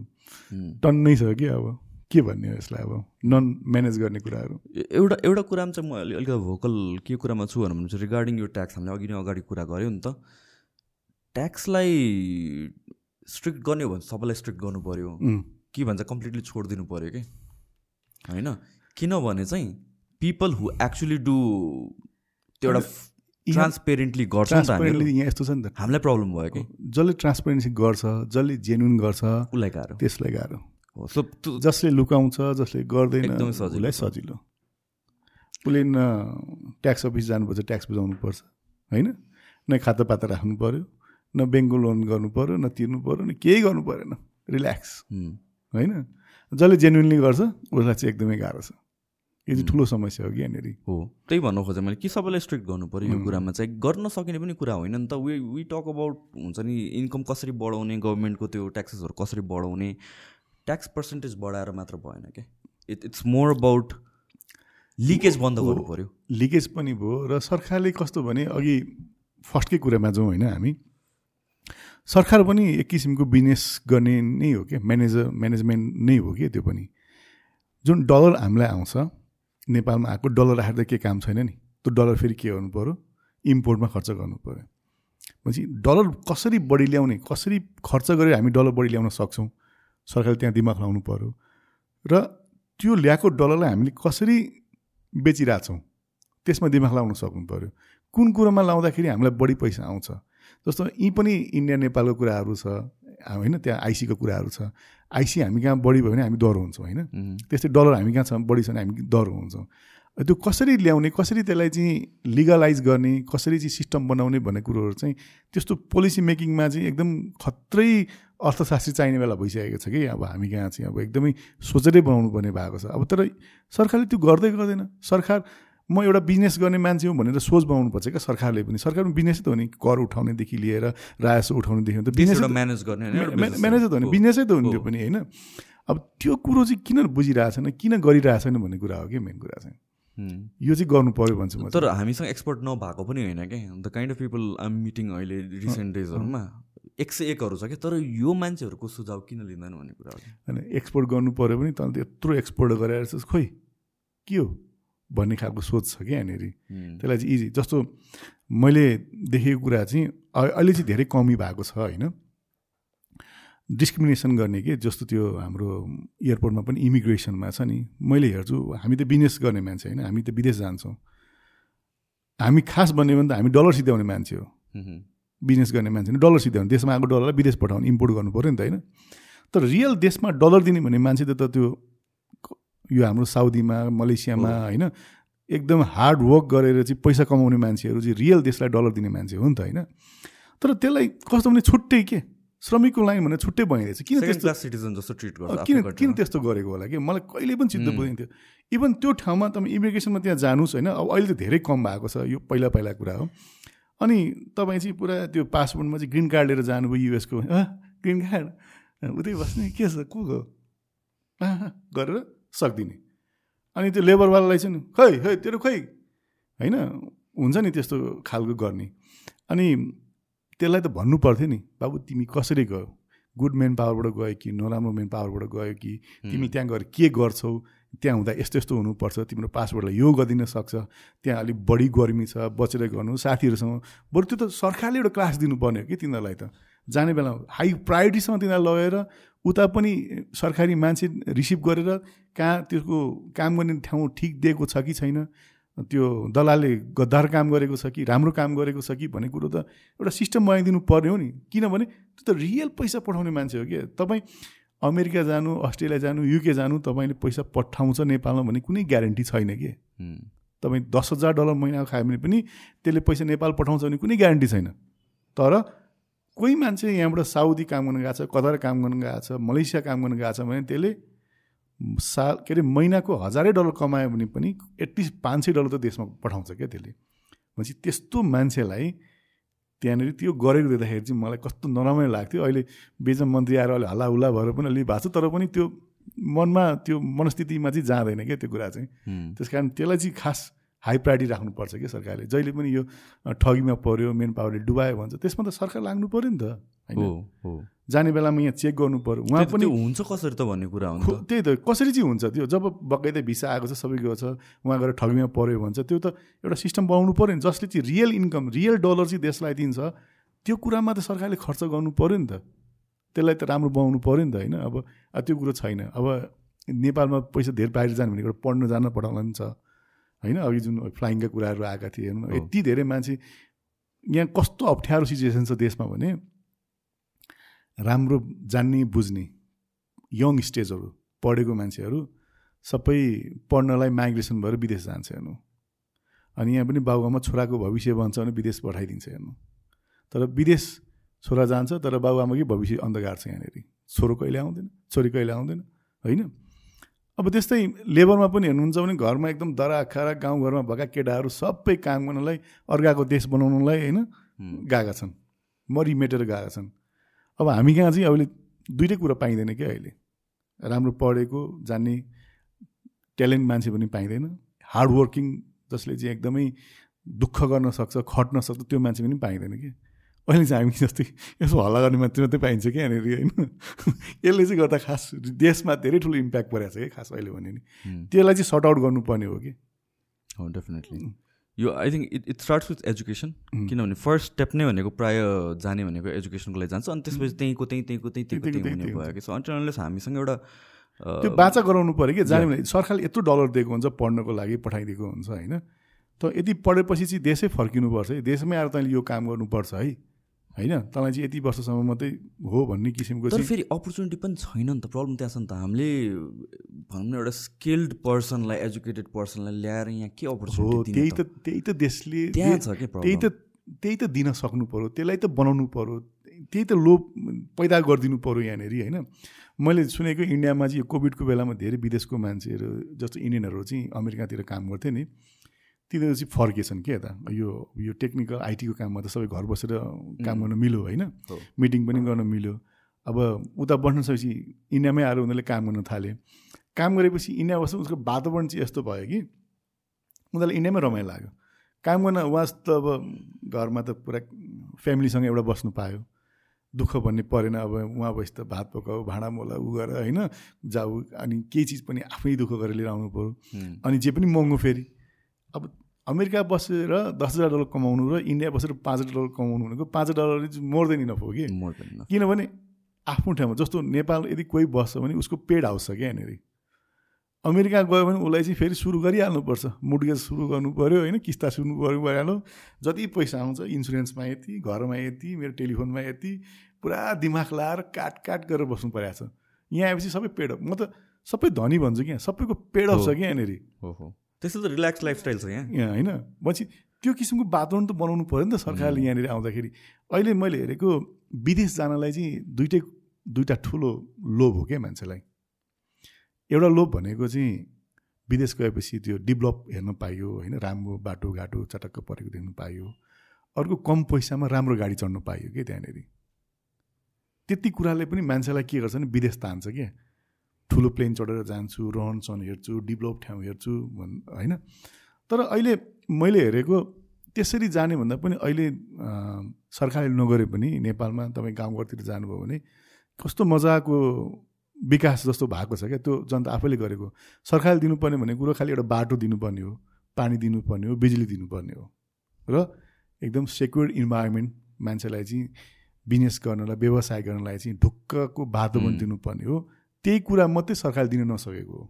B: टन्नै छ कि अब? के भन्ने हो यसलाई अब? नन म्यानेज गर्ने कुराहरू।
A: एउटा एउटा कुरामा चाहिँ म अलि अलिकति भोकल के कुरामा छु भने चाहिँ रिगार्डिङ यो ट्याक्स हामीले अघि नै अगाडि कुरा गऱ्यौँ नि त। ट्याक्सलाई स्ट्रिक्ट गर्ने हो भने सबैलाई स्ट्रिक्ट गर्नु पऱ्यो के भन्छ कम्प्लिटली छोडिदिनु पऱ्यो कि? होइन? किनभने चाहिँ पिपल हु एक्चुली डु त्यो एउटा ट्रान्सपेरेन्टली गर्छ
B: ट्रान्सपेरेन्टली यहाँ यस्तो छ नि त।
A: हामीलाई प्रब्लम भयो कि?
B: जसले ट्रान्सपेरेन्सी गर्छ जसले जेन्युन गर्छ
A: उसलाई गाह्रो।
B: त्यसलाई गाह्रो।
A: सो
B: जसले लुकाउँछ जसले गर्दैन उसलाई। सजिलो। उसले न ट्याक्स अफिस जानुपर्छ ट्याक्स बुझाउनु पर्छ होइन? न खाता पाता राख्नु पऱ्यो न ब्याङ्कको लोन गर्नु पऱ्यो न तिर्नु पऱ्यो न केही गर्नु परेन रिल्याक्स। होइन? जसले जेन्युनली गर्छ उसलाई चाहिँ एकदमै गाह्रो छ। यो चाहिँ ठुलो समस्या हो कि यहाँनिर?
A: हो। त्यही भन्नु खोजेँ मैले कि सबैलाई स्ट्रिक्ट गर्नु पऱ्यो यो कुरामा चाहिँ। गर्न सकिने पनि कुरा होइन नि त। वी वी टक अबाउट हुन्छ नि इन्कम कसरी बढाउने गभर्मेन्टको त्यो ट्याक्सेसहरू कसरी बढाउने। ट्याक्स पर्सेन्टेज बढाएर मात्र भएन क्या। It it's more about leakage बन्द गर्नु पर्यो
B: लिकेज पनि भयो र सरकारले कस्तो भने अघि फर्स्टकै कुरामा जाउँ होइन हामी। सरकार पनि एक किसिमको बिजनेस गर्ने नै हो क्या। म्यानेजर म्यानेजमेन्ट नै हो कि त्यो पनि। जुन डलर हामीलाई आउँछ नेपालमा आएको डलर राखेर त केही काम छैन नि। त्यो डलर फेरि के गर्नु पऱ्यो इम्पोर्टमा खर्च गर्नु पऱ्यो भनेपछि डलर कसरी बढी ल्याउने कसरी खर्च गरेर हामी डलर बढी ल्याउन सक्छौँ? सरकारले त्यहाँ दिमाग लाउनु पऱ्यो र त्यो ल्याएको डलरलाई हामीले कसरी बेचिरहेछौँ? त्यसमा दिमाग लाउन सक्नु पऱ्यो कुन कुरोमा लाउँदाखेरि हामीलाई बढी पैसा आउँछ? जस्तो यी पनि इन्डिया नेपालको कुराहरू छ। होइन त्यहाँ आइसीको कुराहरू छ। आइसी हामी कहाँ बढी भयो भने हामी डर हुन्छौँ होइन? त्यस्तै डलर हामी कहाँ छ बढी छ भने हामी डर हुन्छौँ। त्यो कसरी ल्याउने कसरी त्यसलाई चाहिँ लिगलाइज गर्ने कसरी चाहिँ सिस्टम बनाउने भन्ने कुरोहरू चाहिँ त्यस्तो पोलिसी मेकिङमा चाहिँ एकदम खत्रै अर्थशास्त्री चाहिने बेला भइसकेको छ कि। अब हामी कहाँ चाहिँ अब एकदमै सोचेरै बनाउनु पर्ने भएको छ। अब तर सरकारले त्यो गर्दै गर्दैन। सरकार म एउटा बिजनेस गर्ने मान्छे हुँ भनेर सोच बनाउनुपर्छ क्या सरकारले पनि। सरकार बिजनेसै त हो नि कर उठाउनेदेखि लिएर राजस्व उठाउनेदेखि त बिजनेस
A: म्यानेज गर्ने
B: म्यानेजै त हो नि बिजनेसै त हो नि त्यो पनि होइन? अब त्यो कुरो चाहिँ किन बुझिरहेछन् किन गरिरहेछन् भन्ने कुरा हो कि मेन कुरा चाहिँ। यो चाहिँ गर्नु पऱ्यो भन्छु म
A: तर हामीसँग एक्सपर्ट नभएको पनि होइन क्या। The kind of people I'm meeting अहिले रिसेन्ट डेजहरूमा एक सय एकहरू छ क्या। तर यो मान्छेहरूको सुझाव किन लिँदैन भन्ने कुरा हो।
B: होइन एक्सपोर्ट गर्नु पऱ्यो भने त यत्रो एक्सपोर्ट गरेर खोइ के हो? भन्ने खालको सोच छ क्या यहाँनिर। त्यसलाई चाहिँ इजी जस्तो मैले देखेको कुरा चाहिँ अहिले चाहिँ धेरै कमी भएको छ होइन? डिस्क्रिमिनेसन गर्ने के? जस्तो त्यो हाम्रो एयरपोर्टमा पनि इमिग्रेसनमा छ नि। मैले हेर्छु हामी त बिजनेस गर्ने मान्छे होइन? हामी त विदेश जान्छौँ। हामी खास भन्यो भने त हामी डलर सिध्याउने मान्छे हो। बिजनेस गर्ने मान्छे डलर सिध्याउने देशमा आएको डलरलाई विदेश पठाउने इम्पोर्ट गर्नु पऱ्यो नि त होइन? तर रियल देशमा डलर दिने भन्ने मान्छे त त्यो यो हाम्रो साउदीमा मलेसियामा होइन एकदम हार्ड वर्क गरेर चाहिँ पैसा कमाउने मान्छेहरू चाहिँ रियल देशलाई डलर दिने मान्छे हो नि त होइन। तर त्यसलाई कस्तो भने छुट्टै के? श्रमिकको लाइन भनेर छुट्टै भइरहेछ किन त्यस्तो?
A: सिटिजन जस्तो ट्रिट गर्छ
B: किन किन त्यस्तो गरेको होला कि? मलाई कहिले पनि चित्त बुझिन्थ्यो इभन त्यो। ठाउँमा तपाईँ इमिग्रेसनमा त्यहाँ जानुहोस् होइन। अब अहिले त धेरै कम भएको छ यो पहिला पहिला कुरा हो। अनि तपाईँ चाहिँ पुरा त्यो पासपोर्टमा चाहिँ ग्रिन कार्ड लिएर जानुभयो युएसको ग्रिन कार्ड उतै बस्ने के छ? को गरेर सक्दिने। अनि त्यो लेबरवालालाई चाहिँ खै खै तेरो खै? होइन हुन्छ नि त्यस्तो खालको गर्ने। अनि त्यसलाई त भन्नु पर्थ्यो नि बाबु तिमी कसरी गयो? गुड मेन पावरबाट गयो कि नराम्रो मेन पावरबाट गयो कि? तिमी त्यहाँ गएर के गर्छौ? त्यहाँ हुँदा यस्तो यस्तो हुनुपर्छ तिम्रो पासपोर्टलाई यो गरिदिन सक्छ। त्यहाँ अलिक बढी गर्मी छ बचेर गर्नु साथीहरूसँग बरु त्यो त सरकारले एउटा क्लास दिनुपर्ने हो कि तिनीहरूलाई त? जाने बेला हाई प्रायोरिटीसँग तिनीहरूलाई लगेर उता पनि सरकारी मान्छे रिसिभ गरेर कहाँ त्यसको काम गर्ने ठाउँ ठिक दिएको छ कि छैन त्यो दलालले गद्दार काम गरेको छ कि राम्रो काम गरेको छ कि भन्ने कुरो त एउटा सिस्टम बनाइदिनु पर्ने हो नि। किनभने त्यो त रियल पैसा पठाउने मान्छे हो कि तपाईँ अमेरिका जानु अस्ट्रेलिया जानु युके जानु तपाईँले पैसा पठाउँछ नेपालमा भने कुनै ग्यारेन्टी छैन कि। तपाईँ दस हजार डलर महिना खायो भने पनि त्यसले पैसा नेपाल पठाउँछ भने कुनै ग्यारेन्टी छैन। तर कोही मान्छे यहाँबाट साउदी काम गर्न गएको छ कतार काम गर्न गएको छ मलेसिया काम गर्न गएको छ भने त्यसले साल के अरे महिनाको हजारै डलर कमायो भने पनि एटलिस्ट पाँच सय डलर त देशमा पठाउँछ क्या त्यसले। भनेपछि त्यस्तो मान्छेलाई त्यहाँनिर त्यो गरेको देख्दाखेरि चाहिँ मलाई कस्तो नराम्रो लाग्थ्यो। अहिले बेचम मन्त्री आएर अहिले हल्ला हुल्ला भएर पनि अलिक भएको छ तर पनि त्यो मनमा त्यो मनस्थितिमा चाहिँ जाँदैन क्या त्यो कुरा चाहिँ। त्यस कारण त्यसलाई चाहिँ खास हाई प्रायोरिटी राख्नुपर्छ कि सरकारले। जहिले पनि यो ठगीमा पऱ्यो मेन पावरले डुबायो भन्छ त्यसमा त सरकार लाग्नु पऱ्यो नि त होइन? जाने बेलामा यहाँ चेक गर्नु पऱ्यो
A: उहाँ पनि हुन्छ कसरी त भन्ने कुरा हुन्छ
B: त्यही त कसरी चाहिँ हुन्छ? त्यो जब बगैँदै भिसा आएको छ सबैको छ उहाँ गएर ठगीमा पऱ्यो भन्छ त्यो त एउटा सिस्टम बनाउनु पऱ्यो नि जसले चाहिँ रियल इन्कम रियल डलर चाहिँ देशलाई दिन्छ त्यो कुरामा त सरकारले खर्च गर्नु पऱ्यो नि त। त्यसलाई त राम्रो बनाउनु पऱ्यो नि त होइन? अब त्यो कुरो छैन। अब नेपालमा पैसा धेरै बाहिर जानु भनेको पढ्नु जान पठाउनु पनि छ। होइन अघि जुन फ्लाइङका कुराहरू आएका थिए हेर्नु यति धेरै मान्छे यहाँ कस्तो अप्ठ्यारो सिचुएसन छ देशमा भने राम्रो जान्ने बुझ्ने यङ स्टेजहरू पढेको मान्छेहरू सबै पढ्नलाई माइग्रेसन भएर विदेश जान्छ हेर्नु। अनि यहाँ पनि बाबुआमा छोराको भविष्य बन्छ भने विदेश पठाइदिन्छ हेर्नु। तर विदेश छोरा जान्छ तर बाबुआमाकै भविष्य अन्धकार छ यहाँनिर। छोरो कहिले आउँदैन छोरी कहिले आउँदैन होइन? अब त्यस्तै लेबरमा पनि हेर्नुहुन्छ भने घरमा एकदम दरा खारा गाउँघरमा भएका केटाहरू सबै काम गर्नलाई अर्काको देश बनाउनलाई होइन गएका छन्। मरिमेटेर गएका छन्। अब हामी कहाँ चाहिँ अहिले दुइटै कुरा पाइँदैन क्या अहिले। राम्रो पढेको जान्ने ट्यालेन्ट मान्छे पनि पाइँदैन। हार्डवर्किङ जसले चाहिँ एकदमै दुःख गर्न सक्छ खट्न सक्छ त्यो मान्छे पनि पाइँदैन कि अहिले चाहिँ हामी जस्तै यसो हल्ला गर्ने मान्छे मात्रै पाइन्छ कि यहाँनिर होइन यसले चाहिँ गर्दा खास देशमा धेरै ठुलो इम्प्याक्ट परेको छ कि खास अहिले भने नि त्यसलाई चाहिँ सर्ट आउट गर्नुपर्ने हो कि
A: हो डेफिनेटली यो I think it it starts with education किनभने फर्स्ट स्टेप नै भनेको प्राय जाने भनेको एजुकेसनको लागि जान्छ अनि त्यसपछि त्यहीँको त्यहीँ त्यहीँको त्यहीँ त्यहीँको त्यहीँ हुने भयो कि सो हामीसँग एउटा
B: त्यो बाचा गराउनु पऱ्यो कि जाने भने सरकारले यत्रो डलर दिएको हुन्छ पढ्नको लागि पठाइदिएको हुन्छ होइन त यति पढेपछि चाहिँ देशै फर्किनुपर्छ है देशमै आएर तैँले यो काम गर्नुपर्छ है होइन? तँलाई चाहिँ यति वर्षसम्म मात्रै हो भन्ने किसिमको
A: तर फेरि अपर्च्युनिटी पनि छैन नि त। प्रब्लम त्यहाँ छ नि त। हामीले भनौँ न एउटा स्किल्ड पर्सनलाई एजुकेटेड पर्सनलाई ल्याएर यहाँ के अपर्च्युनिटी
B: त्यही त? त्यही त देशले
A: त्यहाँ छ कि
B: त्यही त त्यही त दिन सक्नु पऱ्यो त्यसलाई त बनाउनु पऱ्यो त्यही त लोभ पैदा गरिदिनु पऱ्यो यहाँनिर होइन? मैले सुनेको इन्डियामा चाहिँ यो कोभिडको बेलामा धेरै विदेशको मान्छेहरू जस्तो इन्डियनहरू चाहिँ अमेरिकातिर काम गर्थ्यो नि। तिनीहरू चाहिँ फर्केछन् कि यता यो यो टेक्निकल आइटीको काममा त सबै घर बसेर काम गर्न मिल्यो होइन? मिटिङ पनि गर्न मिल्यो। अब उता बस्न सकेपछि इन्डियामै आएर उनीहरूले काम गर्न थाले। काम गरेपछि इन्डिया बस्छ उसको वातावरण चाहिँ यस्तो भयो कि उनीहरूलाई इन्डियामै रमाइलो लाग्यो। काम गर्न उहाँ त अब घरमा त पुरा फ्यामिलीसँग एउटा बस्नु पायो। दुःख भन्ने परेन। अब उहाँ बसी त भात पकाऊ भाँडा मोला उ गर होइन? जाऊ अनि केही चिज पनि आफै दुःख गरेर लिएर आउनु पऱ्यो अनि जे पनि महँगो फेरि। अब अमेरिका बसेर दस हजार डलर कमाउनु र इन्डिया बसेर पाँच हजार डलर कमाउनु भनेको पाँच हजार डलर चाहिँ मोर देन इनफ हो कि? किनभने आफ्नो ठाउँमा जस्तो नेपाल यदि कोही बस्छ भने उसको पेड हाउस छ क्या यहाँनिर। अमेरिका गयो भने उसलाई चाहिँ फेरि सुरु गरिहाल्नुपर्छ। मुडगेज सुरु गर्नु पऱ्यो होइन किस्ता सुरु गर्नु भइहाल्यो। जति पैसा आउँछ इन्सुरेन्समा यति घरमा यति मेरो टेलिफोनमा यति पुरा दिमाग लाएर काट काट गरेर बस्नु परेको छ। यहाँ आएपछि सबै पेड म त सबै धनी भन्छु क्या। सबैको पेड अफ छ कि यहाँनिर।
A: हो। त्यस्तो त रिल्याक्स लाइफस्टाइल छ यहाँ
B: यहाँ होइन। पछि त्यो किसिमको वातावरण त बनाउनु पऱ्यो नि त सरकारले यहाँनिर आउँदाखेरि। अहिले मैले हेरेको विदेश जानलाई चाहिँ दुइटै दुइटा ठुलो लोभ हो क्या मान्छेलाई। एउटा लोभ भनेको चाहिँ विदेश गएपछि त्यो डेभलप हेर्न पाइयो होइन? राम्रो बाटोघाटो चटक्क परेको देख्नु पाइयो। अर्को कम पैसामा राम्रो गाडी चढ्नु पाइयो कि त्यहाँनिर। त्यति कुराले पनि मान्छेलाई के गर्छ भने विदेश तान्छ क्या। ठुलो प्लेन चढेर जान्छु रहन सहन हेर्छु डेभलप ठाउँ हेर्छु भन् होइन? तर अहिले मैले हेरेको त्यसरी जाने भन्दा पनि अहिले सरकारले नगरे पनि नेपालमा तपाईँ गाउँघरतिर जानुभयो भने कस्तो मजाको विकास जस्तो भएको छ क्या? त्यो जनता आफैले गरेको। सरकारले दिनुपर्ने भन्ने कुरो खालि एउटा बाटो दिनुपर्ने हो पानी दिनुपर्ने हो बिजुली दिनुपर्ने हो। र एकदम सेक्योर इन्भाइरोमेन्ट मान्छेलाई चाहिँ बिजनेस गर्नलाई व्यवसाय गर्नलाई चाहिँ ढुक्कको वातावरण दिनुपर्ने हो। त्यही कुरा मात्रै सरकारले दिन नसकेको हो।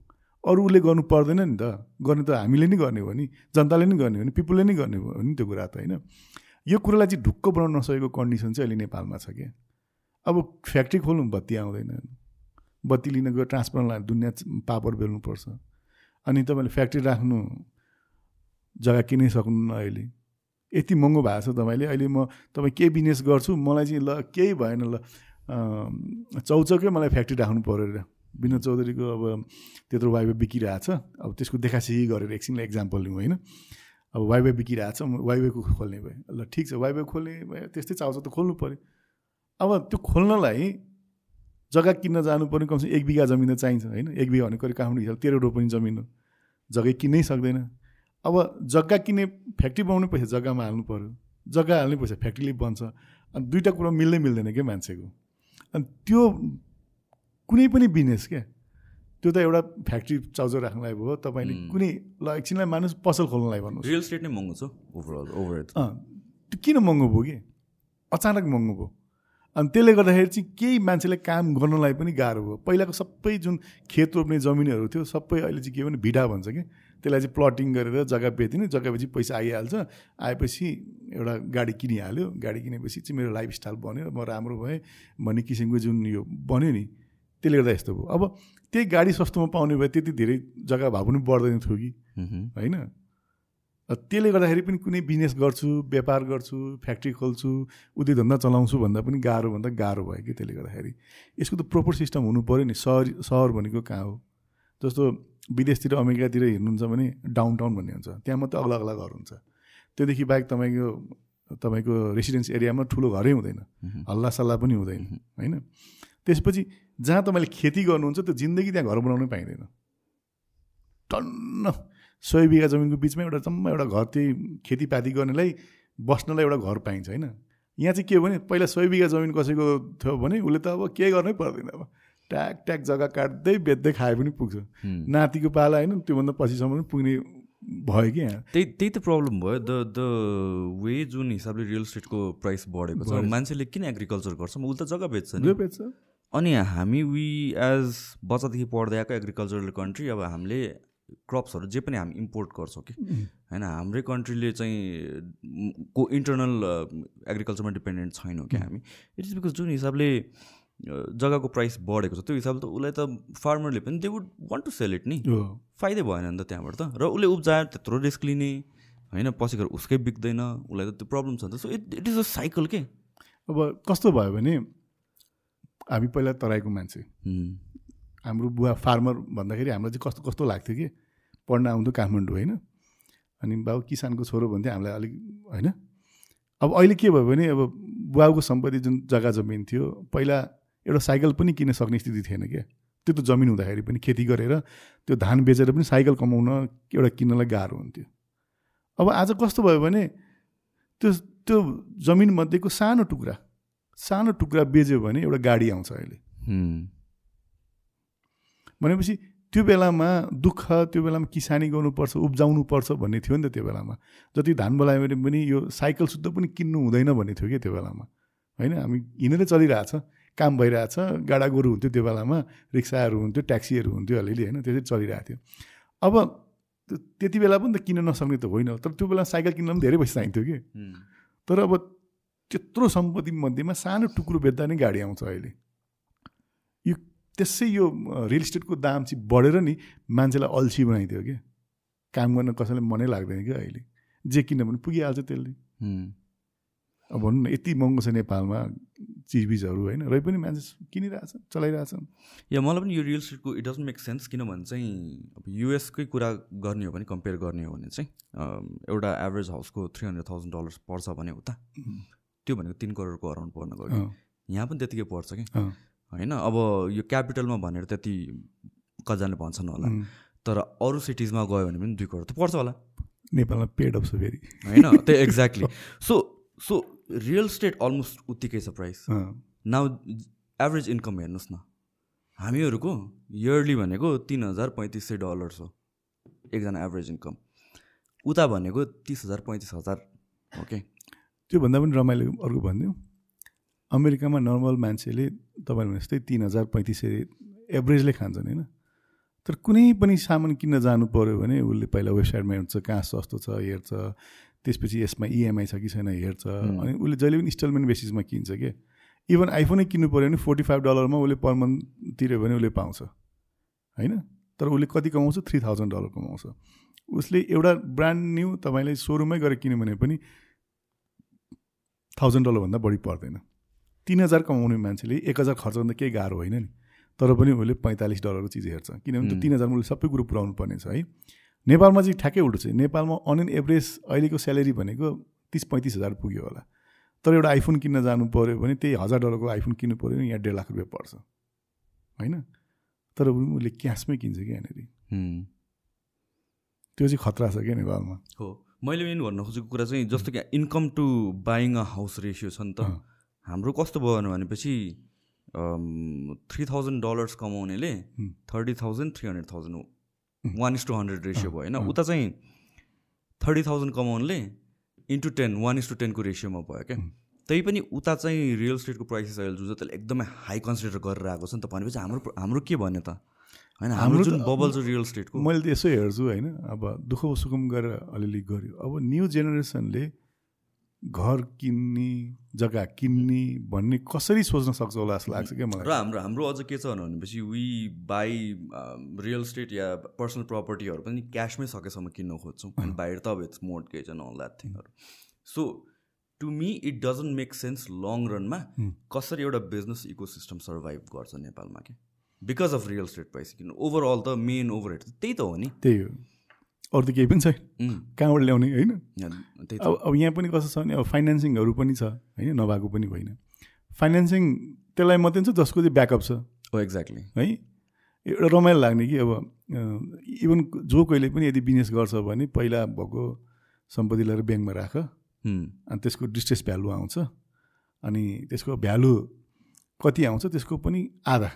B: अरू उसले गर्नु पर्दैन नि त। गर्ने त हामीले नै गर्ने हो नि। जनताले नै गर्ने हो नि। पिपुलले नै गर्ने हो नि त्यो कुरा त होइन। यो कुरालाई चाहिँ ढुक्क बनाउन नसकेको कन्डिसन चाहिँ अहिले नेपालमा छ क्या। अब फ्याक्ट्री खोल्नु बत्ती आउँदैन। बत्ती लिन गयो ट्रान्सफर्मर दुनियाँ पापर बेल्नुपर्छ। अनि तपाईँले फ्याक्ट्री राख्नु जग्गा किनै सक्नु अहिले। यति महँगो भएको छ तपाईँले। अहिले म तपाईँ केही बिजनेस गर्छु। मलाई चाहिँ ल केही भएन ल। चौचकै मलाई फ्याक्ट्री राख्नु पऱ्यो अरे विनोद चौधरीको अब त्यत्रो वाइबे बिकिरहेको छ अब त्यसको देखासेखी गरेर एकछिनलाई इक्जाम्पल लिउँ होइन? अब वाइबे बिकिरहेको छ वाइबेको खोल्ने भयो ल ठिक छ वाइबे खोल्ने भयो त्यस्तै चाउच त खोल्नु पऱ्यो। अब त्यो खोल्नलाई जग्गा किन्न जानु पर्ने कमसेकम एक बिघा जमिन त चाहिन्छ होइन? एक बिघा भनेको काठमाडौँ हिसाब तेह्र रोपनी जमिन हो। जग्गा किन्नै सक्दैन। अब जग्गा किन्ने फ्याक्ट्री बनाउने पैसा जग्गामा हाल्नु पऱ्यो। जग्गा हाल्ने पैसा फ्याक्ट्रीले बन्छ। अनि दुइटा कुरो मिल्दै मिल्दैन क्या मान्छेको। अनि त्यो कुनै पनि बिजनेस क्या त्यो त एउटा फ्याक्ट्री चाउचाउ राख्नलाई भयो तपाईँले कुनै ल एकछिनलाई मानुस पसल खोल्नलाई भन्नु
A: रियल स्टेट नै महँगो छ ओभरअल ओभर
B: त्यो किन महँगो भयो कि? अचानक महँगो भयो। अनि त्यसले गर्दाखेरि चाहिँ केही मान्छेले काम गर्नलाई पनि गाह्रो भयो। पहिलाको सबै जुन खेत रोप्ने जमिनहरू थियो सबै अहिले चाहिँ के भने भिडा भन्छ कि? त्यसलाई चाहिँ प्लटिङ गरेर जग्गा बेचिने जग्गापछि पैसा आइहाल्छ। आएपछि एउटा गाडी किनिहाल्यो। गाडी किनेपछि चाहिँ मेरो लाइफस्टाइल बन्यो। म राम्रो भएँ। भन्ने किसिमको जुन यो बन्यो नि त्यसले गर्दा यस्तो भयो। अब त्यही गाडी सस्तोमा पाउने भए त्यति धेरै जग्गा भए पनि बढ्दैन थियो कि। होइन? त्यसले गर्दाखेरि पनि कुनै बिजनेस गर्छु व्यापार गर्छु फ्याक्ट्री खोल्छु उद्योग धन्दा चलाउँछु भन्दा पनि गाह्रो भन्दा गाह्रो भयो कि त्यसले गर्दाखेरि। यसको त प्रोपर सिस्टम हुनु पऱ्यो नि। सहर सहर भनेको कहाँ हो? जस्तो विदेशतिर अमेरिकातिर हेर्नुहुन्छ भने डाउन टाउन भन्ने हुन्छ। त्यहाँ मात्रै अग्ला अग्ला घर हुन्छ। त्योदेखि बाहेक तपाईँको तपाईँको रेसिडेन्स एरियामा ठुलो घरै हुँदैन। हल्ला सल्लाह पनि हुँदैन होइन? त्यसपछि जहाँ तपाईँले खेती गर्नुहुन्छ त्यो जिन्दगी त्यहाँ घर बनाउनै पाइँदैन। टन्न! सय बिघा जमिनको बिचमा एउटा जम्मा एउटा घर त्यही खेतीपाती गर्नेलाई बस्नलाई एउटा घर पाइन्छ होइन? यहाँ चाहिँ के हो भने पहिला सय बिघा जमिन कसैको थियो भने उसले त अब के गर्नै पर्दैन अब। ट्याक ट्याक जग्गा काट्दै बेच्दै खाए पनि पुग्छ। नातिको पाला होइन त्योभन्दा पछिसम्म पनि पुग्ने भयो कि यहाँ।
A: त्यही त्यही त प्रब्लम भयो। द द वे जुन हिसाबले रियल इस्टेटको प्राइस बढेको छ मान्छेले किन एग्रिकल्चर गर्छ? उसले त जग्गा बेच्छ नि।
B: बेच्छ।
A: अनि हामी वी एज बच्चादेखि पढ्दै आएको एग्रिकल्चरल कन्ट्री अब हामीले क्रप्सहरू जे पनि हामी इम्पोर्ट गर्छौँ कि होइन हाम्रै कन्ट्रीले चाहिँ को इन्टरनल एग्रिकल्चरमा डिपेन्डेन्ट छैनौँ क्या हामी। इट इज बिकज जुन हिसाबले जग्गाको प्राइस बढेको छ। त्यो हिसाबले त उसलाई त फार्मरले पनि they would want to sell it नि। फाइदै भएन नि त त्यहाँबाट त। र उसले उब्जाएर त्यत्रो रिस्क लिने होइन पछि गएर उसकै बिग्दैन उसलाई त त्यो प्रब्लम छ नि त। So it it is a cycle के?
B: अब कस्तो भयो भने हामी पहिला तराईको मान्छे। हाम्रो बुवा फार्मर भन्दाखेरि हामीलाई चाहिँ कस्तो कस्तो लाग्थ्यो कि? पढ्न आउँथ्यो काठमाडौँ होइन? अनि बाबु किसानको छोरो भन्थ्यो हामीलाई अलिक होइन? अब अहिले के भयो भने अब बुवाको सम्पत्ति जुन जग्गा जमिन थियो पहिला एउटा साइकल पनि किन्न सक्ने स्थिति थिएन क्या। त्यो त जमिन हुँदाखेरि पनि खेती गरेर त्यो धान बेचेर पनि साइकल कमाउन एउटा किन्नलाई गाह्रो हुन्थ्यो। अब आज कस्तो भयो भने त्यो त्यो जमिनमध्येको सानो टुक्रा सानो टुक्रा बेच्यो भने एउटा गाडी आउँछ अहिले। भनेपछि त्यो बेलामा दुःख त्यो बेलामा किसानी गर्नुपर्छ उब्जाउनु पर्छ भन्ने थियो नि त त्यो बेलामा। जति धान बोलायो भने पनि यो साइकल शुद्ध पनि किन्नु हुँदैन भन्ने थियो कि त्यो बेलामा। होइन हामी हिँडेरै चलिरहेछ। काम भइरहेछ गाडा गोरु हुन्थ्यो त्यो बेलामा रिक्साहरू हुन्थ्यो ट्याक्सीहरू हुन्थ्यो अलिअलि होइन त्यसरी चलिरहेको थियो। अब त्यति बेला पनि त किन्न नसक्ने त होइन तर त्यो बेला साइकल किन्न पनि धेरै पैसा चाहिन्थ्यो कि। तर अब त्यत्रो सम्पत्ति मध्येमा सानो टुक्रो बेच्दा नै गाडी आउँछ अहिले। यो त्यसै यो रियल इस्टेटको दाम चाहिँ बढेर नि मान्छेलाई अल्छी बनाइदियो क्या काम गर्न कसैलाई मनै लाग्दैन क्या अहिले। जे किन्न भने पुगिहाल्छ त्यसले। अब भनौँ न यति महँगो छ नेपालमा चिजबिजहरू होइन र पनि मान्छे किनिरहेछ चलाइरहेछन्
A: या मलाई पनि यो real it doesn't make sense किनभने चाहिँ अब युएसकै कुरा गर्ने हो भने कम्पेयर गर्ने हो भने चाहिँ एउटा एभरेज हाउसको थ्री हन्ड्रेड थाउजन्ड डलर्स पर्छ भने उता। त्यो भनेको तिन करोडको अराउन्ड पर्न गयो। यहाँ पनि त्यतिकै पर्छ कि? होइन अब यो क्यापिटलमा भनेर त्यति कतिजनाले भन्छन् होला। तर अरू सिटिजमा गयो भने पनि दुई करोड त पर्छ होला।
B: नेपालमा पेड अफ छ फेरि।
A: होइन त्यही exactly so so real estate almost उत्तिकै छ प्राइस नाउ एभरेज इन्कम हेर्नुहोस् न। हामीहरूको इयरली भनेको तिन हजार पैँतिस सय डलर्स हो एकजना एभरेज इन्कम उता भनेको तिस हजार पैँतिस हजार ओके
B: त्योभन्दा पनि रमाइलो अर्को भनिदिउँ। अमेरिकामा नर्मल मान्छेले तपाईँहरू जस्तै तिन हजार पैँतिस सय एभरेजले खान्छन् होइन? तर कुनै पनि सामान किन्न जानु पऱ्यो भने उसले पहिला वेबसाइटमा हेर्छ कहाँ सस्तो छ हेर्छ। त्यसपछि यसमा इएमआई छ कि छैन हेर्छ। अनि उसले जहिले पनि इन्स्टलमेन्ट बेसिसमा किन्छ क्या इभन आइफोनै किन्नु पऱ्यो भने फोर्टी फाइभ डलरमा उसले पर मन्थ तिर्यो भने उसले पाउँछ। होइन? तर उसले कति कमाउँछ? थ्री थाउजन्ड डलर कमाउँछ। उसले एउटा ब्रान्ड न्यू तपाईँले सोरुममै गएर किन्यो भने पनि थाउजन्ड डलरभन्दा बढी पर्दैन। तिन हजार कमाउने मान्छेले एक हजार खर्च गर्दा केही गाह्रो होइन नि। तर पनि उसले पैँतालिस डलरको चिज हेर्छ। किनभने त्यो तिन हजारमा उसले सबै कुरो पुऱ्याउनु पर्ने छ है। नेपालमा चाहिँ ठ्याक्कै उल्टो छ। नेपालमा अन एन एभरेज अहिलेको स्यालेरी भनेको तिस पैँतिस हजार पुग्यो होला। तर एउटा आइफोन किन्न जानु पऱ्यो भने त्यही हजार डलरको आइफोन किन्नु पऱ्यो भने यहाँ डेढ लाख रुपियाँ पर्छ। होइन? तर उसले क्यासमै किन्छ क्या यहाँनिर। त्यो चाहिँ खतरा छ क्या नेपालमा।
A: हो। मैले मेन भन्न खोजेको कुरा चाहिँ जस्तो कि income to buying a house ratio छ नि त। हाम्रो कस्तो भयो भनेपछि three thousand dollars कमाउनेले thirty thousand three hundred thousand one is two hundred ratio भयो होइन? उता चाहिँ thirty thousand कमाउनेले into ten one is two टेनको रेसियोमा भयो क्या? त्यही पनि उता चाहिँ रियल स्टेटको प्राइसेस अहिले जुन त्यसले एकदमै हाई कन्सिडर गरेर आएको छ नि त भनेपछि हाम्रो हाम्रो के भन्यो त? होइन हाम्रो जुन बबल छ रियल स्टेटको
B: मैले त यसो हेर्छु होइन? अब दुःख सुखम गरेर अलिअलि गऱ्यो। अब न्यू जेनेरेसनले घर किन्ने जग्गा किन्ने भन्ने कसरी सोच्न सक्छ होला जस्तो लाग्छ क्या मलाई?
A: र हाम्रो हाम्रो अझ के छ भनेपछि वी बाई रियल स्टेट या पर्सनल प्रपर्टीहरू पनि क्यासमै सकेसम्म किन्न खोज्छौँ अनि बाहिर त अब it's mortgage and all that थिङहरू so to me it doesn't make sense long रनमा कसरी एउटा बिजनेस इको सिस्टम सर्भाइभ गर्छ नेपालमा क्या? Because of real estate price किन ओभरअल त मेन ओभर हेड त्यही त हो नि?
B: त्यही हो। अरू त केही पनि छैन कहाँबाट ल्याउने होइन? अब अब यहाँ पनि कस्तो छ भने अब फाइनेन्सिङहरू पनि छ होइन? नभएको पनि होइन। फाइनेन्सिङ त्यसलाई मात्रै छ जसको चाहिँ ब्याकअप छ।
A: हो एक्ज्याक्टली
B: है? एउटा रमाइलो लाग्ने कि अब इभन जो कहिले पनि यदि बिजनेस गर्छ भने पहिला भएको सम्पत्ति लिएर ब्याङ्कमा राख। अनि त्यसको डिस्ट्रेस भ्यालु आउँछ। अनि त्यसको भ्यालु कति आउँछ त्यसको पनि आधा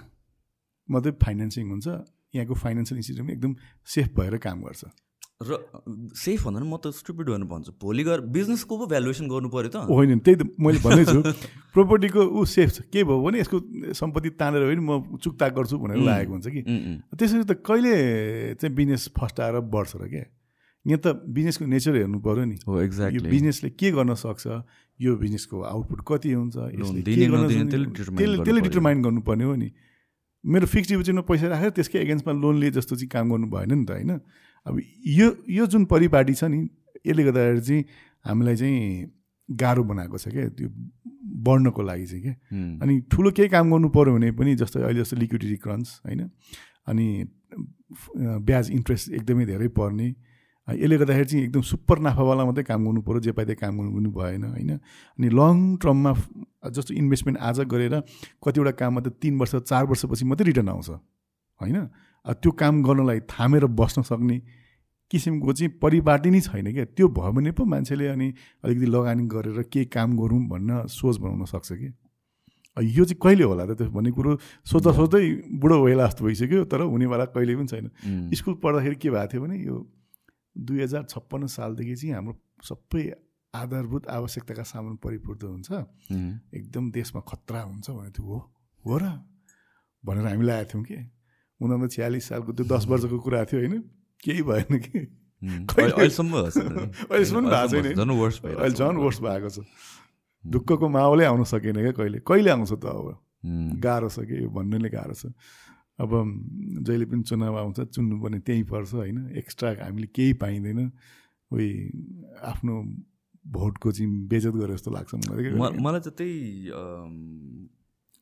B: मात्रै फाइनेन्सिङ हुन्छ। यहाँको फाइनेन्सियल इन्स्टिट्युट एकदम सेफ भएर काम गर्छ।
A: र सेफ भन्दा म त स्टुपिड भनेर भन्छु। भोलि गएर बिजनेसको पो भ्यालुएसन गर्नु पऱ्यो त।
B: होइन त्यही त मैले भन्दैछु। प्रोपर्टीको ऊ सेफ छ। के भयो भने यसको सम्पत्ति तानेर होइन म चुक्ता गर्छु भनेर लागेको हुन्छ कि। त्यसरी त कहिले चाहिँ बिजनेस फस्टाएर बढ्छ र क्या? यहाँ त बिजनेसको नेचर हेर्नु पऱ्यो नि।
A: हो एक्ज्याक्ट
B: यो बिजनेसले के गर्न सक्छ? यो बिजनेसको आउटपुट कति हुन्छ? त्यसले डिटरमाइन गर्नुपर्ने हो नि। मेरो फिक्स डिपोजिटमा पैसा राखेर त्यसकै एगेन्स्टमा लोन लिए जस्तो चाहिँ काम गर्नु भएन नि त होइन? अब यो यो जुन परिपाटी छ नि यसले गर्दाखेरि चाहिँ हामीलाई चाहिँ गाह्रो बनाएको छ क्या त्यो बढ्नको लागि चाहिँ क्या। अनि ठुलो केही काम गर्नु पऱ्यो भने पनि जस्तो अहिले जस्तो लिक्विडिटी क्रन्च होइन? अनि ब्याज इन्ट्रेस्ट एकदमै धेरै पर्ने। यसले गर्दाखेरि चाहिँ एकदम सुपर नाफावाला मात्रै काम गर्नु पऱ्यो जे पाइ त्यही काम गर्नु पनि भएन होइन? अनि लङ टर्ममा जस्तो इन्भेस्टमेन्ट आज गरेर कतिवटा काममा त तिन वर्ष चार वर्षपछि मात्रै रिटर्न आउँछ होइन? त्यो काम गर्नलाई थामेर बस्न सक्ने किसिमको चाहिँ परिपाटी नै छैन क्या। त्यो भयो भने पो मान्छेले अनि अलिकति लगानी गरेर केही काम गरौँ भन्न सोच बनाउन सक्छ कि? यो चाहिँ कहिले होला त त्यो भन्ने कुरो सोच्दा सोच्दै बुढो भइला जस्तो भइसक्यो तर हुनेवाला कहिले पनि छैन। स्कुल पढ्दाखेरि के भएको थियो भने यो दुई हजार छप्पन्न सालदेखि चाहिँ हाम्रो सबै आधारभूत आवश्यकताका सामान परिपूर्त हुन्छ। एकदम देशमा खतरा हुन्छ भने थियो हो। हो र भनेर हामी आएका थियौँ कि। उनीहरू छ्यालिस सालको त्यो दस वर्षको कुरा थियो होइन केही भएन कि
A: अहिलेसम्म
B: अहिलेसम्म भएको छैन अहिले झन् वर्ष भएको छ ढुक्कको माहौलै आउन सकेन क्या कहिले कहिले आउँछ त अब गाह्रो छ कि यो भन्नु नै गाह्रो छ अब जहिले पनि चुनाव आउँछ चुन्नुपर्ने त्यहीँ पर्छ होइन एक्स्ट्रा हामीले केही पाइँदैन उही आफ्नो भोटको चाहिँ बेजत गरे जस्तो लाग्छ
A: मलाई मलाई चाहिँ त्यही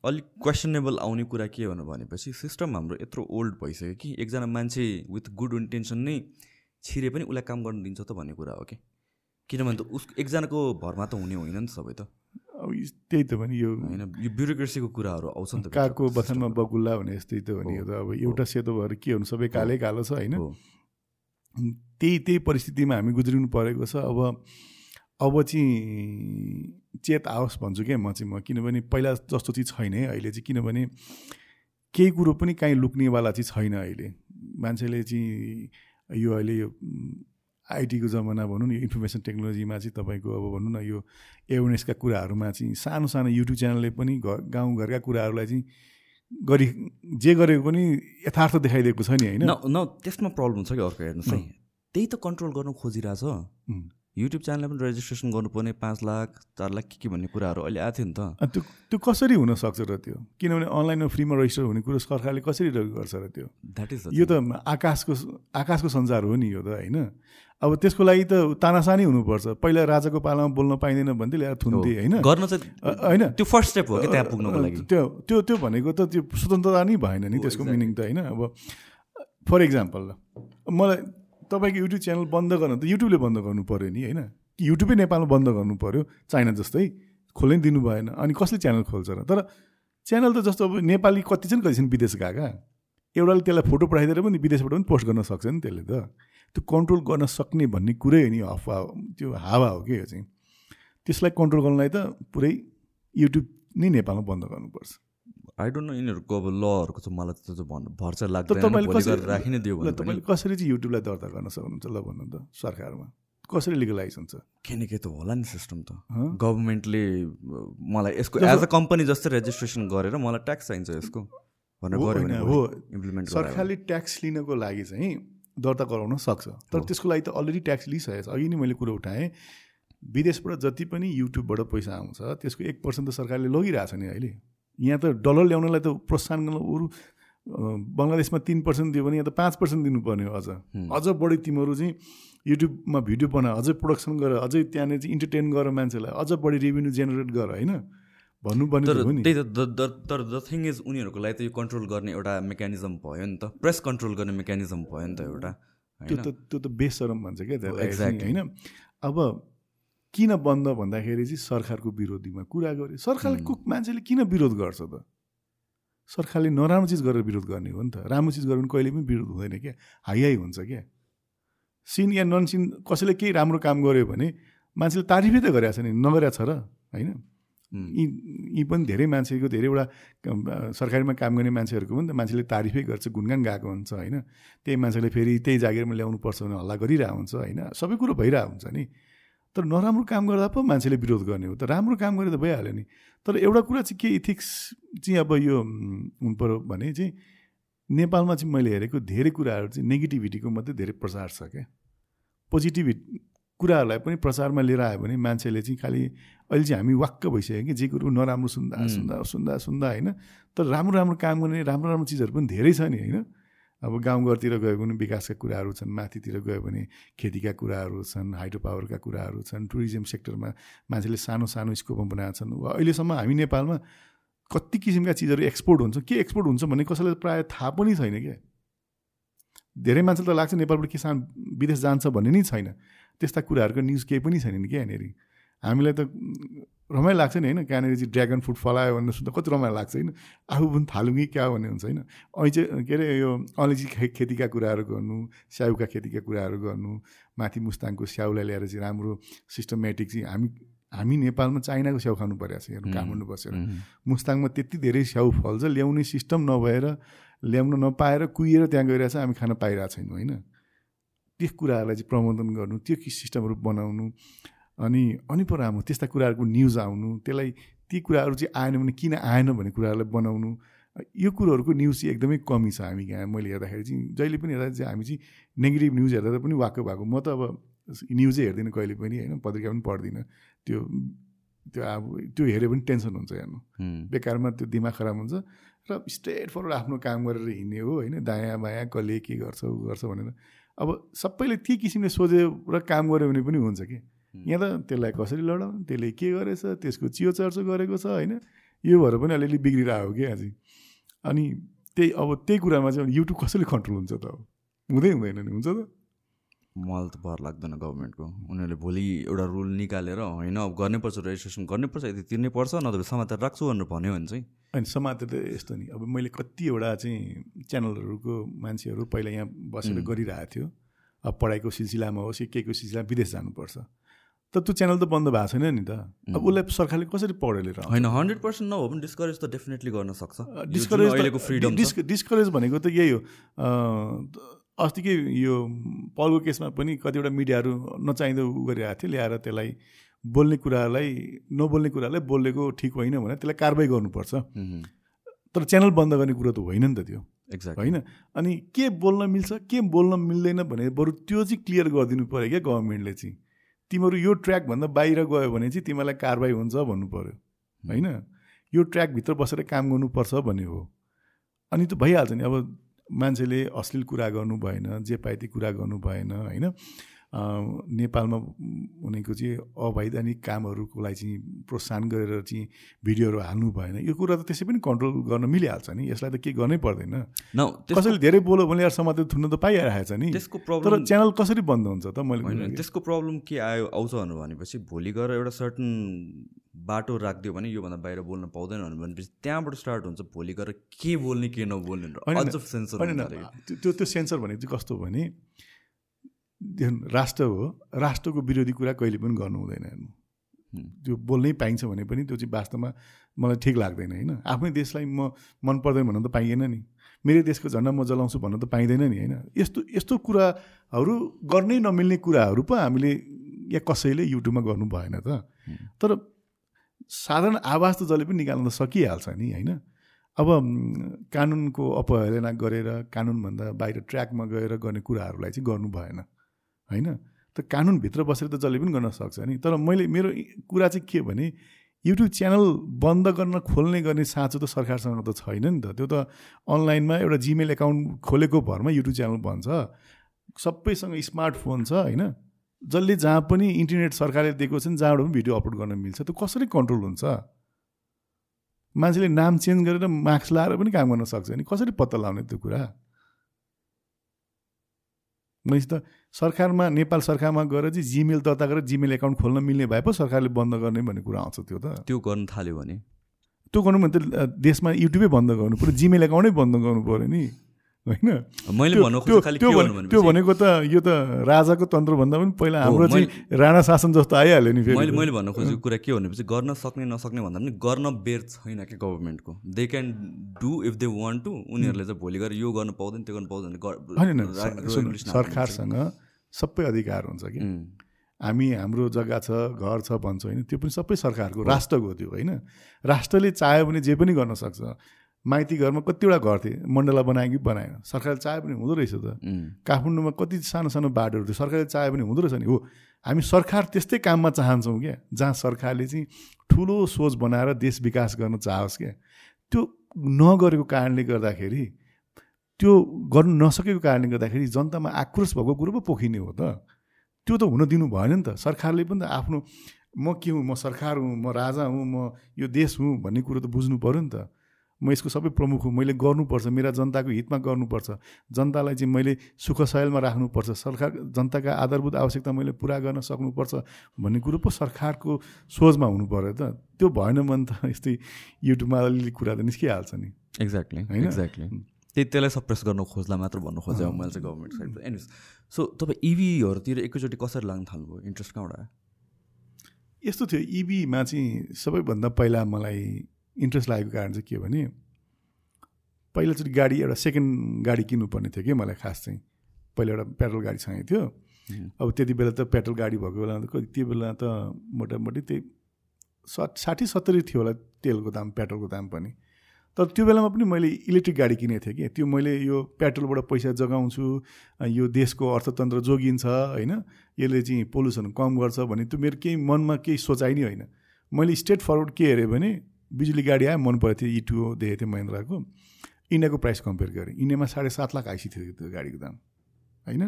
A: अलिक क्वेसनेबल आउने कुरा के हो भनेपछि सिस्टम हाम्रो यत्रो ओल्ड भइसक्यो कि एकजना मान्छे विथ गुड इन्टेन्सन नै छिरे पनि उसलाई काम गर्नु दिन्छ त भन्ने कुरा हो कि? किनभने त उस एकजनाको भरमा त हुने होइन नि त सबै त।
B: अब त्यही त भने यो
A: होइन यो ब्युरोक्रेसीको कुराहरू आउँछ नि त
B: कागको बथनमा बकुल्ला भने जस्तै त भने यो त अब एउटा सेतो भएर के हुनु सबै कालै कालो छ होइन? त्यही त्यही परिस्थितिमा हामी गुज्रिनु परेको छ। अब अब चाहिँ चेत आओस् भन्छु क्या म चाहिँ म किनभने पहिला जस्तो चाहिँ छैन है अहिले चाहिँ किनभने केही कुरो पनि काहीँ लुक्नेवाला चाहिँ छैन अहिले। मान्छेले चाहिँ यो अहिले यो आइटीको जमाना भनौँ न यो इन्फर्मेसन टेक्नोलोजीमा चाहिँ तपाईँको अब भनौँ न यो एवेरनेसका कुराहरूमा चाहिँ सानो सानो युट्युब च्यानलले पनि घर गाउँघरका कुराहरूलाई चाहिँ गरी जे गरेको पनि यथार्थ देखाइदिएको छ नि होइन?
A: न त्यसमा प्रब्लम छ कि अर्को हेर्नुहोस् है। त्यही त कन्ट्रोल गर्न खोजिरहेछ। युट्युब च्यानललाई पनि रेजिस्ट्रेसन गर्नुपर्ने पाँच लाख चार लाख के के भन्ने कुराहरू अहिले आएको थियो नि त।
B: त्यो त्यो कसरी हुनसक्छ र त्यो? किनभने अनलाइनमा फ्रीमा रजिस्टर हुने कुरो सरकारले कसरी गर्छ र त्यो?
A: द्याट इज
B: यो त आकाशको आकाशको संसार हो नि यो त होइन? अब त्यसको लागि त तानासानी हुनुपर्छ। पहिला राजाको पालामा बोल्न पाइँदैन भन्थे ल्याएर थुन्थे होइन?
A: गर्न चाहिँ होइन? त्यो फर्स्ट स्टेप हो कि त्यहाँ पुग्नको लागि?
B: त्यो त्यो त्यो भनेको त त्यो स्वतन्त्रता नै भएन नि त्यसको मिनिङ त होइन? अब फर इक्जाम्पल मलाई तपाईँको युट्युब च्यानल बन्द गर्न त युट्युबले बन्द गर्नु पऱ्यो नि होइन? युट्युबै नेपालमा बन्द गर्नु पऱ्यो चाइना जस्तै खोल्नै दिनु भएन अनि कसले च्यानल खोल्छ र? तर च्यानल त जस्तो अब नेपाली कति छन् कति छन् विदेश गएका? एउटाले त्यसलाई फोटो पठाइदिएर पनि विदेशबाट पनि पोस्ट गर्न सक्छ नि त्यसले त। त्यो कन्ट्रोल गर्न सक्ने भन्ने कुरै हो नि अफवा त्यो हावा हो कि यो चाहिँ? त्यसलाई कन्ट्रोल गर्नलाई त पुरै युट्युब नै नेपालमा बन्द गर्नुपर्छ।
A: आई डोन्ट नो यिनीहरूको अब लहरूको चाहिँ मलाई त भन्नु भर चाहिँ लाग्दैन राखि नै दियो भने
B: तपाईँले कसरी चाहिँ युट्युबलाई दर्ता गर्न सक्नुहुन्छ ल भन्नु त सरकारमा? कसरी लिगलाइज हुन्छ?
A: किनकि त होला नि सिस्टम त। गभर्मेन्टले मलाई यसको एज अ कम्पनी जस्तै रेजिस्ट्रेसन गरेर मलाई ट्याक्स चाहिन्छ यसको भनेर गऱ्यो
B: हो। इम्प्लिमेन्ट सरकारले ट्याक्स लिनको लागि चाहिँ दर्ता गराउन सक्छ। तर त्यसको लागि त अलरेडी ट्याक्स लिइसकेको छ। अघि नै मैले कुरो उठाएँ विदेशबाट जति पनि युट्युबबाट पैसा आउँछ त्यसको एक पर्सेन्ट त सरकारले लगिरहेछ नि अहिले। यहाँ त डलर ल्याउनलाई त प्रोत्साहन गर्न अरू बङ्गलादेशमा तिन पर्सेन्ट दियो भने यहाँ त पाँच पर्सेन्ट दिनुपर्ने हो अझ। अझ बढी तिमीहरू चाहिँ युट्युबमा भिडियो बना अझै प्रोडक्सन गर अझै त्यहाँनिर चाहिँ इन्टरटेन गर मान्छेलाई अझ बढी रेभेन्यू जेनेरेट गर होइन? भन्नुपर्ने
A: त्यही त तर द थिङ इज उनीहरूको लागि त यो कन्ट्रोल गर्ने एउटा मेकानिजम भयो नि त। प्रेस कन्ट्रोल गर्ने मेकानिजम भयो नि त एउटा
B: त्यो त त्यो त बेसरम भन्छ क्या त्यसलाई होइन? अब किन बन्द भन्दाखेरि चाहिँ सरकारको विरोधीमा कुरा गऱ्यो सरकारको मान्छेले किन विरोध गर्छ त? सरकारले नराम्रो चिज गरेर विरोध गर्ने हो नि त। राम्रो चिज गरेर कहिले पनि विरोध हुँदैन क्या। हाई हाई हुन्छ क्या। सिन या नन सिन कसैले केही राम्रो काम गर्यो भने मान्छेले तारिफै त गरेको छ नि। नगरेको छ र होइन? यी यी पनि धेरै मान्छेको धेरैवटा सरकारीमा काम गर्ने मान्छेहरूको पनि त मान्छेले तारिफै गर्छ गुणगान गएको हुन्छ होइन? त्यही मान्छेले फेरि त्यही जागिरमा ल्याउनुपर्छ भने हल्ला गरिरहेको हुन्छ होइन? सबै कुरो भइरहेको हुन्छ नि। तर नराम्रो काम गर्दा पो मान्छेले विरोध गर्ने हो त। राम्रो काम गरेर त भइहाल्यो नि। तर एउटा कुरा चाहिँ के इथिक्स चाहिँ अब यो हुनु पऱ्यो भने चाहिँ नेपालमा चाहिँ मैले हेरेको धेरै कुराहरू चाहिँ नेगेटिभिटीको मात्रै धेरै प्रचार छ क्या। पोजिटिभ कुराहरूलाई पनि प्रचारमा लिएर आयो भने मान्छेले चाहिँ खालि अहिले चाहिँ हामी वाक्क भइसक्यो कि जे कुरो नराम्रो सुन्दा सुन्दा सुन्दा सुन्दा होइन। तर राम्रो राम्रो काम गर्ने राम्रो राम्रो चिजहरू पनि धेरै छ नि होइन। अब गाउँघरतिर गयो भने विकासका कुराहरू छन् माथितिर गयो भने खेतीका कुराहरू छन् हाइड्रो पावरका कुराहरू छन् टुरिज्म सेक्टरमा मान्छेले सानो सानो स्कोपमा बनाएका छन्। अहिलेसम्म हामी नेपालमा कति किसिमका चिजहरू एक्सपोर्ट हुन्छ के एक्सपोर्ट हुन्छ भन्ने कसैलाई प्रायः थाहा पनि छैन क्या। धेरै मान्छेलाई त लाग्छ नेपालबाट किसान विदेश जान्छ भन्ने नै छैन। त्यस्ता कुराहरूको न्युज केही पनि छैन नि क्या यहाँनिर। हामीलाई त रमाइलो लाग्छ नि होइन? कहाँनिर चाहिँ ड्रागन फ्रुट फलायो भन्ने सुन्दा कति रमाइलो लाग्छ होइन? आफू पनि थालौँ कि क्या भन्ने हुन्छ होइन? अहिले चाहिँ के अरे यो अलैँची खेतीका कुराहरू गर्नु स्याउका खेतीका कुराहरू गर्नु माथि मुस्ताङको स्याउलाई ल्याएर चाहिँ राम्रो सिस्टमेटिक चाहिँ हामी हामी नेपालमा चाइनाको स्याउ खानु परेको छ हेर्नु काठमाडौँ बसेर। मुस्ताङमा त्यति धेरै स्याउ फल्छ ल्याउने सिस्टम नभएर ल्याउन नपाएर कुहिएर त्यहाँ गइरहेछ हामी खान पाइरहेको छैनौँ होइन? त्यो कुराहरूलाई चाहिँ प्रबन्धन गर्नु त्यो सिस्टमहरू बनाउनु अनि अनि पो राम्रो त्यस्ता कुराहरूको न्युज आउनु त्यसलाई ती कुराहरू चाहिँ आएन भने किन आएन भन्ने कुराहरूलाई बनाउनु यो कुरोहरूको न्युज चाहिँ एकदमै कमी छ हामी यहाँ मैले हेर्दाखेरि चाहिँ जहिले पनि हेर्दा चाहिँ हामी चाहिँ नेगेटिभ न्युज हेर्दा पनि वाक्क भएको। म त अब न्युजै हेर्दिनँ कहिले पनि होइन पत्रिका पनि पढ्दिनँ। त्यो त्यो अब त्यो हेऱ्यो भने टेन्सन हुन्छ हेर्नु। बेकारमा त्यो दिमाग खराब हुन्छ र स्ट्रेट फरवर्ड आफ्नो काम गरेर हिँड्ने हो होइन दायाँ बायाँ कसले के गर्छ ऊ गर्छ भनेर। अब सबैले ती किसिमले सोझ्यो र काम गऱ्यो भने पनि हुन्छ कि? यहाँ त त्यसलाई कसरी लडाउनु त्यसले के गरेछ? त्यसको चियो चर्चो गरेको छ होइन? यो भएर पनि अलिअलि बिग्रिरहेको कि अझै अनि त्यही अब त्यही कुरामा चाहिँ युट्युब कसरी कन्ट्रोल हुन्छ त अब? हुँदै हुँदैन नि हुन्छ त?
A: मलाई त भर लाग्दैन गभर्मेन्टको। उनीहरूले भोलि एउटा रुल निकालेर होइन अब गर्नैपर्छ रेजिस्ट्रेसन गर्नैपर्छ यदि तिर्नै पर्छ नत्र समातेर राख्छु भनेर भन्यो भने चाहिँ।
B: होइन समातेर त यस्तो नि। अब मैले कतिवटा चाहिँ च्यानलहरूको मान्छेहरू पहिला यहाँ बसेर गरिरहेको थियो। अब पढाइको सिलसिलामा होस् के को सिलसिला विदेश जानुपर्छ। त त्यो च्यानल त बन्द भएको छैन नि त। अब उसलाई सरकारले कसरी पढेर लिएर
A: होइन हन्ड्रेड पर्सेन्ट नभए पनि डिस्करेज त डेफिनेटली गर्न सक्छ।
B: डिस्करेज फ्रिडम डिस् डिस्करेज भनेको त यही हो। अस्तिकै यो पलको केसमा पनि कतिवटा मिडियाहरू नचाहिँदो उ गरिरहेको थियो ल्याएर त्यसलाई बोल्ने कुरालाई नबोल्ने कुरालाई बोलेको ठिक होइन भने त्यसलाई कारवाही गर्नुपर्छ। तर च्यानल बन्द गर्ने कुरो त होइन नि त त्यो। एक्ज्याक्ट होइन? अनि के बोल्न मिल्छ के बोल्न मिल्दैन भने बरु त्यो चाहिँ क्लियर गरिदिनु पऱ्यो क्या गभर्मेन्टले चाहिँ। तिमीहरू यो ट्र्याकभन्दा बाहिर गयो भने चाहिँ तिमीलाई कारवाही हुन्छ भन्नु पऱ्यो होइन? यो ट्र्याकभित्र बसेर काम गर्नुपर्छ भन्ने हो। अनि त भइहाल्छ नि। अब मान्छेले अश्लील कुरा गर्नु भएन जे पाए कुरा गर्नु भएन होइन? नेपालमा उनीहरूको चाहिँ अवैधानिक कामहरूको लागि चाहिँ प्रोत्साहन गरेर चाहिँ भिडियोहरू हाल्नु भएन। यो कुरा त त्यसै पनि कन्ट्रोल गर्न मिलिहाल्छ नि। यसलाई त केही गर्नै पर्दैन। कसैले धेरै बोल्यो भने यार समाज थुन्न त पाइरहेको छ नि। त्यसको प्रब्लम तर च्यानल कसरी बन्द हुन्छ त मैले
A: त्यसको प्रब्लम के आयो आउँछ भनेपछि भोलि गएर एउटा सर्टन बाटो राखिदियो भने योभन्दा बाहिर बोल्न पाउँदैन भनेपछि त्यहाँबाट स्टार्ट हुन्छ। भोलि गएर के बोल्ने के नबोल्ने
B: त्यो त्यो सेन्सर भनेको चाहिँ कस्तो भने राष्ट्र हो। राष्ट्रको विरोधी कुरा कहिले पनि गर्नु हुँदैन हेर्नु। त्यो बोल्नै पाइन्छ भने पनि त्यो चाहिँ वास्तवमा मलाई ठिक लाग्दैन होइन। आफ्नै देशलाई म मन पर्दैन भन्न त पाइएन नि। मेरो देशको झन्डा म जलाउँछु भन्न त पाइँदैन नि होइन। यस्तो यस्तो कुराहरू गर्नै नमिल्ने कुराहरू पो हामीले या कसैले युट्युबमा गर्नु भएन त। तर साधारण आवाज त जसले पनि निकाल्न त सकिहाल्छ नि होइन। अब कानुनको अपहेलना गरेर कानुनभन्दा बाहिर ट्र्याकमा गएर गर्ने कुराहरूलाई चाहिँ गर्नु भएन। होइन? त कानुनभित्र बसेर त जसले पनि गर्न सक्छ नि। तर मैले मेरो कुरा चाहिँ के भने युट्युब च्यानल बन्द गर्न खोल्ने गर्ने साँचो त सरकारसँग त छैन नि त। त्यो त अनलाइनमा एउटा जिमेल एकाउन्ट खोलेको भरमा युट्युब च्यानल बन्छ। सबैसँग स्मार्टफोन छ होइन? जसले जहाँ पनि इन्टरनेट सरकारले दिएको छ नि जहाँबाट पनि भिडियो अपलोड गर्न मिल्छ। त्यो कसरी कन्ट्रोल हुन्छ? मान्छेले नाम चेन्ज गरेर मार्क्स लाएर पनि काम गर्न सक्छ नि। कसरी पत्ता लगाउने त्यो कुरा? मैले त सरकारमा नेपाल सरकारमा गएर चाहिँ जिमेल दर्ता गरेर जिमेल एकाउन्ट खोल्न मिल्ने भए पो सरकारले बन्द गर्ने भन्ने कुरा आउँछ त्यो त।
A: त्यो गर्नु थाल्यो भने?
B: त्यो गर्नु भने त देशमा युट्युबै बन्द गर्नु पऱ्यो जिमेल एकाउन्टै बन्द गर्नु पऱ्यो नि। होइन?
A: मैले
B: त्यो- भनेको त यो त राजाको तन्त्र भन्दा पनि पहिला हाम्रो चाहिँ राणा शासन जस्तो आइहाल्यो नि फेरि।
A: मैले मैले भन्न खोजेको कुरा के भनेपछि गर्न सक्ने नसक्ने भन्दा पनि गर्न बेर छैन क्या गभर्मेन्टको। They can do if they want to उनीहरूले चाहिँ भोलि गएर यो गर्न पाउँदैन त्यो गर्न पाउँदैन
B: होइन। सरकारसँग सबै अधिकार हुन्छ कि? हामी हाम्रो जग्गा छ घर छ भन्छौँ होइन त्यो पनि सबै सरकारको राष्ट्रको त्यो होइन? राष्ट्रले चाह्यो भने जे पनि गर्न सक्छ। माइती घरमा कतिवटा घर थिए। मण्डला बनायो कि बनाएन। सरकारले चाह्यो भने हुँदो रहेछ त। काठमाडौँमा कति सानो सानो बाटोहरू थियो। सरकारले चाह्यो भने हुँदो रहेछ नि। हो हामी सरकार त्यस्तै काममा चाहन्छौँ क्या। जहाँ सरकारले चाहिँ ठुलो सोच बनाएर देश विकास गर्न चाहोस् क्या। त्यो नगरेको कारणले गर्दाखेरि त्यो गर्नु नसकेको कारणले गर्दाखेरि जनतामा आक्रोश भएको कुरो पो पोखिने हो त। त्यो त हुन दिनु भएन नि त। सरकारले पनि त आफ्नो म के हुँ? म सरकार हुँ म राजा हुँ म यो देश हुँ भन्ने कुरो त बुझ्नु पऱ्यो नि त। म यसको सबै प्रमुख हुँ। मैले गर्नुपर्छ। मेरा जनताको हितमा गर्नुपर्छ। जनतालाई चाहिँ मैले सुख सयलमा राख्नुपर्छ। सरकार जनताका आधारभूत आवश्यकता मैले पुरा गर्न सक्नुपर्छ भन्ने कुरो पो सरकारको सोचमा हुनु पऱ्यो त। त्यो भएन भने त यस्तै युट्युबमा अलिअलि कुरा त निस्किहाल्छ नि।
A: एक्ज्याक्टली
B: होइन?
A: एक्ज्याक्टली त्यही त्यसलाई सप्रेस गर्न खोज्ला मात्र भन्नु खोजेँ मैले चाहिँ गभर्मेन्ट साइड एनिज सो तपाईँ इभीहरूतिर एकैचोटि कसरी लाग्न थाल्नुभयो? इन्ट्रेस्ट कहाँबाट आयो
B: यस्तो थियो इबीमा चाहिँ सबैभन्दा पहिला मलाई इन्ट्रेस्ट लागेको कारण चाहिँ के भने पहिलाचोटि गाडी एउटा सेकेन्ड गाडी किन्नुपर्ने थियो कि मलाई खास चाहिँ। पहिला एउटा पेट्रोल गाडी छँदै थियो। अब त्यति बेला त पेट्रोल गाडी भएको बेलामा त त्यो बेला त मोटामोटी त्यही स साठी सत्तरी थियो होला तेलको दाम पेट्रोलको दाम पनि। तर त्यो बेलामा पनि मैले इलेक्ट्रिक गाडी किनेको थिएँ कि। त्यो मैले यो पेट्रोलबाट पैसा जगाउँछु यो देशको अर्थतन्त्र जोगिन्छ होइन। यसले चाहिँ पोल्युसन कम गर्छ भने त्यो मेरो केही मनमा केही सोचाइ नै होइन। मैले स्ट्रेट फरवर्ड के हेरेँ भने बिजुली गाडी आयो मन परेको थियो इटुओ देखेको थिएँ महिन्द्राको। इन्डियाको प्राइस कम्पेयर गरेँ। इन्डियामा साढे सात लाख आइसी थियो त्यो गाडीको दाम होइन?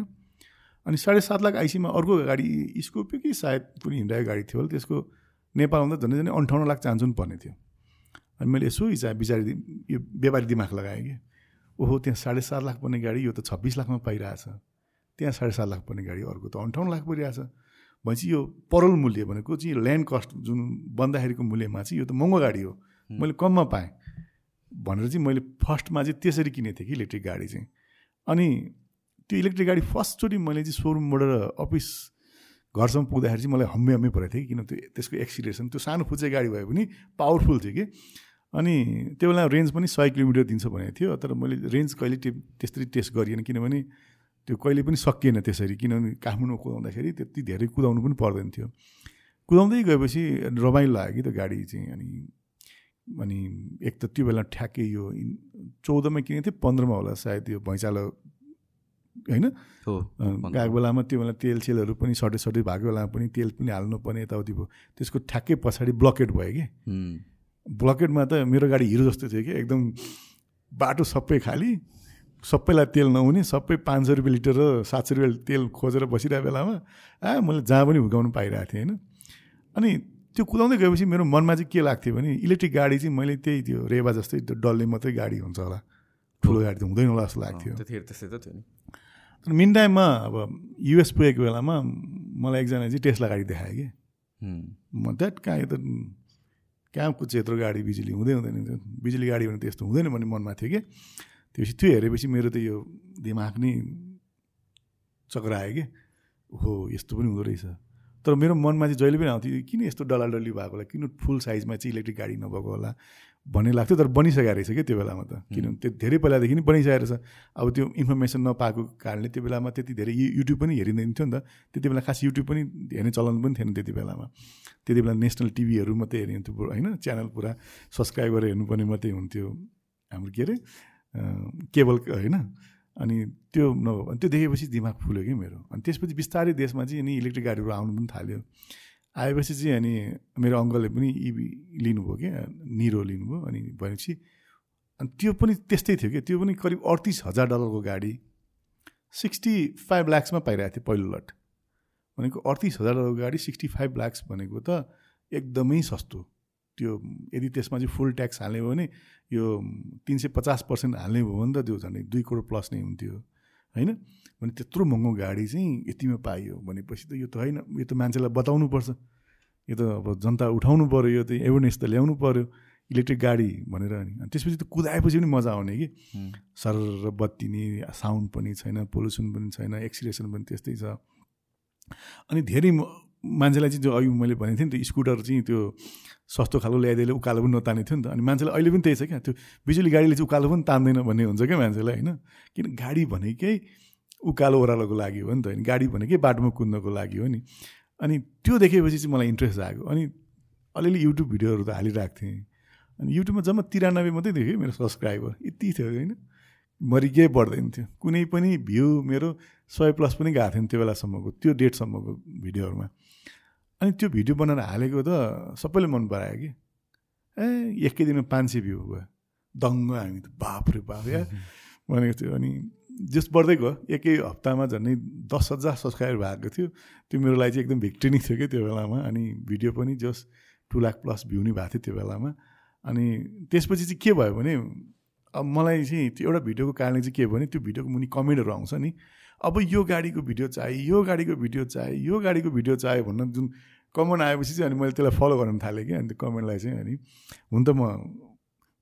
B: अनि साढे सात लाख आइसीमा अर्को गाडी स्कोपियो कि सायद पनि हिँडाएको गाडी थियो होला त्यसको नेपालमा त झन् झन् अन्ठाउन्न लाख चान्सु पनि पर्ने थियो। अनि मैले यसो हिसाब बिचारी यो व्यापारी दिमाग लगाएँ कि ओहो त्यहाँ साढे सात लाख पर्ने गाडी यो त छब्बिस लाखमा पाइरहेछ। त्यहाँ साढे सात लाख पर्ने गाडी अर्को त अन्ठाउन्न लाख परिरहेछ। भनेपछि यो परल मूल्य भनेको चाहिँ ल्यान्ड कस्ट जुन बन्दाखेरिको मूल्यमा चाहिँ यो त महँगो गाडी हो। मैले कममा पाएँ भनेर चाहिँ मैले फर्स्टमा चाहिँ त्यसरी किनेको थिएँ कि इलेक्ट्रिक गाडी चाहिँ। अनि त्यो इलेक्ट्रिक गाडी फर्स्टचोटि मैले चाहिँ सोरुमबाट अफिस घरसम्म पुग्दाखेरि चाहिँ मलाई हम्मे हम्मे परेको थियो कि किन त्यो त्यसको एक्सिलेसन त्यो सानो फुच्चे गाडी भए पनि पावरफुल थियो कि। अनि त्यो बेला रेन्ज पनि सय किलोमिटर दिन्छ भनेको थियो तर मैले रेन्ज कहिले टे त्यस्तरी टेस्ट गरिएन किनभने त्यो कहिले पनि सकिएन त्यसरी किनभने काठमाडौँ कुदाउँदाखेरि त्यति धेरै कुदाउनु पनि पर्दैन थियो। कुदाउँदै गएपछि रमाइलो लाग्यो कि त्यो गाडी चाहिँ अनि अनि एक त त्यो बेला ठ्याक्कै यो चौधमा किनेको थिएँ पन्ध्रमा होला सायद यो भैँचालो होइन? गएको बेलामा त्यो बेला तेल सेलहरू पनि सर्टेज सर्टेज भएको बेलामा पनि तेल पनि हाल्नुपर्ने यताउति भयो। त्यसको ठ्याक्कै पछाडि ब्लकेट भयो कि। ब्लकेटमा त मेरो गाडी हिरो जस्तो थियो कि एकदम बाटो सबै खाली। सबैलाई तेल नहुने सबै पाँच सय रुपियाँ लिटर र सात सय रुपियाँ तेल खोजेर बसिरहेको बेलामा आ मैले जहाँ पनि हुर्काउनु पाइरहेको थिएँ होइन? अनि त्यो कुदाउँदै गएपछि मेरो मनमा चाहिँ के लाग्थ्यो भने इलेक्ट्रिक गाडी चाहिँ मैले त्यही त्यो रेवा जस्तै त्यो डल्ले मात्रै गाडी हुन्छ होला। ठुलो गाडी त हुँदैन होला जस्तो लाग्थ्यो।
A: त्यस्तै त थियो नि।
B: तर मिन टाइममा अब युएस पुगेको बेलामा मलाई एकजना चाहिँ टेस्ला गाडी देखायो कि। म द्याट कहाँ यो त कहाँ कुद्छ यत्रो गाडी बिजुली हुँदै हुँदैन बिजुली गाडी भने त यस्तो हुँदैन भन्ने मनमा थियो कि। त्यसपछि त्यो हेरेपछि मेरो त यो दिमाग नै चक्रायो कि? हो यस्तो पनि हुँदो रहेछ। तर मेरो मनमा चाहिँ जहिले पनि आउँथ्यो किन यस्तो डल्लाडल्ली भएको होला? किन फुल साइजमा चाहिँ इलेक्ट्रिक गाडी नभएको होला? भन्ने लाग्थ्यो तर बनिसकेको रहेछ क्या त्यो बेलामा त? किनभने त्यो धेरै पहिलादेखि नै बनिसकेको रहेछ। अब त्यो इन्फर्मेसन नपाएको कारणले त्यो बेलामा त्यति धेरै युट्युब पनि हेरिँदैन थियो नि त। त्यति बेला खास युट्युब पनि हेर्ने चलन पनि थिएन त्यति बेलामा। त्यति बेला नेसनल टिभीहरू मात्रै हेरिन्थ्यो होइन? च्यानल पुरा सब्सक्राइब गरेर हेर्नुपर्ने मात्रै हुन्थ्यो हाम्रो के अरे? केबल होइन? अनि त्यो अनि त्यो देखेपछि दिमाग फुल्यो कि मेरो। अनि त्यसपछि बिस्तारै देशमा चाहिँ अनि इलेक्ट्रिक गाडीहरू आउनु पनि थाल्यो। आएपछि चाहिँ अनि मेरो अङ्कलले पनि इभी लिनुभयो क्या निरो लिनुभयो। अनि भनेपछि अनि त्यो पनि त्यस्तै थियो कि त्यो पनि करिब अडतिस हजार डलरको गाडी। सिक्सटी फाइभ ल्याक्समा पाइरहेको थियो पहिलो लट। भनेको अडतिस हजार डलरको गाडी सिक्सटी फाइभ ल्याक्स भनेको त एकदमै सस्तो। त्यो यदि त्यसमा चाहिँ फुल ट्याक्स हाल्ने भयो भने यो तिन सय पचास पर्सेन्ट हाल्ने भयो भने त त्यो झन् दुई करोड प्लस नै हुन्थ्यो होइन? भने त्यत्रो महँगो गाडी चाहिँ यतिमा पाइयो भनेपछि त यो त होइन यो त मान्छेलाई बताउनु पर्छ। यो त अब जनता उठाउनु पऱ्यो यो त एवेरनेस त ल्याउनु पऱ्यो इलेक्ट्रिक गाडी भनेर अनि। त्यसपछि त कुदाएपछि पनि मजा आउने कि। सर बत्ती नि साउन्ड पनि छैन पोल्युसन पनि छैन एक्सिलेसन पनि त्यस्तै छ। अनि धेरै मान्छेलाई चाहिँ जो अघि मैले भनेको थिएँ नि त्यो स्कुटर चाहिँ त्यो सस्तो खालको ल्याइदिएले उकालो पनि नताने थियो नि त। अनि मान्छेलाई अहिले पनि त्यही छ क्या। त्यो बिजुली गाडीले चाहिँ उकालो पनि तान्दैन भन्ने हुन्छ क्या मान्छेलाई होइन? किन गाडी भनेकै उकालो ओह्रालोको लागि हो नि त। होइन गाडी भनेकै बाटोमा कुद्नको लागि हो नि। अनि त्यो देखेपछि चाहिँ मलाई इन्ट्रेस्ट आएको। अनि अलिअलि युट्युब भिडियोहरू त हालिरहेको थिएँ। अनि युट्युबमा जम्मा तिरानब्बे मात्रै देखेँ मेरो सब्सक्राइबर। यति थियो होइन। मरि केही बढ्दैन थियो। कुनै पनि भ्यू मेरो सय प्लस पनि गएको थिएन त्यो बेलासम्मको त्यो डेटसम्मको भिडियोहरूमा। अनि त्यो भिडियो बनाएर हालेको त सबैले मन परायो कि। ए एकै दिनमा पाँच सय भ्यू भयो। दङ्ग हामी त बाप रे बाप या। भनेको थियो। अनि जस बढ्दै गयो। एकै हप्तामा झन्डै दस हजार सब्सक्राइबर भएको थियो। त्यो मेरो लागि चाहिँ एकदम भिक्ट्री नै थियो कि त्यो बेलामा। अनि भिडियो पनि जस टु लाख प्लस भ्यू नै भएको थियो त्यो बेलामा। अनि त्यसपछि चाहिँ के भयो भने अब मलाई चाहिँ त्यो एउटा भिडियोको कारणले चाहिँ के भयो भने त्यो भिडियोको मुनि कमेन्टहरू आउँछ नि। अब यो गाडीको भिडियो चाहियो यो गाडीको भिडियो चाहियो यो गाडीको भिडियो चाहियो भन्न जुन कमेन्ट आएपछि चाहिँ अनि मैले त्यसलाई फलो गर्न थालेँ कि अनि त्यो कमेन्टलाई चाहिँ अनि हुन त म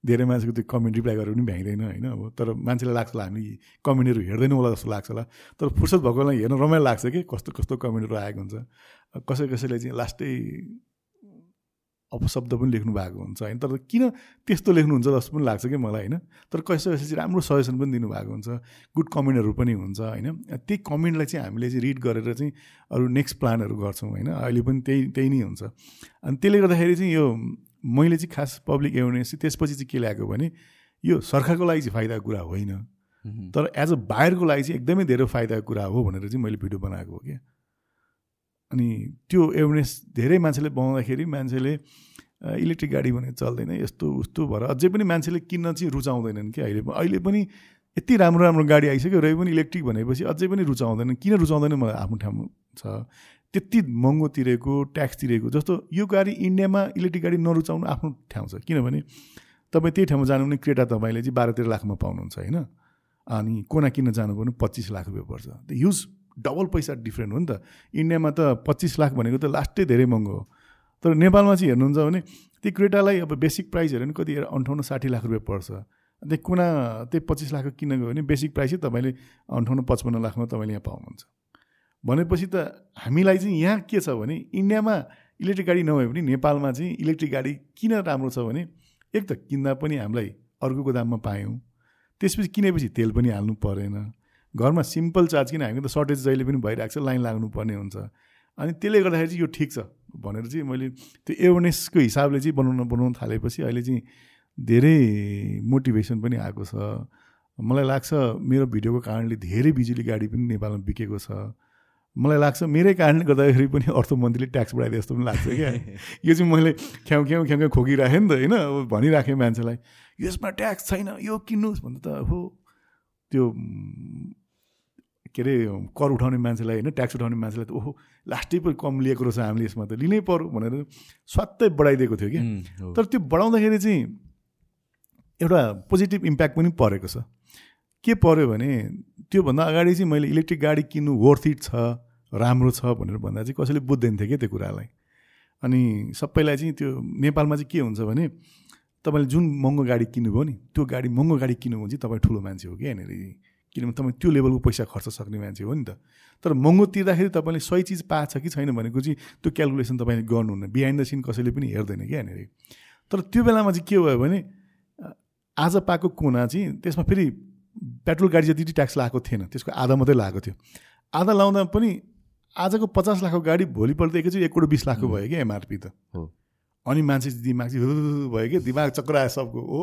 B: धेरै मान्छेको त्यो कमेन्ट रिप्लाई गरेर पनि भ्याइँदैन होइन अब। तर मान्छेलाई लाग्छ होला हामी कमेन्टहरू हेर्दैनौँ होला जस्तो लाग्छ होला। तर फुर्सद भएकोलाई हेर्न रमाइलो लाग्छ कि कस्तो कस्तो कमेन्टहरू आएको हुन्छ। कसै कसैले चाहिँ लास्टै अपशब्द पनि लेख्नु भएको हुन्छ होइन। तर किन त्यस्तो लेख्नुहुन्छ जस्तो पनि लाग्छ कि मलाई होइन? तर कसै कसै चाहिँ राम्रो सजेसन पनि दिनुभएको हुन्छ गुड कमेन्टहरू पनि हुन्छ होइन। त्यही कमेन्टलाई चाहिँ हामीले चाहिँ रिड गरेर चाहिँ अरू नेक्स्ट प्लानहरू गर्छौँ होइन। अहिले पनि त्यही त्यही नै हुन्छ। अनि त्यसले गर्दाखेरि चाहिँ यो मैले चाहिँ खास पब्लिक एवेरनेस चाहिँ त्यसपछि चाहिँ के ल्याएको भने यो सरकारको लागि चाहिँ फाइदाको कुरा होइन। तर एज अ बाहिरको लागि चाहिँ एकदमै धेरै फाइदाको कुरा हो भनेर चाहिँ मैले भिडियो बनाएको हो क्या। अनि त्यो एवेरनेस धेरै मान्छेले बनाउँदाखेरि मान्छेले इलेक्ट्रिक गाडी भने चल्दैन यस्तो उस्तो भएर अझै पनि मान्छेले किन्न चाहिँ रुचाउँदैनन् कि अहिले अहिले पनि यति राम्रो राम्रो गाडी आइसक्यो र पनि इलेक्ट्रिक भनेपछि अझै पनि रुचाउँदैन किन रुचाउँदैन मलाई आफ्नो ठाउँ छ। त्यति महँगो तिरेको ट्याक्स तिरेको जस्तो यो गाडी इन्डियामा इलेक्ट्रिक गाडी नरुचाउनु आफ्नो ठाउँ छ। किनभने तपाईँ त्यही ठाउँमा जानु भने क्रेटा तपाईँले चाहिँ बाह्र तेह्र लाखमा पाउनुहुन्छ होइन? अनि कोना किन्न जानु पनि पच्चिस लाख रुपियाँ पर्छ। त्यो युज डबल पैसा डिफ्रेन्ट हो नि त। इन्डियामा त पच्चिस लाख भनेको त लास्टै धेरै महँगो हो। तर नेपालमा चाहिँ हेर्नुहुन्छ भने त्यो क्रेटालाई अब बेसिक प्राइस हेऱ्यो भने कति अन्ठाउन्न साठी लाख रुपियाँ पर्छ। त्यही कुना त्यही पच्चिस लाखको किन गयो भने बेसिक प्राइसै तपाईँले अन्ठाउन्न पचपन्न लाखमा तपाईँले यहाँ पाउनुहुन्छ। भनेपछि त हामीलाई चाहिँ यहाँ के छ भने इन्डियामा इलेक्ट्रिक गाडी नभए पनि नेपालमा चाहिँ इलेक्ट्रिक गाडी किन राम्रो छ भने एक त किन्दा पनि हामीलाई अर्कोको दाममा पायौँ। त्यसपछि किनेपछि तेल पनि हाल्नु परेन। घरमा सिम्पल चार्ज किन हामी त सर्टेज जहिले पनि भइरहेको छ लाइन लाग्नुपर्ने हुन्छ। अनि त्यसले गर्दाखेरि चाहिँ यो ठिक छ भनेर चाहिँ मैले त्यो एवेरनेसको हिसाबले चाहिँ बनाउन बनाउन थालेपछि अहिले चाहिँ धेरै मोटिभेसन पनि आएको छ। मलाई लाग्छ मेरो भिडियोको कारणले धेरै बिजुली गाडी पनि नेपालमा बिकेको छ। मलाई लाग्छ मेरै कारणले गर्दाखेरि पनि अर्थमन्त्रीले ट्याक्स बढाइदिए जस्तो पनि लाग्छ क्या। यो चाहिँ मैले ख्याउ ख्याउ ख्याउ खोकिराखेँ नि त होइन अब भनिराखेँ मान्छेलाई यसमा ट्याक्स छैन यो किन्नुहोस् भन्दा त हो। त्यो के अरे कर उठाउने मान्छेलाई होइन ट्याक्स उठाउने मान्छेलाई त ओहो लास्टै पनि कम लिएको रहेछ हामीले यसमा त लिनै पऱ्यो भनेर स्वात्तै बढाइदिएको थियो कि। तर त्यो बढाउँदाखेरि चाहिँ एउटा पोजिटिभ इम्प्याक्ट पनि परेको छ। के पऱ्यो भने त्योभन्दा अगाडि चाहिँ मैले इलेक्ट्रिक गाडी किन्नु वर्थ इट छ राम्रो छ भनेर भन्दा चाहिँ कसैले बुझ्दैन थियो क्या त्यो कुरालाई। अनि सबैलाई चाहिँ त्यो नेपालमा चाहिँ के हुन्छ भने तपाईँले जुन महँगो गाडी किन्नुभयो नि त्यो गाडी महँगो गाडी किन्नुभयो भने चाहिँ तपाईँ ठुलो मान्छे हो कि यहाँनिर। किनभने तपाईँ त्यो लेभलको पैसा खर्च सक्ने मान्छे हो नि त। तर महँगो तिर्दाखेरि तपाईँले सही चिज पाएको छ कि छैन भनेको चाहिँ त्यो क्यालकुलेसन तपाईँले गर्नुहुन्न। बिहाइन्ड द सिन कसैले पनि हेर्दैन क्या यहाँनिर। तर त्यो बेलामा चाहिँ के भयो भने आज पाएको कोना चाहिँ त्यसमा फेरि पेट्रोल गाडी जति ट्याक्स लगाएको थिएन त्यसको आधा मात्रै लगाएको थियो। आधा लाउँदा पनि आजको पचास लाखको गाडी भोलिपल्ट एकैचोटि एक करोड बिस लाखको भयो क्या एमआरपी त। हो। अनि मान्छे दिमाग चाहिँ भयो कि दिमाग चक्र आयो सबको। हो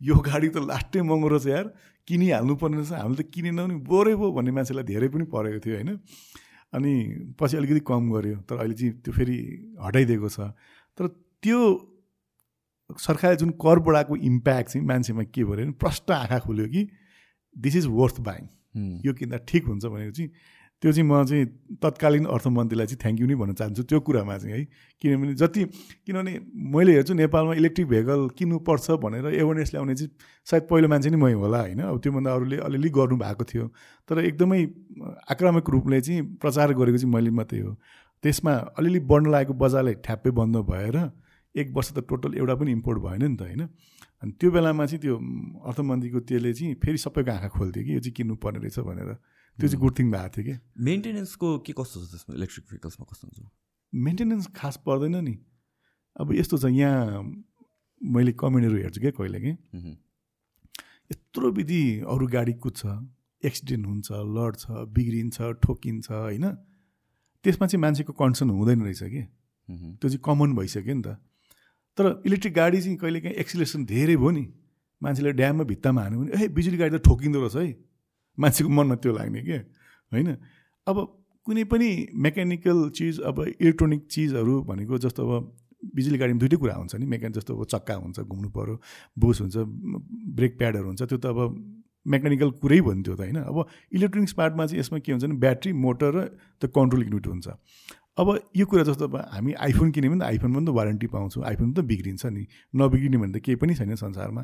B: यो गाडी त लास्टै महँगो रहेछ यार। किनिहाल्नु पर्ने रहेछ। हामीले त किनेनौँ नि बोरै भयो भन्ने मान्छेलाई धेरै पनि परेको थियो होइन? अनि पछि अलिकति कम गर्यो तर अहिले चाहिँ त्यो फेरि हटाइदिएको छ। तर त्यो सरकारले जुन कर बढाएको इम्प्याक्ट चाहिँ मान्छेमा के भयो भने प्रष्ट आँखा खोल्यो कि दिस इज वर्थ बाइङ यो किन्दा ठिक हुन्छ भनेको चाहिँ त्यो चाहिँ म चाहिँ तत्कालीन अर्थमन्त्रीलाई चाहिँ थ्याङ्क यू नै भन्न चाहन्छु त्यो कुरामा चाहिँ है। किनभने जति किनभने मैले हेर्छु नेपालमा इलेक्ट्रिक भेहिकल किन्नुपर्छ भनेर एवेरनेस ल्याउने चाहिँ सायद पहिलो मान्छे नै मै होला होइन। अब त्योभन्दा अरूले अलिअलि गर्नुभएको थियो। तर एकदमै आक्रामक रूपले चाहिँ प्रचार गरेको चाहिँ मैले मात्रै हो। त्यसमा अलिअलि बढ्न लागेको बजारलाई ठ्याप्पै बन्द भएर एक वर्ष त टोटल एउटा पनि इम्पोर्ट भएन नि त होइन। अनि त्यो बेलामा चाहिँ त्यो अर्थमन्त्रीको त्यसले चाहिँ फेरि सबैको आँखा खोल्थ्यो कि यो चाहिँ किन्नु पर्ने रहेछ भनेर। त्यो चाहिँ गुड थिङ भएको थियो कि।
A: मेन्टेनेन्सको के कस्तो छ त्यसमा इलेक्ट्रिक भेहिकल्समा कस्तो हुन्छ?
B: मेन्टेनेन्स खास पर्दैन नि। अब यस्तो छ यहाँ मैले कमेन्टहरू हेर्छु क्या कहिले कि। यत्रो विधि अरू गाडी कुद्छ एक्सिडेन्ट हुन्छ लड्छ बिग्रिन्छ ठोकिन्छ होइन? त्यसमा चाहिँ मान्छेको कन्सर्न हुँदैन रहेछ कि। त्यो चाहिँ कमन भइसक्यो नि त। तर इलेक्ट्रिक गाडी चाहिँ कहिले काहीँ एक्सिलेसन धेरै भयो नि। मान्छेले ड्याममा भित्तामा हान्यो भने ए बिजुली गाडी त ठोकिँदो रहेछ है। मान्छेको मनमा त्यो लाग्ने क्या होइन? अब कुनै पनि मेकानिकल चिज अब इलेक्ट्रोनिक चिजहरू भनेको जस्तो अब बिजुली गाडीमा दुइटै कुरा हुन्छ नि। मेकानिक जस्तो अब चक्का हुन्छ घुम्नु पऱ्यो बुस हुन्छ ब्रेक प्याडहरू हुन्छ त्यो त अब मेकानिकल कुरै भन्थ्यो त होइन? अब इलेक्ट्रोनिक्स पार्टमा चाहिँ यसमा के हुन्छ भने ब्याट्री मोटर र त्यो कन्ट्रोल युनिट हुन्छ। अब यो कुरा जस्तो अब हामी आइफोन किन्यो भने त आइफोनमा पनि त वारेन्टी पाउँछौँ आइफोन त बिग्रिन्छ नि। नबिग्रिने भने त केही पनि छैन संसारमा।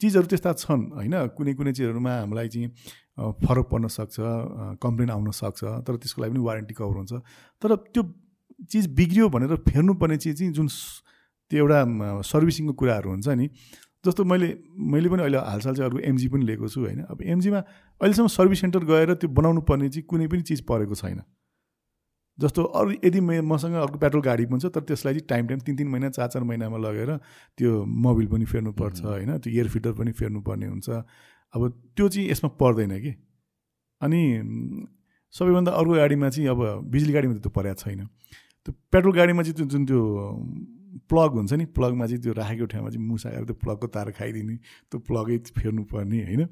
B: चिजहरू त्यस्ता छन् होइन? कुनै कुनै चिजहरूमा हामीलाई चाहिँ फरक पर्न सक्छ कम्प्लेन आउन सक्छ तर त्यसको लागि पनि वारेन्टी कभर हुन्छ। तर त्यो चिज बिग्रियो भनेर फेर्नुपर्ने चिज चाहिँ जुन त्यो एउटा सर्भिसिङको कुराहरू हुन्छ नि जस्तो मैले मैले पनि अहिले हालसाल चाहिँ अर्को एमजी पनि लिएको छु होइन? अब एमजीमा अहिलेसम्म सर्भिस सेन्टर गएर त्यो बनाउनु पर्ने चाहिँ कुनै पनि चिज परेको छैन। जस्तो अरू यदि मसँग अर्को पेट्रोल गाडी पनि छ तर त्यसलाई चाहिँ टाइम टाइम तिन तिन महिना चार चार महिनामा लगेर त्यो मोबिल पनि फेर्नुपर्छ होइन? त्यो एयर फिल्टर पनि फेर्नुपर्ने हुन्छ। अब त्यो चाहिँ यसमा पर्दैन कि? अनि सबैभन्दा अर्को गाडीमा चाहिँ अब बिजुली गाडीमा त त्यो परेको छैन। त्यो पेट्रोल गाडीमा चाहिँ त्यो जुन त्यो प्लग हुन्छ नि प्लगमा चाहिँ त्यो राखेको ठाउँमा चाहिँ मुसा गएर त्यो प्लगको तार खाइदिने त्यो प्लगै फेर्नुपर्ने होइन।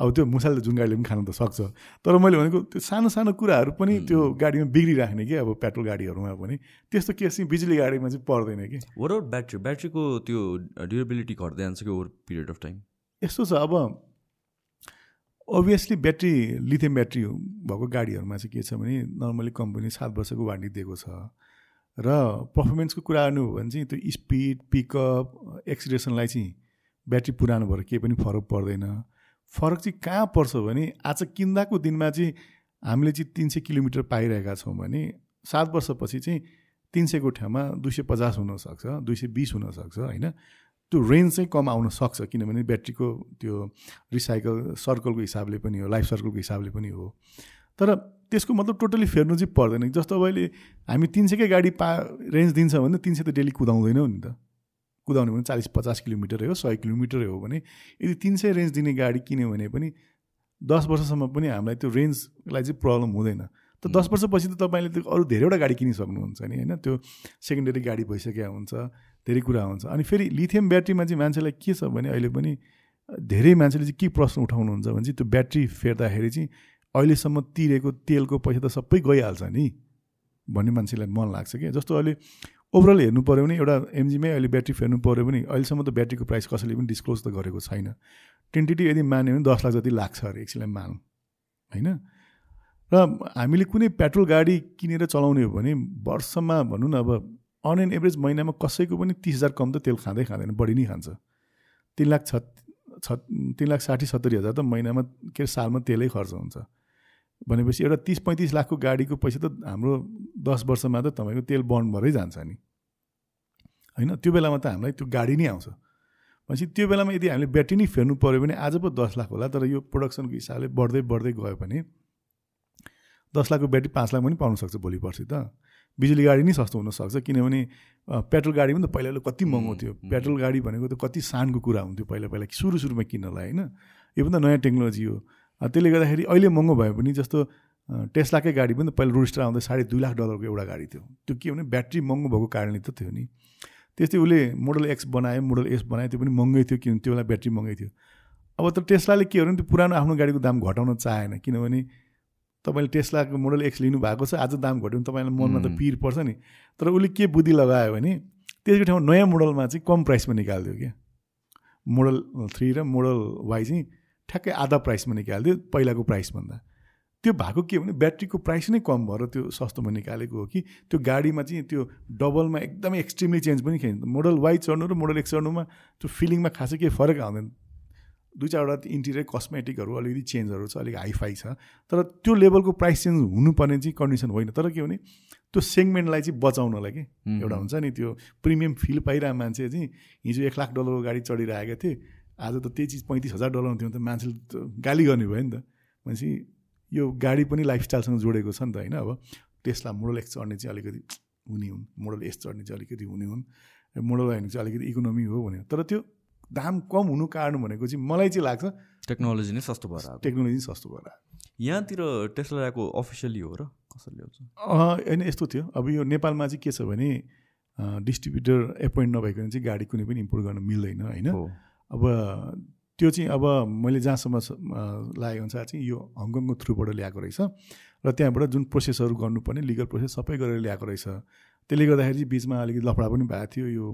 B: अब त्यो मुसाले जुन गाडीले पनि खानु त सक्छ। तर मैले भनेको त्यो सानो सानो कुराहरू पनि त्यो गाडीमा बिग्रिराख्ने कि अब पेट्रोल गाडीहरूमा पनि? त्यस्तो केस चाहिँ बिजुली गाडीमा चाहिँ पर्दैन कि?
A: वर ब्याट्री ब्याट्रीको त्यो ड्युरेबिलिटी घट्दै जान्छ कि ओभर पिरियड अफ टाइम
B: यस्तो छ अब अभियसली ब्याट्री लिथियम ब्याट्री भएको गाडीहरूमा चाहिँ के छ भने नर्मली कम्पनी सात वर्षको वारेन्टी दिएको छ। र पर्फर्मेन्सको कुरा गर्नु हो भने चाहिँ त्यो स्पिड पिकअप एक्सिलेसनलाई चाहिँ ब्याट्री पुरानो भएर केही पनि फरक पर्दैन। फरक चाहिँ कहाँ पर्छ भने आज किन्दाको दिनमा चाहिँ हामीले चाहिँ तिन सय किलोमिटर पाइरहेका छौँ भने सात वर्षपछि चाहिँ तिन सयको ठाउँमा दुई सय पचास हुनसक्छ दुई सय बिस हुनसक्छ होइन? त्यो रेन्ज चाहिँ कम आउन सक्छ किनभने ब्याट्रीको त्यो रिसाइकल सर्कलको हिसाबले पनि हो लाइफ सर्कलको हिसाबले पनि हो। तर त्यसको मतलब टोटली फेर्नु चाहिँ पर्दैन। जस्तो अब अहिले हामी तिन सयकै गाडी पा रेन्ज दिन्छ भने तिन सय त डेली कुदाउँदैनौँ नि त। कुदाउने भने चालिस पचास किलोमिटरै हो सय किलोमिटरै हो भने। यदि तिन सय रेन्ज दिने गाडी किन्यो भने पनि दस वर्षसम्म पनि हामीलाई त्यो रेन्जलाई चाहिँ प्रब्लम हुँदैन। त दस वर्षपछि त तपाईँले त्यो अरू धेरैवटा गाडी किनिसक्नुहुन्छ नि होइन? त्यो सेकेन्डरी गाडी भइसकेको हुन्छ धेरै कुरा हुन्छ। अनि फेरि लिथियम ब्याट्रीमा चाहिँ मान्छेलाई के छ भने अहिले पनि धेरै मान्छेले चाहिँ के प्रश्न उठाउनुहुन्छ भने चाहिँ त्यो ब्याट्री फेर्दाखेरि चाहिँ अहिलेसम्म तिरेको तेलको पैसा त सबै गइहाल्छ नि भन्ने मान्छेलाई मन लाग्छ क्या जस्तो अहिले ओभरअल हेर्नु पऱ्यो भने एउटा एमजीमै अहिले ब्याट्री फेर्नु पऱ्यो भने अहिलेसम्म त ब्याट्रीको प्राइस कसैले पनि डिस्क्लोज त गरेको छैन। टेन्टेटिभ यदि मान्यो भने दस लाख जति लाग्छ अरे एकछिनलाई मानौँ होइन? र हामीले कुनै पेट्रोल गाडी किनेर चलाउने हो भने वर्षमा भनौँ न अब अन एन एभरेज महिनामा कसैको पनि तिस हजार कम त तेल खाँदै खाँदैन बढी नै खान्छ। तिन लाख छ तिन लाख साठी सत्तरी हजार त महिनामा के सालमा तेलै खर्च हुन्छ। भनेपछि एउटा तिस पैँतिस लाखको गाडीको पैसा त हाम्रो दस वर्षमा त तपाईँको तेल बन्द भएरै जान्छ नि। होइन? त्यो बेलामा त हामीलाई त्यो गाडी नै आउँछ। भनेपछि त्यो बेलामा यदि हामीले ब्याट्री नै फेर्नु पऱ्यो भने आज पो दस लाख होला तर यो प्रोडक्सनको हिसाबले बढ्दै बढ्दै गयो भने दस लाखको ब्याट्री पाँच लाख पनि पाउन सक्छ भोलि पर्सि त। बिजुली गाडी नै सस्तो हुनसक्छ किनभने पेट्रोल गाडी पनि त पहिला कति महँगो थियो। पेट्रोल गाडी भनेको त कति सानको कुरा हुन्थ्यो पहिला पहिला सुरु सुरुमा किन्नलाई होइन? यो पनि त नयाँ टेक्नोलोजी हो। त्यसले गर्दाखेरि अहिले महँगो भए पनि जस्तो टेस्लाकै गाडी पनि पहिला रोस्टर आउँदा साढे दुई लाख डलरको एउटा गाडी थियो। त्यो के भने ब्याट्री महँगो भएको कारणले त थियो नि। त्यस्तै उसले मोडल एक्स बनायो मोडल एस बनायो त्यो पनि महँगै थियो किनभने त्यो बेला ब्याट्री महँगै थियो। अब त टेस्लाले के हो भने त्यो पुरानो आफ्नो गाडीको दाम घटाउन चाहेन किनभने तपाईँले टेस्लाको मोडल एक्स लिनु भएको छ आज दाम घट्यो भने तपाईँलाई मनमा त पिर पर्छ नि। तर उसले के बुद्धि लगायो भने त्यसको ठाउँमा नयाँ मोडलमा चाहिँ कम प्राइसमा निकालिदियो क्या। मोडल थ्री र मोडल वाइ चाहिँ ठ्याक्कै आधा प्राइसमा निकालिदियो पहिलाको प्राइसभन्दा त्यो भएको के भने ब्याट्रीको प्राइस नै कम भएर त्यो सस्तोमा निकालेको हो कि त्यो गाडीमा चाहिँ त्यो डबलमा एकदमै एक्सट्रिमली चेन्ज पनि खेल्छ मोडल वाइ चढ्नु र मोडल एक्स चढ्नुमा त्यो फिलिङमा खासै केही फरक आउँदैन। दुई चारवटा इन्टिरियर कस्मेटिकहरू अलिकति चेन्जहरू छ अलिक हाइफाई छ तर त्यो लेभलको प्राइस चेन्ज हुनुपर्ने चाहिँ कन्डिसन होइन। तर के भने त्यो सेगमेन्टलाई चाहिँ बचाउनलाई कि एउटा हुन्छ नि त्यो प्रिमियम फिल पाइरहेको मान्छे चाहिँ हिजो एक लाख डलरको गाडी चढिरहेको थिएँ आज त त्यही चिज पैँतिस हजार डलर हुन्थ्यो भने त मान्छेले त गाली गर्ने भयो नि त। भनेपछि यो गाडी पनि लाइफस्टाइलसँग जोडेको छ नि त होइन अब। टेस्ला मोडल एक्स चढ्ने चाहिँ अलिकति हुने हुन्। मोडल एस चढ्ने चाहिँ अलिकति हुने हुन्। मोडल होइन चाहिँ अलिकति इकोनोमी हो भने तर त्यो दाम कम हुनु कारण भनेको चाहिँ मलाई चाहिँ लाग्छ
A: टेक्नोलोजी नै सस्तो भएर
B: टेक्नोलोजी सस्तो भएर
A: यहाँतिर टेस्लाको अफिसियली हो र? कसरी ल्याउँछ?
B: होइन यस्तो थियो। अब यो नेपालमा चाहिँ के छ भने डिस्ट्रिब्युटर एपोइन्ट नभइकन चाहिँ गाडी कुनै पनि इम्पोर्ट गर्न मिल्दैन होइन? अब त्यो चाहिँ अब मैले जहाँसम्म लागेको अनुसार चाहिँ यो हङकङको थ्रुबाट ल्याएको रहेछ र त्यहाँबाट जुन प्रोसेसहरू गर्नुपर्ने लिगल प्रोसेस सबै गरेर ल्याएको रहेछ। त्यसले गर्दाखेरि चाहिँ बिचमा अलिकति लफडा पनि भएको थियो यो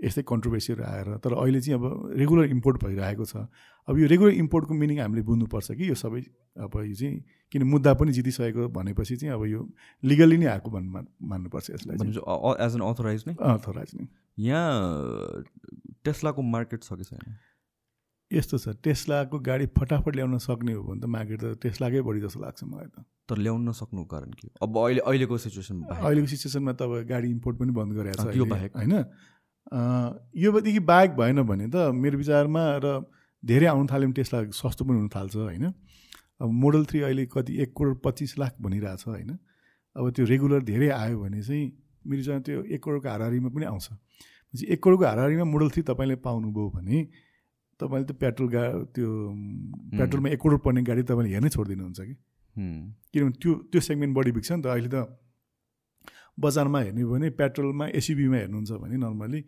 B: यस्तै कन्ट्रोभर्सीहरू आएर। तर अहिले चाहिँ अब रेगुलर इम्पोर्ट भइरहेको छ। अब यो रेगुलर इम्पोर्टको मिनिङ हामीले बुझ्नुपर्छ कि यो सबै अब यो चाहिँ किन मुद्दा पनि जितिसकेको भनेपछि चाहिँ अब यो लिगल्ली नै आएको भन्नु मान्नुपर्छ यसलाई
A: एज एन अथोराइज नै?
B: अथोराइज नै।
A: यहाँ टेस्लाको मार्केट छ कि छैन?
B: यस्तो छ टेस्लाको गाडी फटाफट ल्याउन सक्ने हो भने त मार्केट त टेस्लाकै बढी जस्तो लाग्छ मलाई त।
A: तर ल्याउन नसक्नु कारण के अब अहिले अहिलेको सिचुएसन
B: अहिलेको सिचुएसनमा त अब गाडी इम्पोर्ट पनि बन्द गरेको छ यो बाहेक। होइन? योदेखि बाहेक भएन भने त मेरो विचारमा र धेरै आउनु थाल्यो भने टेस्ला सस्तो पनि हुन थाल्छ होइन? अब मोडल थ्री अहिले कति एक करोड पच्चिस लाख भनिरहेछ होइन? अब त्यो रेगुलर धेरै आयो भने चाहिँ मेरो विचारमा त्यो एक करोडको हारिमा पनि आउँछ। एक करोडको हारिमा मोडल थ्री तपाईँले पाउनुभयो भने तपाईँले त पेट्रोल गा त्यो पेट्रोलमा एक करोड पर्ने गाडी तपाईँले हेर्नै छोडिदिनुहुन्छ कि? किनभने त्यो त्यो सेगमेन्ट बढी बिग्छ नि त अहिले त बजारमा हेर्ने हो भने पेट्रोलमा एसिबीमा हेर्नुहुन्छ भने नर्मली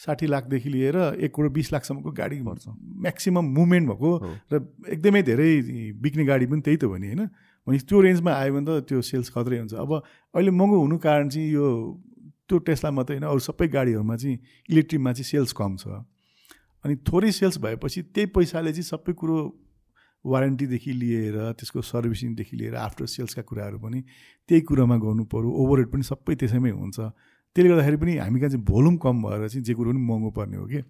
B: साठी लाखदेखि लिएर एक करोड बिस लाखसम्मको गाडी पर्छ। म्याक्सिमम् मुभमेन्ट भएको र एकदमै धेरै बिक्ने गाडी पनि त्यही त हो नि होइन? भने त्यो रेन्जमा आयो भने त त्यो सेल्स खत्रै हुन्छ। अब अहिले महँगो हुनु कारण चाहिँ यो त्यो टेस्ला मात्रै होइन अरू सबै गाडीहरूमा चाहिँ इलेक्ट्रिकमा चाहिँ सेल्स कम छ। अनि थोरै सेल्स भएपछि त्यही पैसाले चाहिँ सबै कुरो वारेन्टीदेखि लिएर त्यसको सर्भिसिङदेखि लिएर आफ्टर सेल्सका कुराहरू पनि त्यही कुरामा गर्नु पऱ्यो ओभरहेड पनि सबै त्यसैमै हुन्छ। त्यसले गर्दाखेरि पनि हामी कहाँ चाहिँ भोल्युम कम भएर चाहिँ जे कुरो पनि महँगो पर्ने हो कि?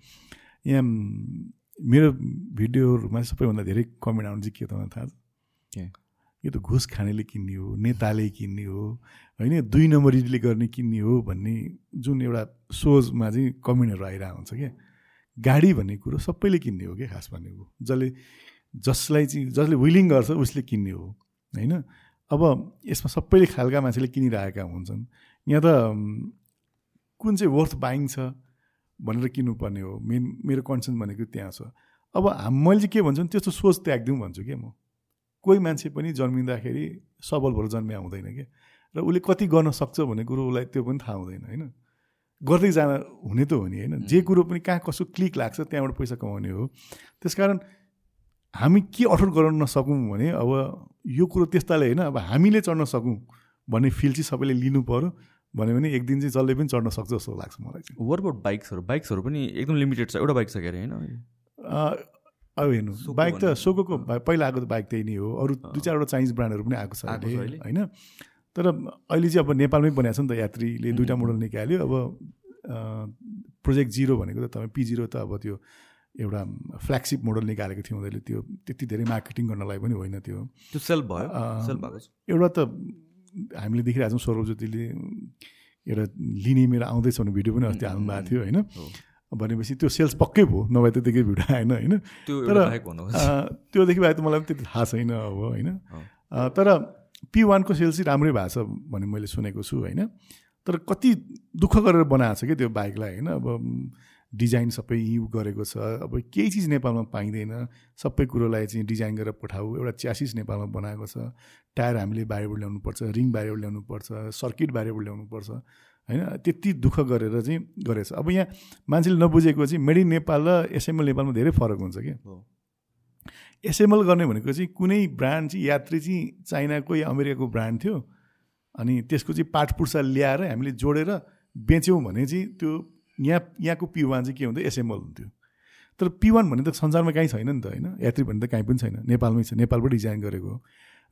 B: यहाँ मेरो भिडियोहरूमा सबैभन्दा धेरै कमेन्ट आउनु चाहिँ के तपाईँलाई थाहा छ? यो त घुस खानेले किन्ने हो नेताले किन्ने हो होइन? दुई नम्बरीले गर्ने किन्ने हो भन्ने जुन एउटा सोचमा चाहिँ कमेन्टहरू आइरहेको हुन्छ क्या। गाडी भन्ने कुरो सबैले किन्ने हो क्या खास भनेको जसले जसलाई चाहिँ जसले विलिङ गर्छ उसले किन्ने हो होइन? अब यसमा सबैले खालका मान्छेले किनिरहेका हुन्छन्। यहाँ त कुन चाहिँ वर्थ बाइङ छ भनेर किन्नुपर्ने हो। मेन मेरो कन्सर्न भनेको त्यहाँ छ। अब मैले चाहिँ के भन्छु भने त्यस्तो सोच त्यागिदिउँ भन्छु क्या म। कोही मान्छे पनि जन्मिँदाखेरि सबल भएर जन्मिया हुँदैन क्या र उसले कति गर्न सक्छ भन्ने कुरो उसलाई त्यो पनि थाहा हुँदैन होइन? गर्दै जान हुने त हो नि होइन? जे कुरो पनि कहाँ कसो क्लिक लाग्छ त्यहाँबाट पैसा कमाउने हो। त्यस कारण हामी के अठोट गर्न नसकौँ भने अब यो कुरो त्यस्ताले होइन? अब हामीले चढ्न सकौँ भन्ने फिल चाहिँ सबैले लिनु पऱ्यो भन्यो भने एक दिन चाहिँ जसले पनि चढ्न सक्छ जस्तो लाग्छ मलाई चाहिँ।
A: वर अबाउट बाइक्सहरू बाइक्सहरू पनि एकदम लिमिटेड छ। एउटा बाइक छ क्या होइन?
B: अब हेर्नु बाइक त सोकोको पहिला आएको त बाइक त्यही नै हो। अरू दुई चारवटा चाइनिज ब्रान्डहरू पनि आएको छ अहिले होइन? तर अहिले चाहिँ अब नेपालमै बनाएको छ नि त यात्रीले दुइटा मोडल निकाल्यो। अब प्रोजेक्ट जिरो भनेको त तपाईँ पी जिरो त अब त्यो एउटा फ्ल्यागसिप मोडल निकालेको थियो उनीहरूले। त्यो त्यति धेरै मार्केटिङ गर्नलाई पनि होइन त्यो।
A: त्यो सेल्फ भयो? सेल्फ भएको
B: एउटा त हामीले देखिरहेको छौँ सौरभ ज्योतिले एउटा लिने मेरो आउँदैछ भने भिडियो पनि अस्ति हाल्नु भएको थियो होइन? भनेपछि त्यो सेल्स पक्कै भयो। नभए त्यतिकै भिडियो आएन होइन? तर त्योदेखि बाहेक त मलाई पनि त्यति थाहा छैन अब होइन? तर पी वानको सेल्स चाहिँ राम्रै भएको छ भन्ने मैले सुनेको छु होइन? तर कति दुःख गरेर बनाएको छ क्या त्यो बाइकलाई होइन? अब डिजाइन सबै यु गरेको छ। अब केही चिज नेपालमा पाइँदैन। सबै कुरोलाई चाहिँ डिजाइन गरेर पठाऊ। एउटा च्यासिस नेपालमा बनाएको छ। टायर हामीले बाहिरबाट ल्याउनुपर्छ रिङ बाहिरबाट ल्याउनुपर्छ सर्किट बाहिरबाट ल्याउनुपर्छ। होइन? त्यति दुःख गरेर चाहिँ गरेछ। अब यहाँ मान्छेले नबुझेको चाहिँ मेड इन नेपाल र एसएमएल नेपालमा धेरै फरक हुन्छ क्या। एसएमएल गर्ने भनेको चाहिँ कुनै ब्रान्ड चाहिँ यात्री चाहिँ चाइनाको या अमेरिकाको ब्रान्ड थियो। अनि त्यसको चाहिँ पाठ पुर्सा ल्याएर हामीले जोडेर बेच्यौँ भने चाहिँ त्यो यहाँ यहाँको पी वान चाहिँ के हुन्थ्यो? एसएमएल हुन्थ्यो। तर पी वान भन्ने त संसारमा कहीँ छैन नि त होइन? यात्री भन्ने त कहीँ पनि छैन। नेपालमै छ। नेपालबाट डिजाइन गरेको हो।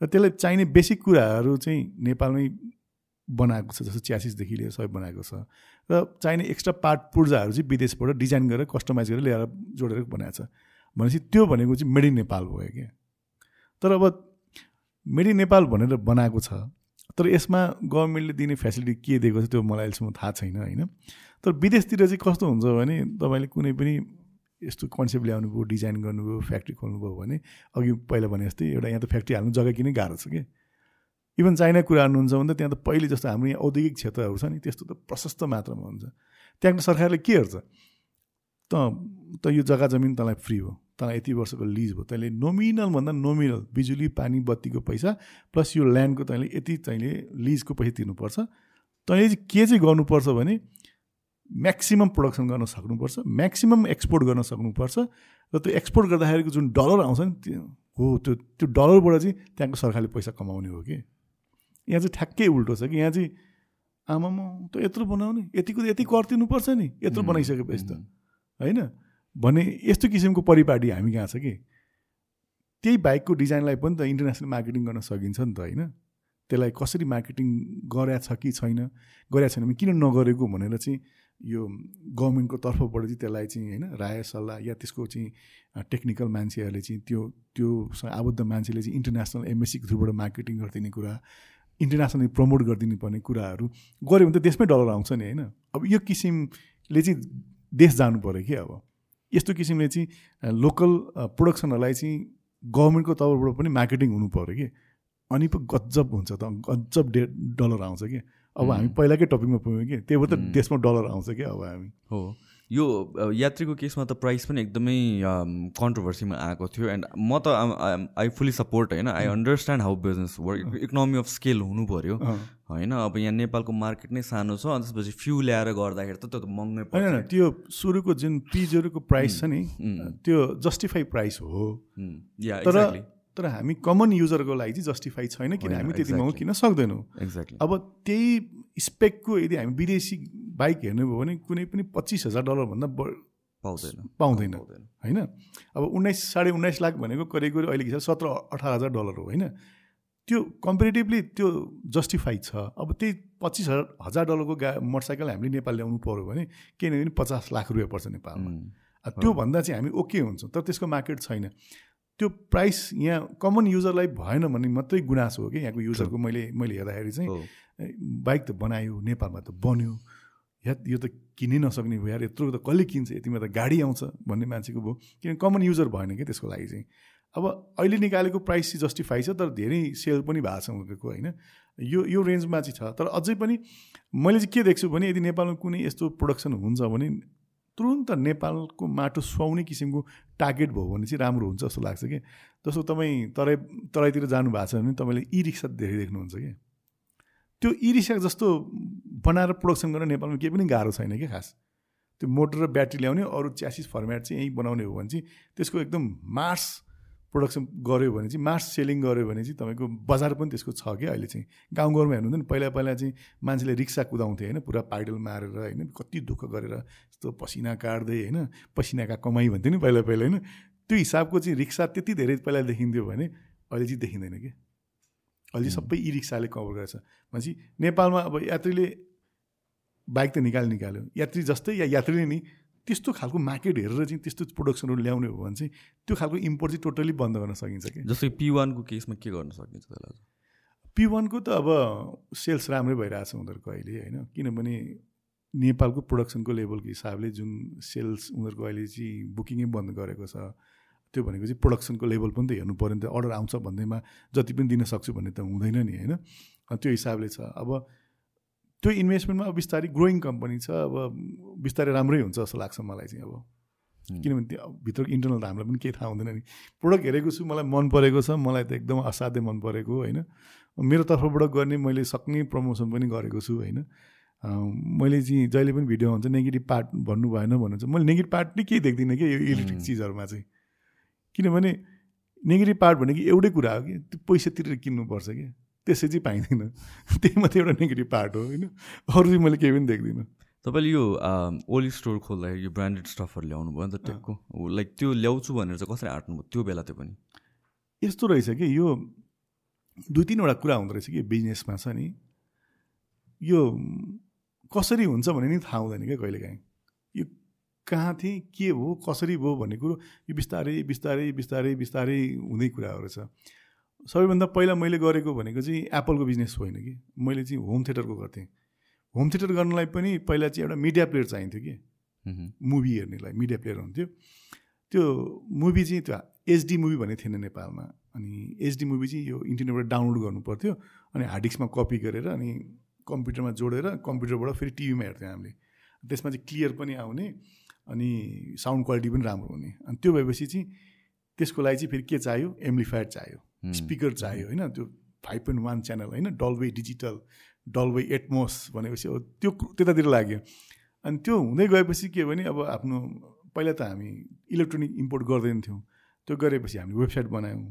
B: र त्यसलाई चाहिने बेसिक कुराहरू चाहिँ नेपालमै बनाएको छ जस्तो च्यासिसदेखि लिएर सबै बनाएको छ। र चाहिने एक्स्ट्रा पार्ट पूर्जाहरू चाहिँ विदेशबाट डिजाइन गरेर कस्टमाइज गरेर ल्याएर जोडेर बनाएको छ। भनेपछि त्यो भनेको चाहिँ मेड इन नेपाल भयो क्या। तर अब मेड इन नेपाल भनेर बनाएको छ तर यसमा गभर्मेन्टले दिने फेसिलिटी के दिएको छ त्यो मलाई अहिलेसम्म थाहा छैन होइन। तर विदेशतिर चाहिँ कस्तो हुन्छ भने तपाईँले कुनै पनि यस्तो कन्सेप्ट ल्याउनुभयो डिजाइन गर्नुभयो फ्याक्ट्री खोल्नुभयो भने अघि पहिला भने जस्तै एउटा यहाँ त फ्याक्ट्री हाल्नु जग्गा किनै गाह्रो छ कि इभन चाइना कुरा हाल्नुहुन्छ भने त त्यहाँ त पहिले जस्तो हाम्रो यहाँ औद्योगिक क्षेत्रहरू छ नि त्यस्तो त प्रशस्त मात्रामा हुन्छ। त्यहाँको सरकारले के हेर्छ? त त यो जग्गा जमिन तँलाई फ्री हो तँलाई यति वर्षको लिज भयो तैँले नोमिनल भन्दा नोमिनल बिजुली पानी बत्तीको पैसा प्लस यो ल्यान्डको तैँले यति तैँले लिजको पैसा तिर्नुपर्छ। तैँले चाहिँ के चाहिँ गर्नुपर्छ भने म्याक्सिमम् प्रोडक्सन गर्न सक्नुपर्छ म्याक्सिमम् एक्सपोर्ट गर्न सक्नुपर्छ र त्यो एक्सपोर्ट गर्दाखेरिको जुन डलर आउँछ नि त्यो हो त्यो त्यो डलरबाट चाहिँ त्यहाँको सरकारले पैसा कमाउने हो कि? यहाँ चाहिँ ठ्याक्कै उल्टो छ कि? यहाँ चाहिँ आमामा त यत्रो बनाउने। यतिको यति कर तिर्नुपर्छ नि। यत्रो बनाइसकेपछि त। होइन? भने यस्तो किसिमको परिपाटी हामी कहाँ छ कि? त्यही बाइकको डिजाइनलाई पनि त इन्टरनेसनल मार्केटिङ गर्न सकिन्छ नि त होइन? त्यसलाई कसरी मार्केटिङ गरेका छ कि छैन? गरेका छैन भने किन नगरेको भनेर चाहिँ यो गभर्मेन्टको तर्फबाट चाहिँ त्यसलाई चाहिँ होइन राय सल्लाह या त्यसको चाहिँ टेक्निकल मान्छेहरूले चाहिँ त्यो त्यो आबद्ध मान्छेले चाहिँ इन्टरनेसनल एमएससीको थ्रुबाट मार्केटिङ गरिदिने कुरा इन्टरनेसनली प्रमोट गरिदिनु पर्ने कुराहरू गऱ्यो भने त देशमै डलर आउँछ नि होइन? अब यो किसिमले चाहिँ देश जानु पऱ्यो कि अब। यस्तो किसिमले चाहिँ लोकल प्रोडक्सनहरूलाई चाहिँ गभर्मेन्टको तर्फबाट पनि मार्केटिङ हुनु पऱ्यो कि? अनि पो गजब हुन्छ त गजब डे डलर आउँछ कि? अब हामी पहिलाकै टपिकमा पुग्यौँ कि? त्यही भएर त देशमा डलर आउँछ कि अब हामी?
A: हो। यो यात्रीको केसमा त प्राइस पनि एकदमै कन्ट्रोभर्सीमा आएको थियो एन्ड म त आई फुल्ली सपोर्ट होइन? I understand how business work economy of scale हुनु पऱ्यो होइन? अब यहाँ नेपालको मार्केट नै सानो छ अनि त्यसपछि फ्यु ल्याएर गर्दाखेरि त त्यो त महँगै
B: पर्छ। त्यो सुरुको जुन पिजहरूको प्राइस छ नि त्यो जस्टिफाई प्राइस हो। तर तर हामी कमन युजरको लागि चाहिँ जस्टिफाई छैन किन हामी त्यति महँगो किन सक्दैनौँ।
A: एक्ज्याक्टली
B: अब त्यही स्पेकको यदि हामी विदेशी बाइक हेर्नुभयो भने कुनै पनि पच्चिस हजार डलरभन्दा
A: पाउँदैन।
B: पाउँदैन। होइन? अब उन्नाइस साढे उन्नाइस लाख भनेको करिब करिब अहिलेको सत्र अठार हजार डलर हो होइन? त्यो कम्पेरिटिभली त्यो जस्टिफाइड छ। अब त्यही पच्चिस हजार हजार डलरको गा मोटरसाइकल हामीले नेपाल ल्याउनु पऱ्यो भने किनभने पचास लाख रुपियाँ पर्छ नेपालमा। त्योभन्दा चाहिँ हामी ओके हुन्छौँ तर त्यसको मार्केट छैन। त्यो प्राइस यहाँ कमन युजरलाई भएन भने मात्रै गुनासो हो कि यहाँको युजरको मैले मैले हेर्दाखेरि चाहिँ। बाइक त बनायो नेपालमा त बन्यो। या यो त किनै नसक्ने भयो यार यत्रो त कसले किन्छ? यतिमा त गाडी आउँछ भन्ने मान्छेको भयो किन कमन युजर भएन कि त्यसको लागि चाहिँ? अब अहिले निकालेको प्राइस चाहिँ जस्टिफाई छ तर धेरै सेल पनि भएको छ उनीहरूको होइन? यो यो रेन्जमा चाहिँ छ। तर अझै पनि मैले चाहिँ के देख्छु भने यदि नेपालमा कुनै यस्तो प्रोडक्सन हुन्छ भने तुरुन्त नेपालको माटो सुहाउने किसिमको टार्गेट भयो भने चाहिँ राम्रो हुन्छ जस्तो लाग्छ कि? जस्तो तपाईँ तराई तराईतिर जानु भएको छ भने तपाईँले ई रिक्सा धेरै देख्नुहुन्छ कि? त्यो ई रिक्सा जस्तो बनाएर प्रोडक्सन गर्न नेपालमा केही पनि गाह्रो छैन क्या खास। त्यो मोटर र ब्याट्री ल्याउने अरू च्यासिस फर्मेट चाहिँ यहीँ बनाउने हो भने चाहिँ त्यसको एकदम मार्स प्रोडक्सन गऱ्यो भने चाहिँ मास सेलिङ गऱ्यो भने चाहिँ तपाईँको बजार पनि त्यसको छ क्या अहिले चाहिँ। गाउँघरमा हेर्नुहुन्छ नि पहिला पहिला चाहिँ मान्छेले रिक्सा कुदाउँथे होइन पुरा पाइडल मारेर होइन कति दुःख गरेर यस्तो पसिना काट्दै होइन पसिनाका कमाइ भन्थ्यो नि पहिला पहिला होइन। त्यो हिसाबको चाहिँ रिक्सा त्यति धेरै पहिला देखिन्थ्यो भने अहिले चाहिँ देखिँदैन कि अहिले सबै ई रिक्साले कभर गर्छ। भनेपछि नेपालमा अब यात्रीले बाइक त निकाल्यो निकाल्यो। यात्री जस्तै या यात्रीले नि त्यस्तो खालको मार्केट हेरेर चाहिँ त्यस्तो प्रोडक्सनहरू ल्याउने हो भने चाहिँ त्यो खालको इम्पोर्ट चाहिँ टोटल्ली बन्द गर्न सकिन्छ कि।
A: जस्तै पी वानको केसमा के गर्न सकिन्छ त्यसलाई
B: पी वानको त अब सेल्स राम्रै भइरहेको छ उनीहरूको अहिले होइन? किनभने नेपालको प्रोडक्सनको लेभलको हिसाबले जुन सेल्स उनीहरूको अहिले चाहिँ बुकिङै बन्द गरेको छ। त्यो भनेको चाहिँ प्रोडक्सनको लेभल पनि त हेर्नु पऱ्यो नि त। अर्डर आउँछ भन्दैमा जति पनि दिन सक्छु भन्ने त हुँदैन नि होइन? त्यो हिसाबले छ। अब त्यो इन्भेस्टमेन्टमा अब बिस्तारै ग्रोइङ कम्पनी छ अब बिस्तारै राम्रै हुन्छ जस्तो लाग्छ मलाई चाहिँ अब। किनभने त्यो भित्रको इन्टरनल त हामीलाई पनि केही थाहा हुँदैन नि। प्रोडक्ट हेरेको छु मलाई मन परेको छ मलाई त एकदम असाध्यै मन परेको होइन? मेरो तर्फबाट गर्ने मैले सक्ने प्रमोसन पनि गरेको छु होइन? मैले चाहिँ जहिले पनि भिडियो हुन्छ नेगेटिभ पार्ट भन्नु भएन भन्नुहुन्छ। मैले नेगेटिभ पार्ट नै केही देख्दिनँ कि यो इलेक्ट्रिक चिजहरूमा चाहिँ। किनभने नेगेटिभ पार्ट भनेको एउटै कुरा हो कि त्यो पैसा तिरेर किन्नुपर्छ कि। त्यसै चाहिँ पाइँदैन। त्यही मात्रै एउटा नेगेटिभ पार्ट हो होइन? अरू चाहिँ मैले केही पनि देख्दिनँ।
A: तपाईँले यो ओली स्टोर खोल्दाखेरि यो ब्रान्डेड स्टफहरू ल्याउनु भयो नि त टेकको। लाइक त्यो ल्याउँछु भनेर चाहिँ कसरी आँट्नुभयो त्यो बेला त्यो पनि।
B: यस्तो रहेछ कि यो दुई तिनवटा कुरा हुँदो रहेछ कि बिजनेसमा छ नि। यो कसरी हुन्छ भन्ने नि थाहा हुँदैन क्या कहिलेकाहीँ। कहाँ थिएँ के हो कसरी भयो भन्ने कुरो यो बिस्तारै बिस्तारै बिस्तारै बिस्तारै हुँदै कुराहरू छ सबैभन्दा पहिला मैले गरेको भनेको चाहिँ एप्पलको बिजनेस होइन कि। मैले चाहिँ होम थिएटरको गर्थेँ। होम थिएटर गर्नलाई पनि पहिला चाहिँ एउटा मिडिया प्लेयर चाहिन्थ्यो कि। मुभी हेर्नेलाई मिडिया प्लेयर हुन्थ्यो। त्यो मुभी चाहिँ त्यो एचडी मुभी भन्ने थिएन नेपालमा। अनि एचडी मुभी चाहिँ यो इन्टरनेटबाट डाउनलोड गर्नु पर्थ्यो। अनि हार्ड डिस्कमा कपी गरेर अनि कम्प्युटरमा जोडेर कम्प्युटरबाट फेरि टिभीमा हेर्थ्यौँ हामीले। त्यसमा चाहिँ क्लियर पनि आउने। अनि साउन्ड क्वालिटी पनि राम्रो हुने। अनि त्यो भएपछि चाहिँ त्यसको लागि चाहिँ फेरि के चाहियो? एम्प्लिफायर चाहियो। स्पिकर चाहियो होइन? त्यो फाइभ पोइन्ट वान च्यानल होइन? डलवे डिजिटल डलवे एटमोस भनेपछि अब त्यो त्यतातिर लाग्यो। अनि त्यो हुँदै गएपछि के भने अब आफ्नो पहिला त हामी इलेक्ट्रोनिक इम्पोर्ट गर्दैन थियौँ। त्यो गरेपछि हामीले वेबसाइट बनायौँ।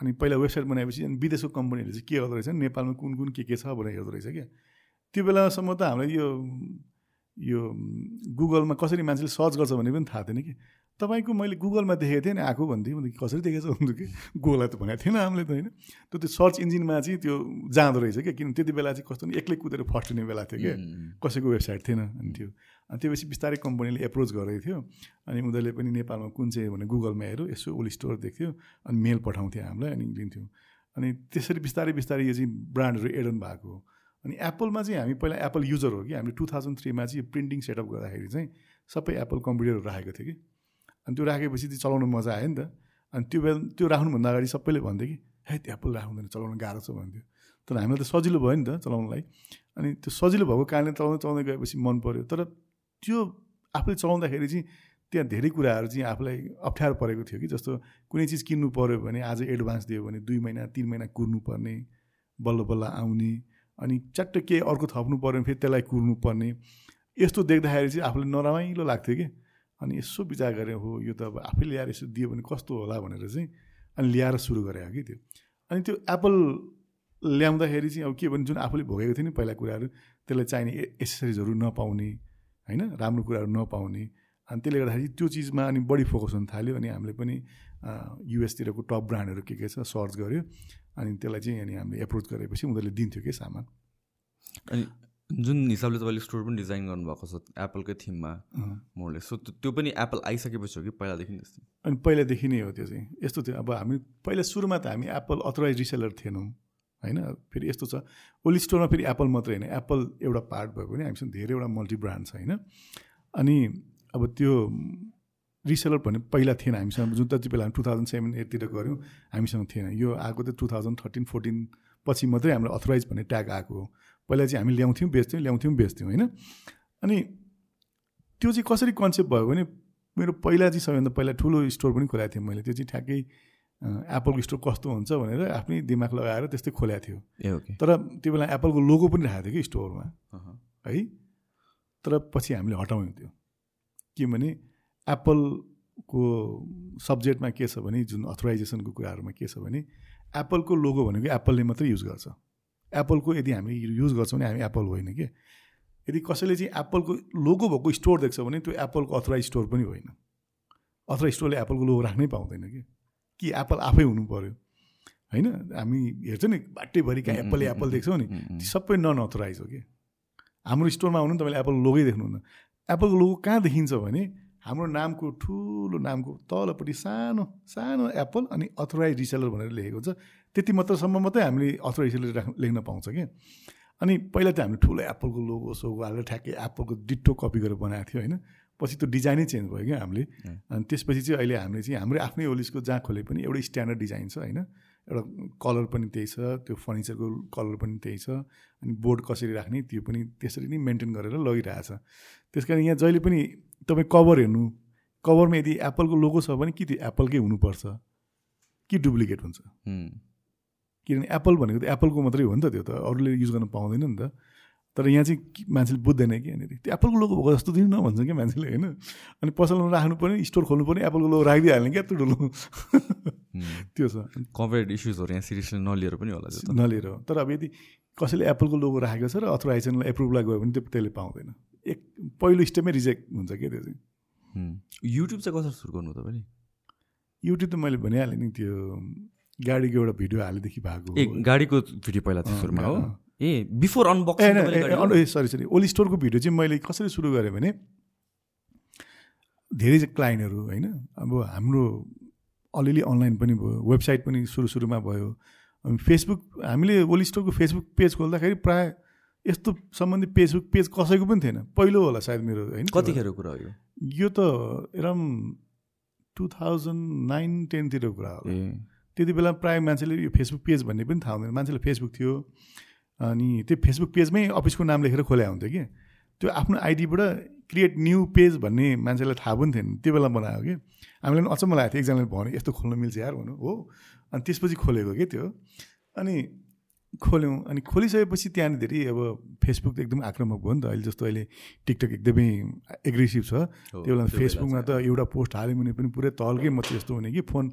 B: अनि पहिला वेबसाइट बनाएपछि अनि विदेशको कम्पनीहरूले चाहिँ के गर्दो रहेछ? नेपालमा कुन कुन के के छ भनेर हेर्दो रहेछ क्या। त्यो बेलासम्म त हामीलाई यो यो गुगलमा कसरी मान्छेले सर्च गर्छ भन्ने पनि थाहा थिएन कि। तपाईँको मैले गुगलमा देखेको थिएँ नि आएको भन्थेँ भने कसरी देखेको छ भन्नु कि? गुगललाई त भनेको थिएन हामीले त होइन? त्यो त्यो सर्च इन्जिनमा चाहिँ त्यो जाँदो रहेछ क्या किन त्यति बेला चाहिँ कस्तो एक्लै कुदेर फर्स्टिने बेला थियो क्या। कसैको वेबसाइट थिएन अनि त्यो। अनि त्योपछि बिस्तारै कम्पनीले एप्रोच गरेको थियो। अनि उनीहरूले पनि नेपालमा कुन चाहिँ भने गुगलमा हेऱ्यो यसो ओली स्टोर देख्थ्यो अनि मेल पठाउँथ्यो हामीलाई अनि लिन्थ्यौँ अनि त्यसरी बिस्तारै बिस्तारै यो चाहिँ ब्रान्डहरू एडन भएको हो। अनि एप्पलमा चाहिँ हामी पहिला एप्पल युजर हो कि? हामीले टु थाउजन्ड थ्रीमा चाहिँ प्रिन्टिङ सेटअप गर्दाखेरि चाहिँ सबै एप्पल कम्प्युटरहरू राखेको थियो कि? अनि त्यो राखेपछि चाहिँ चलाउनु मजा आयो नि त। अनि त्यो बेला त्यो राख्नुभन्दा अगाडि सबैले भन्थ्यो कि है त्यो एप्पल राख्नुहुँदैन चलाउनु गाह्रो छ भन्थ्यो। तर हामीलाई त सजिलो भयो नि त चलाउनुलाई। अनि त्यो सजिलो भएको कारणले चलाउँदै चलाउँदै गएपछि मन पऱ्यो तर त्यो आफूले चलाउँदाखेरि चाहिँ त्यहाँ धेरै कुराहरू चाहिँ आफूलाई अप्ठ्यारो परेको थियो कि? जस्तो कुनै चिज किन्नु पऱ्यो भने आज एडभान्स दियो भने दुई महिना तिन महिना कुर्नुपर्ने बल्ल बल्ल आउने। अनि च्याट्ट केही अर्को थप्नु पऱ्यो भने फेरि त्यसलाई कुर्नु पर्ने। यस्तो देख्दाखेरि चाहिँ आफूलाई नरमाइलो लाग्थ्यो कि? अनि यसो विचार गरेँ हो यो त अब आफै ल्याएर यसो दियो भने कस्तो होला भनेर चाहिँ अनि ल्याएर सुरु गरेँ कि त्यो। अनि त्यो एप्पल ल्याउँदाखेरि चाहिँ अब के भने जुन आफूले भोगेको थियो नि पहिला कुराहरू त्यसलाई चाहिने एसेसरिजहरू नपाउने होइन राम्रो कुराहरू नपाउने। अनि त्यसले गर्दाखेरि त्यो चिजमा अनि बढी फोकस हुन थाल्यो अनि हामीले पनि युएसतिरको टप ब्रान्डहरू के के छ सर्च गऱ्यो। अनि त्यसलाई चाहिँ अनि हामीले एप्रोच गरेपछि उनीहरूले दिन्थ्यो कि सामान?
A: अनि जुन हिसाबले तपाईँले स्टोर पनि डिजाइन गर्नुभएको छ एप्पलकै थिममा मोडले सो त्यो पनि एप्पल आइसकेपछि हो कि पहिलादेखि
B: जस्तो अनि पहिलादेखि नै हो त्यो चाहिँ। यस्तो थियो। अब हामी पहिला सुरुमा त हामी एप्पल अथोराइज रिसेलर थिएनौँ होइन? फेरि यस्तो छ। ओली स्टोरमा फेरि एप्पल मात्रै होइन। एप्पल एउटा पार्ट भयो भने हामीसँग धेरैवटा मल्टी ब्रान्ड छ होइन? अनि अब त्यो रिसेलर भन्ने पहिला थिएन हामीसँग। जुन जति बेला हामी टु थाउजन्ड सेभेन एटतिर गऱ्यौँ। हामीसँग थिएन। यो आएको चाहिँ टु थाउजन्ड थर्टिन फोर्टिन पछि मात्रै हाम्रो अथोराइज भन्ने ट्याग आएको हो। पहिला चाहिँ हामी ल्याउँथ्यौँ बेच्थ्यौँ ल्याउँथ्यौँ बेच्थ्यौँ होइन? अनि त्यो चाहिँ कसरी कन्सेप्ट भयो भने मेरो पहिला चाहिँ सबैभन्दा पहिला ठुलो स्टोर पनि खोलाएको थिएँ मैले। त्यो चाहिँ ठ्याक्कै एप्पलको स्टोर कस्तो हुन्छ भनेर आफ्नै दिमाग लगाएर त्यस्तै खोलाएको थियो। तर त्यो बेला एप्पलको लोगो पनि राखेको थियो कि स्टोरमा है? तर पछि हामीले हटाउँ त्यो। किनभने एप्पलको सब्जेक्टमा के छ भने जुन अथोराइजेसनको कुराहरूमा के छ भने एप्पलको लोगो भनेको एप्पलले मात्रै युज गर्छ। एप्पलको यदि हामी युज गर्छौँ भने हामी एप्पल होइन कि? यदि कसैले चाहिँ एप्पलको लोगो भएको स्टोर देख्छ भने त्यो एप्पलको अथोराइज स्टोर पनि होइन। अथोराइज स्टोरले एप्पलको लोगो राख्नै पाउँदैन कि? कि एप्पल आफै हुनु पऱ्यो होइन? हामी हेर्छौँ नि बाटैभरि कहाँ एप्पलले एप्पल देख्छौँ नि सबै नन अथोराइज हो कि? हाम्रो स्टोरमा आउनु तपाईँले एप्पल लोगै देख्नुहुन्न। एप्पलको लोगो कहाँ देखिन्छ भने हाम्रो नामको ठुलो नामको तलपट्टि सानो सानो एप्पल अनि अथोराइज रिसेलर भनेर लेखेको छ त्यति मात्रसम्म मात्रै हामीले अथोराइज रिसेलर राख् लेख्न पाउँछ कि अनि पहिला त हामीले ठुलो एप्पलको लोगो सोगो हालेर ठ्याक्कै एप्पलको डिटो कपी गरेर बनाएको थियो होइन। पछि त्यो डिजाइनै चेन्ज भयो क्या हामीले। अनि त्यसपछि चाहिँ अहिले हामीले चाहिँ हाम्रो आफ्नै ओलिसको जहाँ खोले पनि एउटै स्ट्यान्डर्ड डिजाइन छ होइन। एउटा कलर पनि त्यही छ त्यो फर्निचरको कलर पनि त्यही छ। अनि बोर्ड कसरी राख्ने त्यो पनि त्यसरी नै मेन्टेन गरेर लगिरहेछ त्यस कारण यहाँ जहिले पनि तपाईँ कभर हेर्नु कभरमा यदि एप्पलको लोगो छ भने कि त्यो एप्पलकै हुनुपर्छ? कि डुप्लिकेट हुन्छ? किनभने एप्पल भनेको त एप्पलको मात्रै हो नि त त्यो त अरूले युज गर्न पाउँदैन नि त। तर यहाँ चाहिँ मान्छेले बुझ्दैन कि यहाँनिर त्यो एप्पलको लोगो भएको जस्तो दिनु न भन्छ क्या मान्छेले होइन? अनि पसलमा राख्नु पर्ने स्टोर खोल्नु पर्ने एप्पलको लोगो राखिदिइहाल्ने क्या ठुलो त्यो छ।
A: कभरेड इस्युजहरू यहाँ सिरियसली नलिएर पनि होला
B: नलिएर तर अब यदि कसैले एप्पलको लोगो राखेको छ र अथवा आइसनलाई एप्रुभलाई गयो भने त्यो त्यसले पाउँदैन। एक पहिलो स्टेपमै रिजेक्ट हुन्छ क्या त्यो चाहिँ?
A: युट्युब चाहिँ कसरी सुरु गर्नु तपाईँले?
B: युट्युब त मैले भनिहालेँ नि त्यो गाडीको एउटा भिडियो हालेदेखि भएको
A: ए गाडीको भिडियो पहिला थियो सुरुमा हो? ए before unboxing
B: sorry sorry Oli स्टोरको भिडियो चाहिँ मैले कसरी सुरु गरेँ भने धेरै चाहिँ क्लाइन्टहरू होइन? अब हाम्रो अलिअलि अनलाइन पनि भयो वेबसाइट पनि सुरु सुरुमा भयो। अनि फेसबुक हामीले ओली स्टोरको फेसबुक पेज खोल्दाखेरि प्रायः यस्तो सम्बन्धी फेसबुक पेज कसैको पनि थिएन। पहिलो होला सायद मेरो होइन?
A: कतिखेर कुरा हो यो?
B: यो त एराउन्ड टु थाउजन्ड नाइन टेनतिरको कुरा हो त्यति बेला प्रायः मान्छेले यो फेसबुक पेज भन्ने पनि थाहा हुँदैन। मान्छेले फेसबुक थियो अनि त्यो फेसबुक पेजमै अफिसको नाम लेखेर खोल्या हुन्थ्यो कि। त्यो आफ्नो आइडीबाट क्रिएट न्यू पेज भन्ने मान्छेलाई थाहा पनि थिएन। त्यो बेला बनायो कि। हामीलाई पनि अचम्म लागेको थियो। एकजनाले भन्यो यस्तो खोल्नु मिल्छ यार भन्नु हो। अनि त्यसपछि खोलेको कि त्यो? अनि खोल्यौँ। अनि खोलिसकेपछि त्यहाँनिर धेरै अब फेसबुक त एकदम आक्रामक भयो नि त। अहिले जस्तो अहिले टिकटक एकदमै एग्रेसिभ छ। त्यो बेला फेसबुकमा त एउटा पोस्ट हाल्यो भने पनि पुरै तल्कै मात्रै जस्तो हुने कि फोन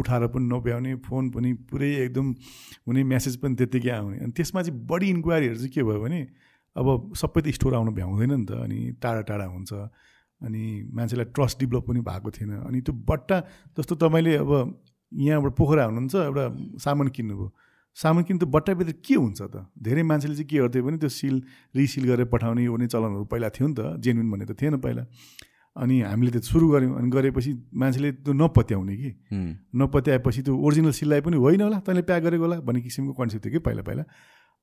B: उठाएर पनि नभ्याउने फोन पनि पुरै एकदम हुने म्यासेज पनि त्यत्तिकै आउने। अनि त्यसमा चाहिँ बढी इन्क्वायरीहरू चाहिँ के भयो भने अब सबै त स्टोर आउनु भ्याउँदैन नि त। अनि टाढा टाढा हुन्छ। अनि मान्छेलाई ट्रस्ट डेभलप पनि भएको थिएन। अनि त्यो बट्टा जस्तो तपाईँले अब यहाँबाट पोखरा हुनुहुन्छ एउटा सामान किन्नुभयो। सामान किन्नु त बट्टाभित्र के हुन्छ त? धेरै मान्छेले चाहिँ के गर्थ्यो भने त्यो सिल रिसिल गरेर पठाउने पनि चलनहरू पहिला थियो नि त जेन्युन भन्ने त थिएन पहिला। अनि हामीले त सुरु गऱ्यौँ अनि गरेपछि मान्छेले त्यो नपत्याउने कि। नपत्याएपछि त्यो ओरिजिनल सिललाई पनि होइन होला तैँले प्याक गरेको होला भन्ने किसिमको कन्सेप्ट थियो कि पहिला पहिला।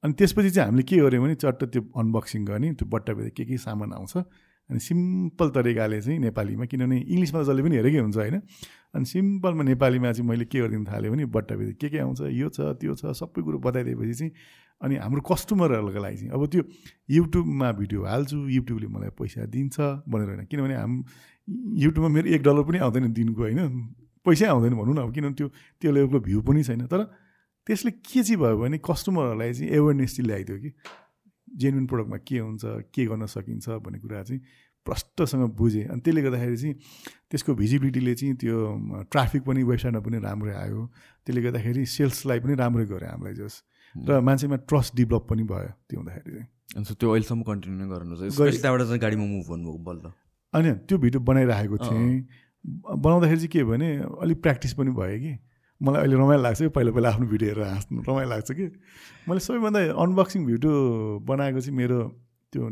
B: अनि त्यसपछि चाहिँ हामीले के गर्यौँ भने चट्ट त्यो अनबक्सिङ गर्ने त्यो बट्टाभित्र के के सामान आउँछ। अनि सिम्पल तरिकाले चाहिँ नेपालीमा किनभने इङ्ग्लिसमा त जसले पनि हेरेकै हुन्छ होइन। अनि सिम्पलमा नेपालीमा चाहिँ मैले के गरिदिनु थालेँ भने बट्टाभित्र के के आउँछ? यो छ त्यो छ सबै कुरो बताइदिएपछि चाहिँ अनि हाम्रो कस्टमरहरूको लागि चाहिँ अब त्यो युट्युबमा भिडियो हाल्छु युट्युबले मलाई पैसा दिन्छ भनेर होइन। किनभने हाम युट्युबमा मेरो एक डलर पनि आउँदैन दिनको होइन। पैसै आउँदैन भनौँ न अब किनभने त्यो त्यो लेभलको भ्यू पनि छैन। तर त्यसले के चाहिँ भयो भने कस्टमरहरूलाई चाहिँ एवेरनेस चाहिँ ल्याइदियो कि जेन्युन प्रडक्टमा के हुन्छ के गर्न सकिन्छ भन्ने कुरा चाहिँ प्रष्टसँग बुझेँ। अनि त्यसले गर्दाखेरि चाहिँ त्यसको भिजिबिलिटीले चाहिँ त्यो ट्राफिक पनि वेबसाइटमा पनि राम्रै आयो। त्यसले गर्दाखेरि सेल्सलाई पनि राम्रै गऱ्यो हामीलाई जस। र मान्छेमा ट्रस्ट डेभलप पनि भयो त्यो हुँदाखेरि चाहिँ।
A: त्यो अहिलेसम्म कन्टिन्यू नै गर्नु त्यहाँबाट चाहिँ गाडीमा मुभ भन्नुभयो बल्ल।
B: होइन त्यो भिडियो बनाइराखेको थिएँ। बनाउँदाखेरि चाहिँ के भने अलिक प्र्याक्टिस पनि भयो कि। मलाई अहिले रमाइलो लाग्छ कि पहिला पहिला आफ्नो भिडियो हेरेर हाँस्नु। रमाइलो लाग्छ कि। मैले सबैभन्दा अनबक्सिङ भिडियो बनाएको चाहिँ मेरो त्यो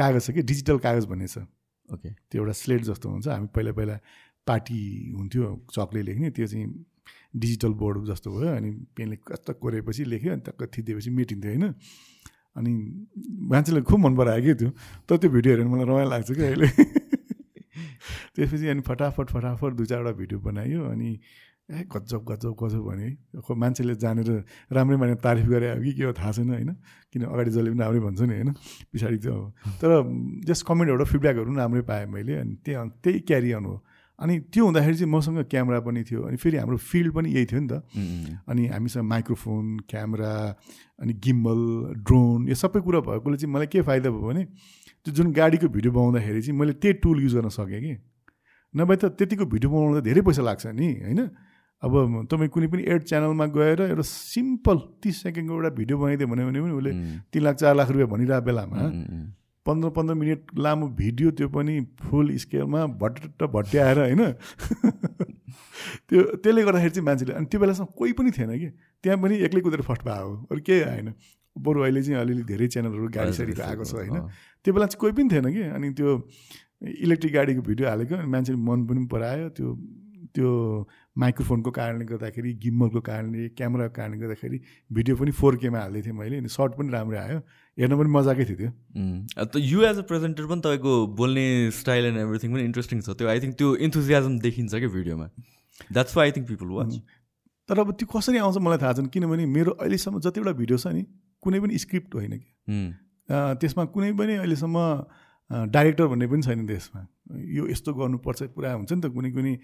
B: कागज छ कि डिजिटल कागज भन्ने छ।
A: ओके।
B: त्यो एउटा स्लेट जस्तो हुन्छ। हामी पहिला पहिला पार्टी हुन्थ्यो चकले लेख्ने त्यो चाहिँ डिजिटल बोर्ड जस्तो भयो। अनि पेनले कस्तो कोरेपछि लेख्यो अनि टक्क थिदिएपछि मेटिन्थ्यो होइन? अनि मान्छेले खुब मन परायो कि त्यो। तर त्यो भिडियो हेरेर मलाई रमाइलो लाग्छ कि अहिले। त्यसपछि अनि फटाफट फटाफट दुई चारवटा भिडियो बनायो। अनि ए गजब गजब गजब भने खो मान्छेले जानेर राम्रै माने तारिफ गरे अब कि के हो थाहा छैन होइन? किन अगाडि जसले पनि राम्रै भन्छ नि होइन? पछाडि त्यो तर जस्ट कमेन्टहरू फिडब्याकहरू पनि राम्रै पाएँ मैले अनि त्यही त्यही क्यारी अन हो। अनि त्यो हुँदाखेरि चाहिँ मसँग क्यामेरा पनि थियो अनि फेरि हाम्रो फिल्ड पनि यही थियो नि त। अनि हामीसँग माइक्रोफोन क्यामेरा अनि गिम्बल ड्रोन यो सबै कुरा भएकोले चाहिँ मलाई के फाइदा भयो भने त्यो जुन गाडीको भिडियो बनाउँदाखेरि चाहिँ मैले त्यही टुल युज गर्न सकेँ कि। नभए त त्यतिको भिडियो बनाउँदा धेरै पैसा लाग्छ नि होइन? अब तपाईँ कुनै पनि एड च्यानलमा गएर एउटा सिम्पल तिस सेकेन्डको एउटा भिडियो बनाइदियो भने पनि उसले तिन लाख चार लाख रुपियाँ भनिरहेको बेलामा पन्ध्र पन्ध्र मिनट लामो भिडियो त्यो पनि फुल स्केलमा भट्ट भट्ट्याएर होइन। त्यो त्यसले गर्दाखेरि चाहिँ मान्छेले अनि त्यो बेलासम्म कोही पनि थिएन कि। त्यहाँ पनि एक्लै कुदेर फर्स्ट भयो अरू केही आएन। बरु अहिले चाहिँ अलिअलि धेरै च्यानलहरू गाडी साडीको आएको छ होइन। त्यो बेला चाहिँ कोही पनि थिएन कि। अनि त्यो इलेक्ट्रिक गाडीको भिडियो हालेको अनि मान्छेले मन पनि परायो। त्यो त्यो माइक्रोफोनको कारणले गर्दाखेरि गिम्मलको कारणले क्यामेराको कारणले गर्दाखेरि भिडियो पनि फोर केमा हाल्दै थिएँ मैले अनि सर्ट पनि राम्रै आयो। हेर्न पनि मजाकै थियो
A: त्यो। त यु एज अ प्रेजेन्टर पनि तपाईँको बोल्ने स्टाइल एन्ड एभ्रिथिङ पनि इन्ट्रेस्टिङ छ। त्यो आई थिङ्क त्यो इन्थुजियाजम देखिन्छ क्या भिडियोमा। That's why I think people watch
B: तर अब त्यो कसरी आउँछ मलाई थाहा छैन किनभने मेरो अहिलेसम्म जतिवटा भिडियो छ नि कुनै पनि स्क्रिप्ट होइन कि। त्यसमा कुनै पनि अहिलेसम्म डाइरेक्टर भन्ने पनि छैन त्यसमा। यो यस्तो गर्नुपर्छ पुरा हुन्छ नि त कुनै कुनै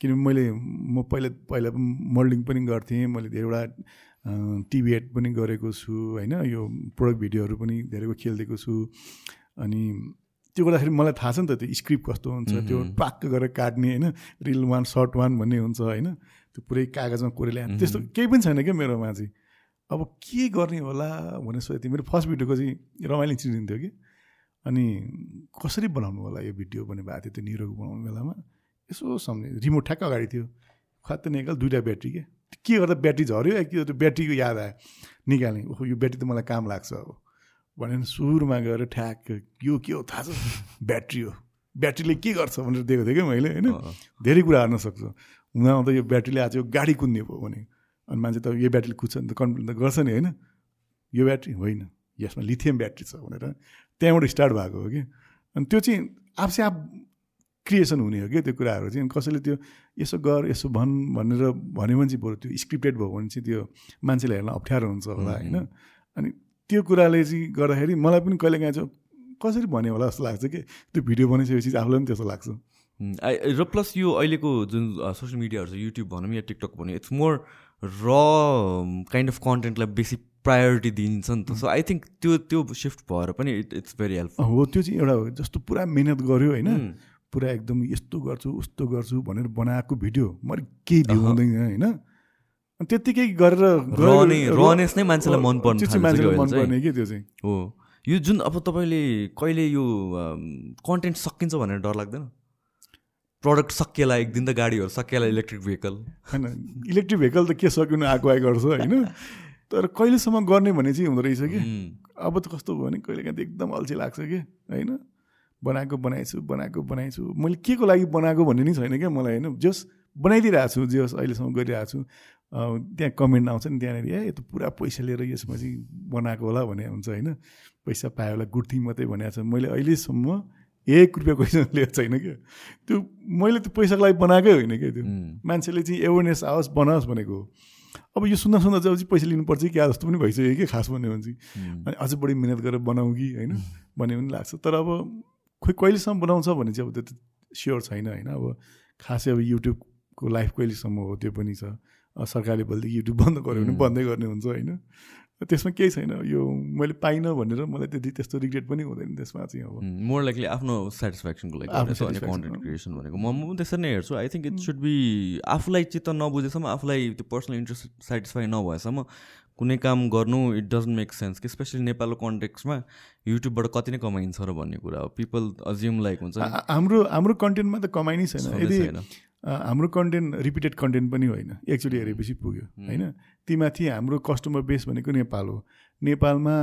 B: किनभने मैले म पहिला पहिला मोल्डिङ पनि गर्थेँ। मैले धेरैवटा टिभी एड पनि गरेको छु होइन? यो प्रोडक्ट भिडियोहरू पनि धेरैको खेलिदिएको छु। अनि त्यो गर्दाखेरि मलाई थाहा छ नि त त्यो स्क्रिप्ट कस्तो हुन्छ त्यो पाक्क गरेर काट्ने होइन? रिल वान सर्ट वान भन्ने हुन्छ होइन? त्यो पुरै कागजमा कोरेले त्यस्तो केही पनि छैन क्या मेरोमा चाहिँ। अब के गर्ने होला भनेर सोचेको थिएँ। मेरो फर्स्ट भिडियोको चाहिँ रमाइलो इन्सिडेन्ट थियो कि। अनि कसरी बनाउनु होला यो भिडियो भन्ने भएको थियो त्यो निरोग बनाउने बेलामा। यसो सम्झे रिमोट ठ्याक्क अगाडि थियो। खत्त निकाल दुइटा ब्याट्री के। के गर्दा ब्याट्री झऱ्यो? एक त्यो ब्याट्रीको याद आयो? निकाल्ने ओहो यो ब्याट्री त मलाई काम लाग्छ अब। भनेर सुरुमा गएर ठ्याक्क यो के हो? थाहा छ। ब्याट्री हो। ब्याट्रीले के गर्छ भनेर दिएको थिएँ क्या मैले होइन? धेरै कुरा हार्न सक्छ। हुँदा हुँदा यो ब्याट्रीले आज यो गाडी कुद्ने भयो भने। अनि मान्छे त यो ब्याट्रीले कुद्छ नि त कम्प्लेन त गर्छ नि होइन? यो ब्याट्री होइन। यसमा लिथियम ब्याट्री छ भनेर त्यहाँबाट स्टार्ट भएको हो कि। अनि त्यो चाहिँ आफसे आफ क्रिएसन हुने हो क्या त्यो कुराहरू? चाहिँ कसैले त्यो यसो गर यसो भन् भनेर भन्यो भने चाहिँ बरु त्यो स्क्रिप्टेड भयो भने चाहिँ त्यो मान्छेलाई हेर्न अप्ठ्यारो हुन्छ होला होइन? अनि त्यो कुराले चाहिँ गर्दाखेरि मलाई पनि कहिले काहीँ चाहिँ कसरी भन्यो होला जस्तो लाग्छ कि? त्यो भिडियो बनाइसकेपछि आफूलाई पनि त्यस्तो लाग्छ।
A: र प्लस यो अहिलेको जुन सोसियल मिडियाहरू छ युट्युब भनौँ या टिकटक भनौँ इट्स मोर र काइन्ड अफ कन्टेन्टलाई बेसी प्रायोरिटी दिन्छ नि त। सो आई थिङ्क त्यो त्यो सिफ्ट भएर पनि इट इट्स भेरी हेल्पफुल
B: हो त्यो चाहिँ एउटा जस्तो पुरा मिहिनेत गऱ्यो होइन? पुरा एकदम यस्तो गर्छु उस्तो गर्छु भनेर बनाएको भिडियो। मैले केही भ्यू हुँदैन होइन? त्यत्तिकै गरेर
A: रनेस नै मान्छेलाई मन पर्ने
B: मान्छेलाई मन पर्ने कि त्यो चाहिँ।
A: हो। यो जुन अब तपाईँले कहिले यो कन्टेन्ट सकिन्छ भनेर डर लाग्दैन? प्रडक्ट सकिएला एक दिन त गाडीहरू सकिएला इलेक्ट्रिक भेहिकल।
B: होइन इलेक्ट्रिक भेहिकल त के सकिनु आएको गर्छ होइन? तर कहिलेसम्म गर्ने भन्ने चाहिँ हुँदो रहेछ कि? अब त कस्तो भयो भने कहिले काहीँ त एकदम अल्छी लाग्छ कि होइन? बनाएको बनाएछु बनाएको बनाएछु। मैले के को लागि बनाएको भन्ने नि छैन क्या मलाई होइन? जस बनाइदिइरहेको छु जस अहिलेसम्म गरिरहेको छु। त्यहाँ कमेन्ट आउँछ नि त्यहाँनिर ए त पुरा पैसा लिएर यसमा चाहिँ बनाएको होला भने हुन्छ होइन? पैसा पायो होला गुड थिङ मात्रै भनेको छ। मैले अहिलेसम्म एक रुपियाँ पैसा लिएको छैन क्या। त्यो मैले त्यो पैसाको लागि बनाएकै होइन क्या त्यो। मान्छेले चाहिँ एवेरनेस आओस् बनाओस् भनेको अब यो सुन्दा सुन्दा चाहिँ पैसा लिनुपर्छ कि? क्या जस्तो पनि भइसक्यो कि? खास भन्यो भने चाहिँ। अनि अझै बढी मिहिनेत गरेर बनाऊ कि होइन? भन्ने पनि लाग्छ। तर अब खोइ कहिलेसम्म बनाउँछ भने चाहिँ अब त्यो त स्योर छैन होइन। अब खासै अब युट्युबको लाइफ कहिलेसम्म हो त्यो पनि छ। सरकारले भोलिदेखि युट्युब बन्द गऱ्यो भने बन्दै गर्ने हुन्छ होइन। त्यसमा केही छैन। यो मैले पाइनँ भनेर मलाई त्यति त्यस्तो रिग्रेट पनि हुँदैन त्यसमा चाहिँ अब।
A: मोर लाइकली आफ्नो सेटिस्फ्याक्सनको लागि कन्टेन्ट क्रिएसन भनेको। म पनि त्यसरी नै हेर्छु। I think it should be आफूलाई चित्त नबुझेसम्म आफूलाई त्यो पर्सनल इन्ट्रेस्ट सेटिस्फाई नभएसम्म कुनै काम गर्नु इट डजन्ट मेक सेन्स कि स्पेसली नेपालको कन्टेक्समा युट्युबबाट कति नै कमाइन्छ र भन्ने कुरा हो। पिपल अज्युम लाइक हुन्छ
B: हाम्रो हाम्रो कन्टेन्टमा त कमाइ नै छैन। यदि हाम्रो कन्टेन्ट रिपिटेड कन्टेन्ट पनि होइन। एकचोटि हेरेपछि पुग्यो होइन? तीमाथि हाम्रो कस्टमर बेस भनेको नेपाल हो। नेपालमा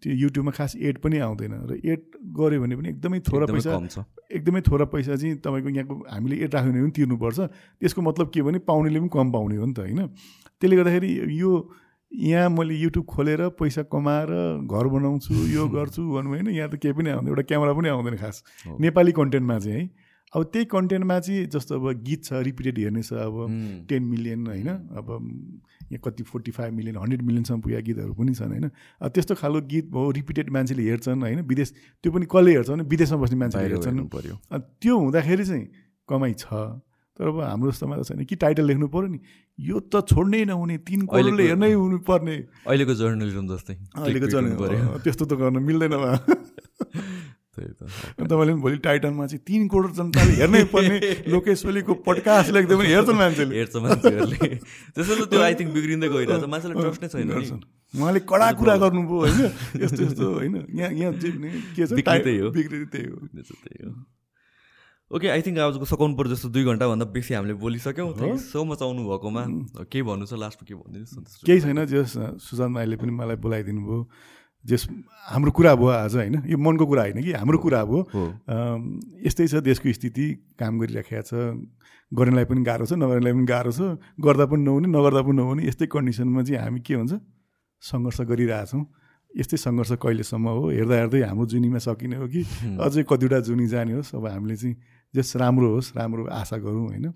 B: त्यो युट्युबमा खास एड पनि आउँदैन र एड गऱ्यो भने पनि एकदमै थोरै पैसा एकदमै थोरै पैसा चाहिँ तपाईँको यहाँको हामीले एड राख्यो भने पनि तिर्नुपर्छ। त्यसको मतलब के भने पाउनेले पनि कम पाउने हो नि त होइन? त्यसले गर्दाखेरि यो यहाँ मैले युट्युब खोलेर पैसा कमाएर घर बनाउँछु यो गर्छु भन्नु होइन यहाँ त केही पनि आउँदैन एउटा क्यामेरा पनि आउँदैन खास। नेपाली कन्टेन्टमा चाहिँ है। अब त्यही कन्टेन्टमा चाहिँ जस्तो अब गीत छ रिपिटेड हेर्ने छ अब टेन मिलियन होइन अब यहाँ कति फोर्टी फाइभ मिलियन हन्ड्रेड मिलियनसम्म पुगेका गीतहरू पनि छन् होइन। त्यस्तो खालको गीत भयो रिपिटेड मान्छेले हेर्छन् होइन विदेश त्यो पनि कसले हेर्छ भने विदेशमा बस्ने मान्छेले हेर्छन्। पऱ्यो त्यो हुँदाखेरि चाहिँ कमाइ छ। तर अब हाम्रो जस्तोमा त छैन। कि टाइटल लेख्नु पऱ्यो नि? यो त छोड्नै नहुने तिन करोडले हेर्नै हुनु पर्ने
A: अहिलेको जर्नलिजम जस्तै
B: अहिलेको जर्नलिजम त्यस्तो त गर्न मिल्दैन तपाईँले पनि भोलि टाइटनमा चाहिँ तिन करोड जनताले हेर्नै पर्ने लोकेश ओलीको पडकास्ट लेख्दै पनि हेर्छन् मान्छेले।
A: हेर्छ मान्छेहरूले। त्यसो त त्यो आई थिङ्क बिग्रिँदै गइरहेछ। मान्छेलाई ट्रस्ट नै छैन
B: उहाँले कडा कुरा गर्नुभयो होइन। यस्तो यस्तो होइन। यहाँ यहाँ के छ? त्यही हो। बिग्रिँदै त्यही हो। त्यही हो।
A: ओके आई थिङ्क आजको सकाउनु पर्छ जस्तो दुई घन्टाभन्दा बेसी हामीले बोलिसक्यौँ। सो मच आउनु भएकोमा केही भन्नु छ? लास्टमा के भनिदिनुहोस्
B: केही छैन जस सुशान्त माइले पनि मलाई बोलाइदिनु भयो। जस हाम्रो कुरा भयो आज होइन? यो मनको कुरा होइन कि? हाम्रो कुरा भयो। यस्तै छ देशको स्थिति काम गरिराखेको छ। गर्नेलाई पनि गाह्रो छ नगर्नेलाई पनि गाह्रो छ। गर्दा पनि नहुने नगर्दा पनि नहुने। यस्तै कन्डिसनमा चाहिँ हामी के हुन्छ? सङ्घर्ष गरिरहेछौँ। यस्तै सङ्घर्ष कहिलेसम्म हो? हेर्दा हेर्दै हाम्रो जुनीमा सकिने हो कि? अझै कतिवटा जुनी जाने होस् अब हामीले चाहिँ जस राम्रो होस् राम्रो आशा गरौँ होइन?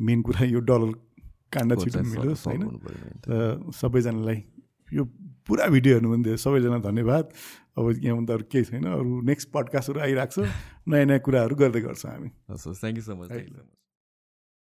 B: मेन कुरा यो डलर काण्ड छिटो मिलोस् होइन? र सबैजनालाई यो पुरा भिडियो हेर्नु थियो सबैजना धन्यवाद। अब यहाँभन्दा अरू केही छैन। अरू नेक्स्ट पडकास्टहरू आइरहेको छ। नयाँ नयाँ कुराहरू गर्दै गर्छौँ हामी।
A: हस् थ्याङ्क यू सो मच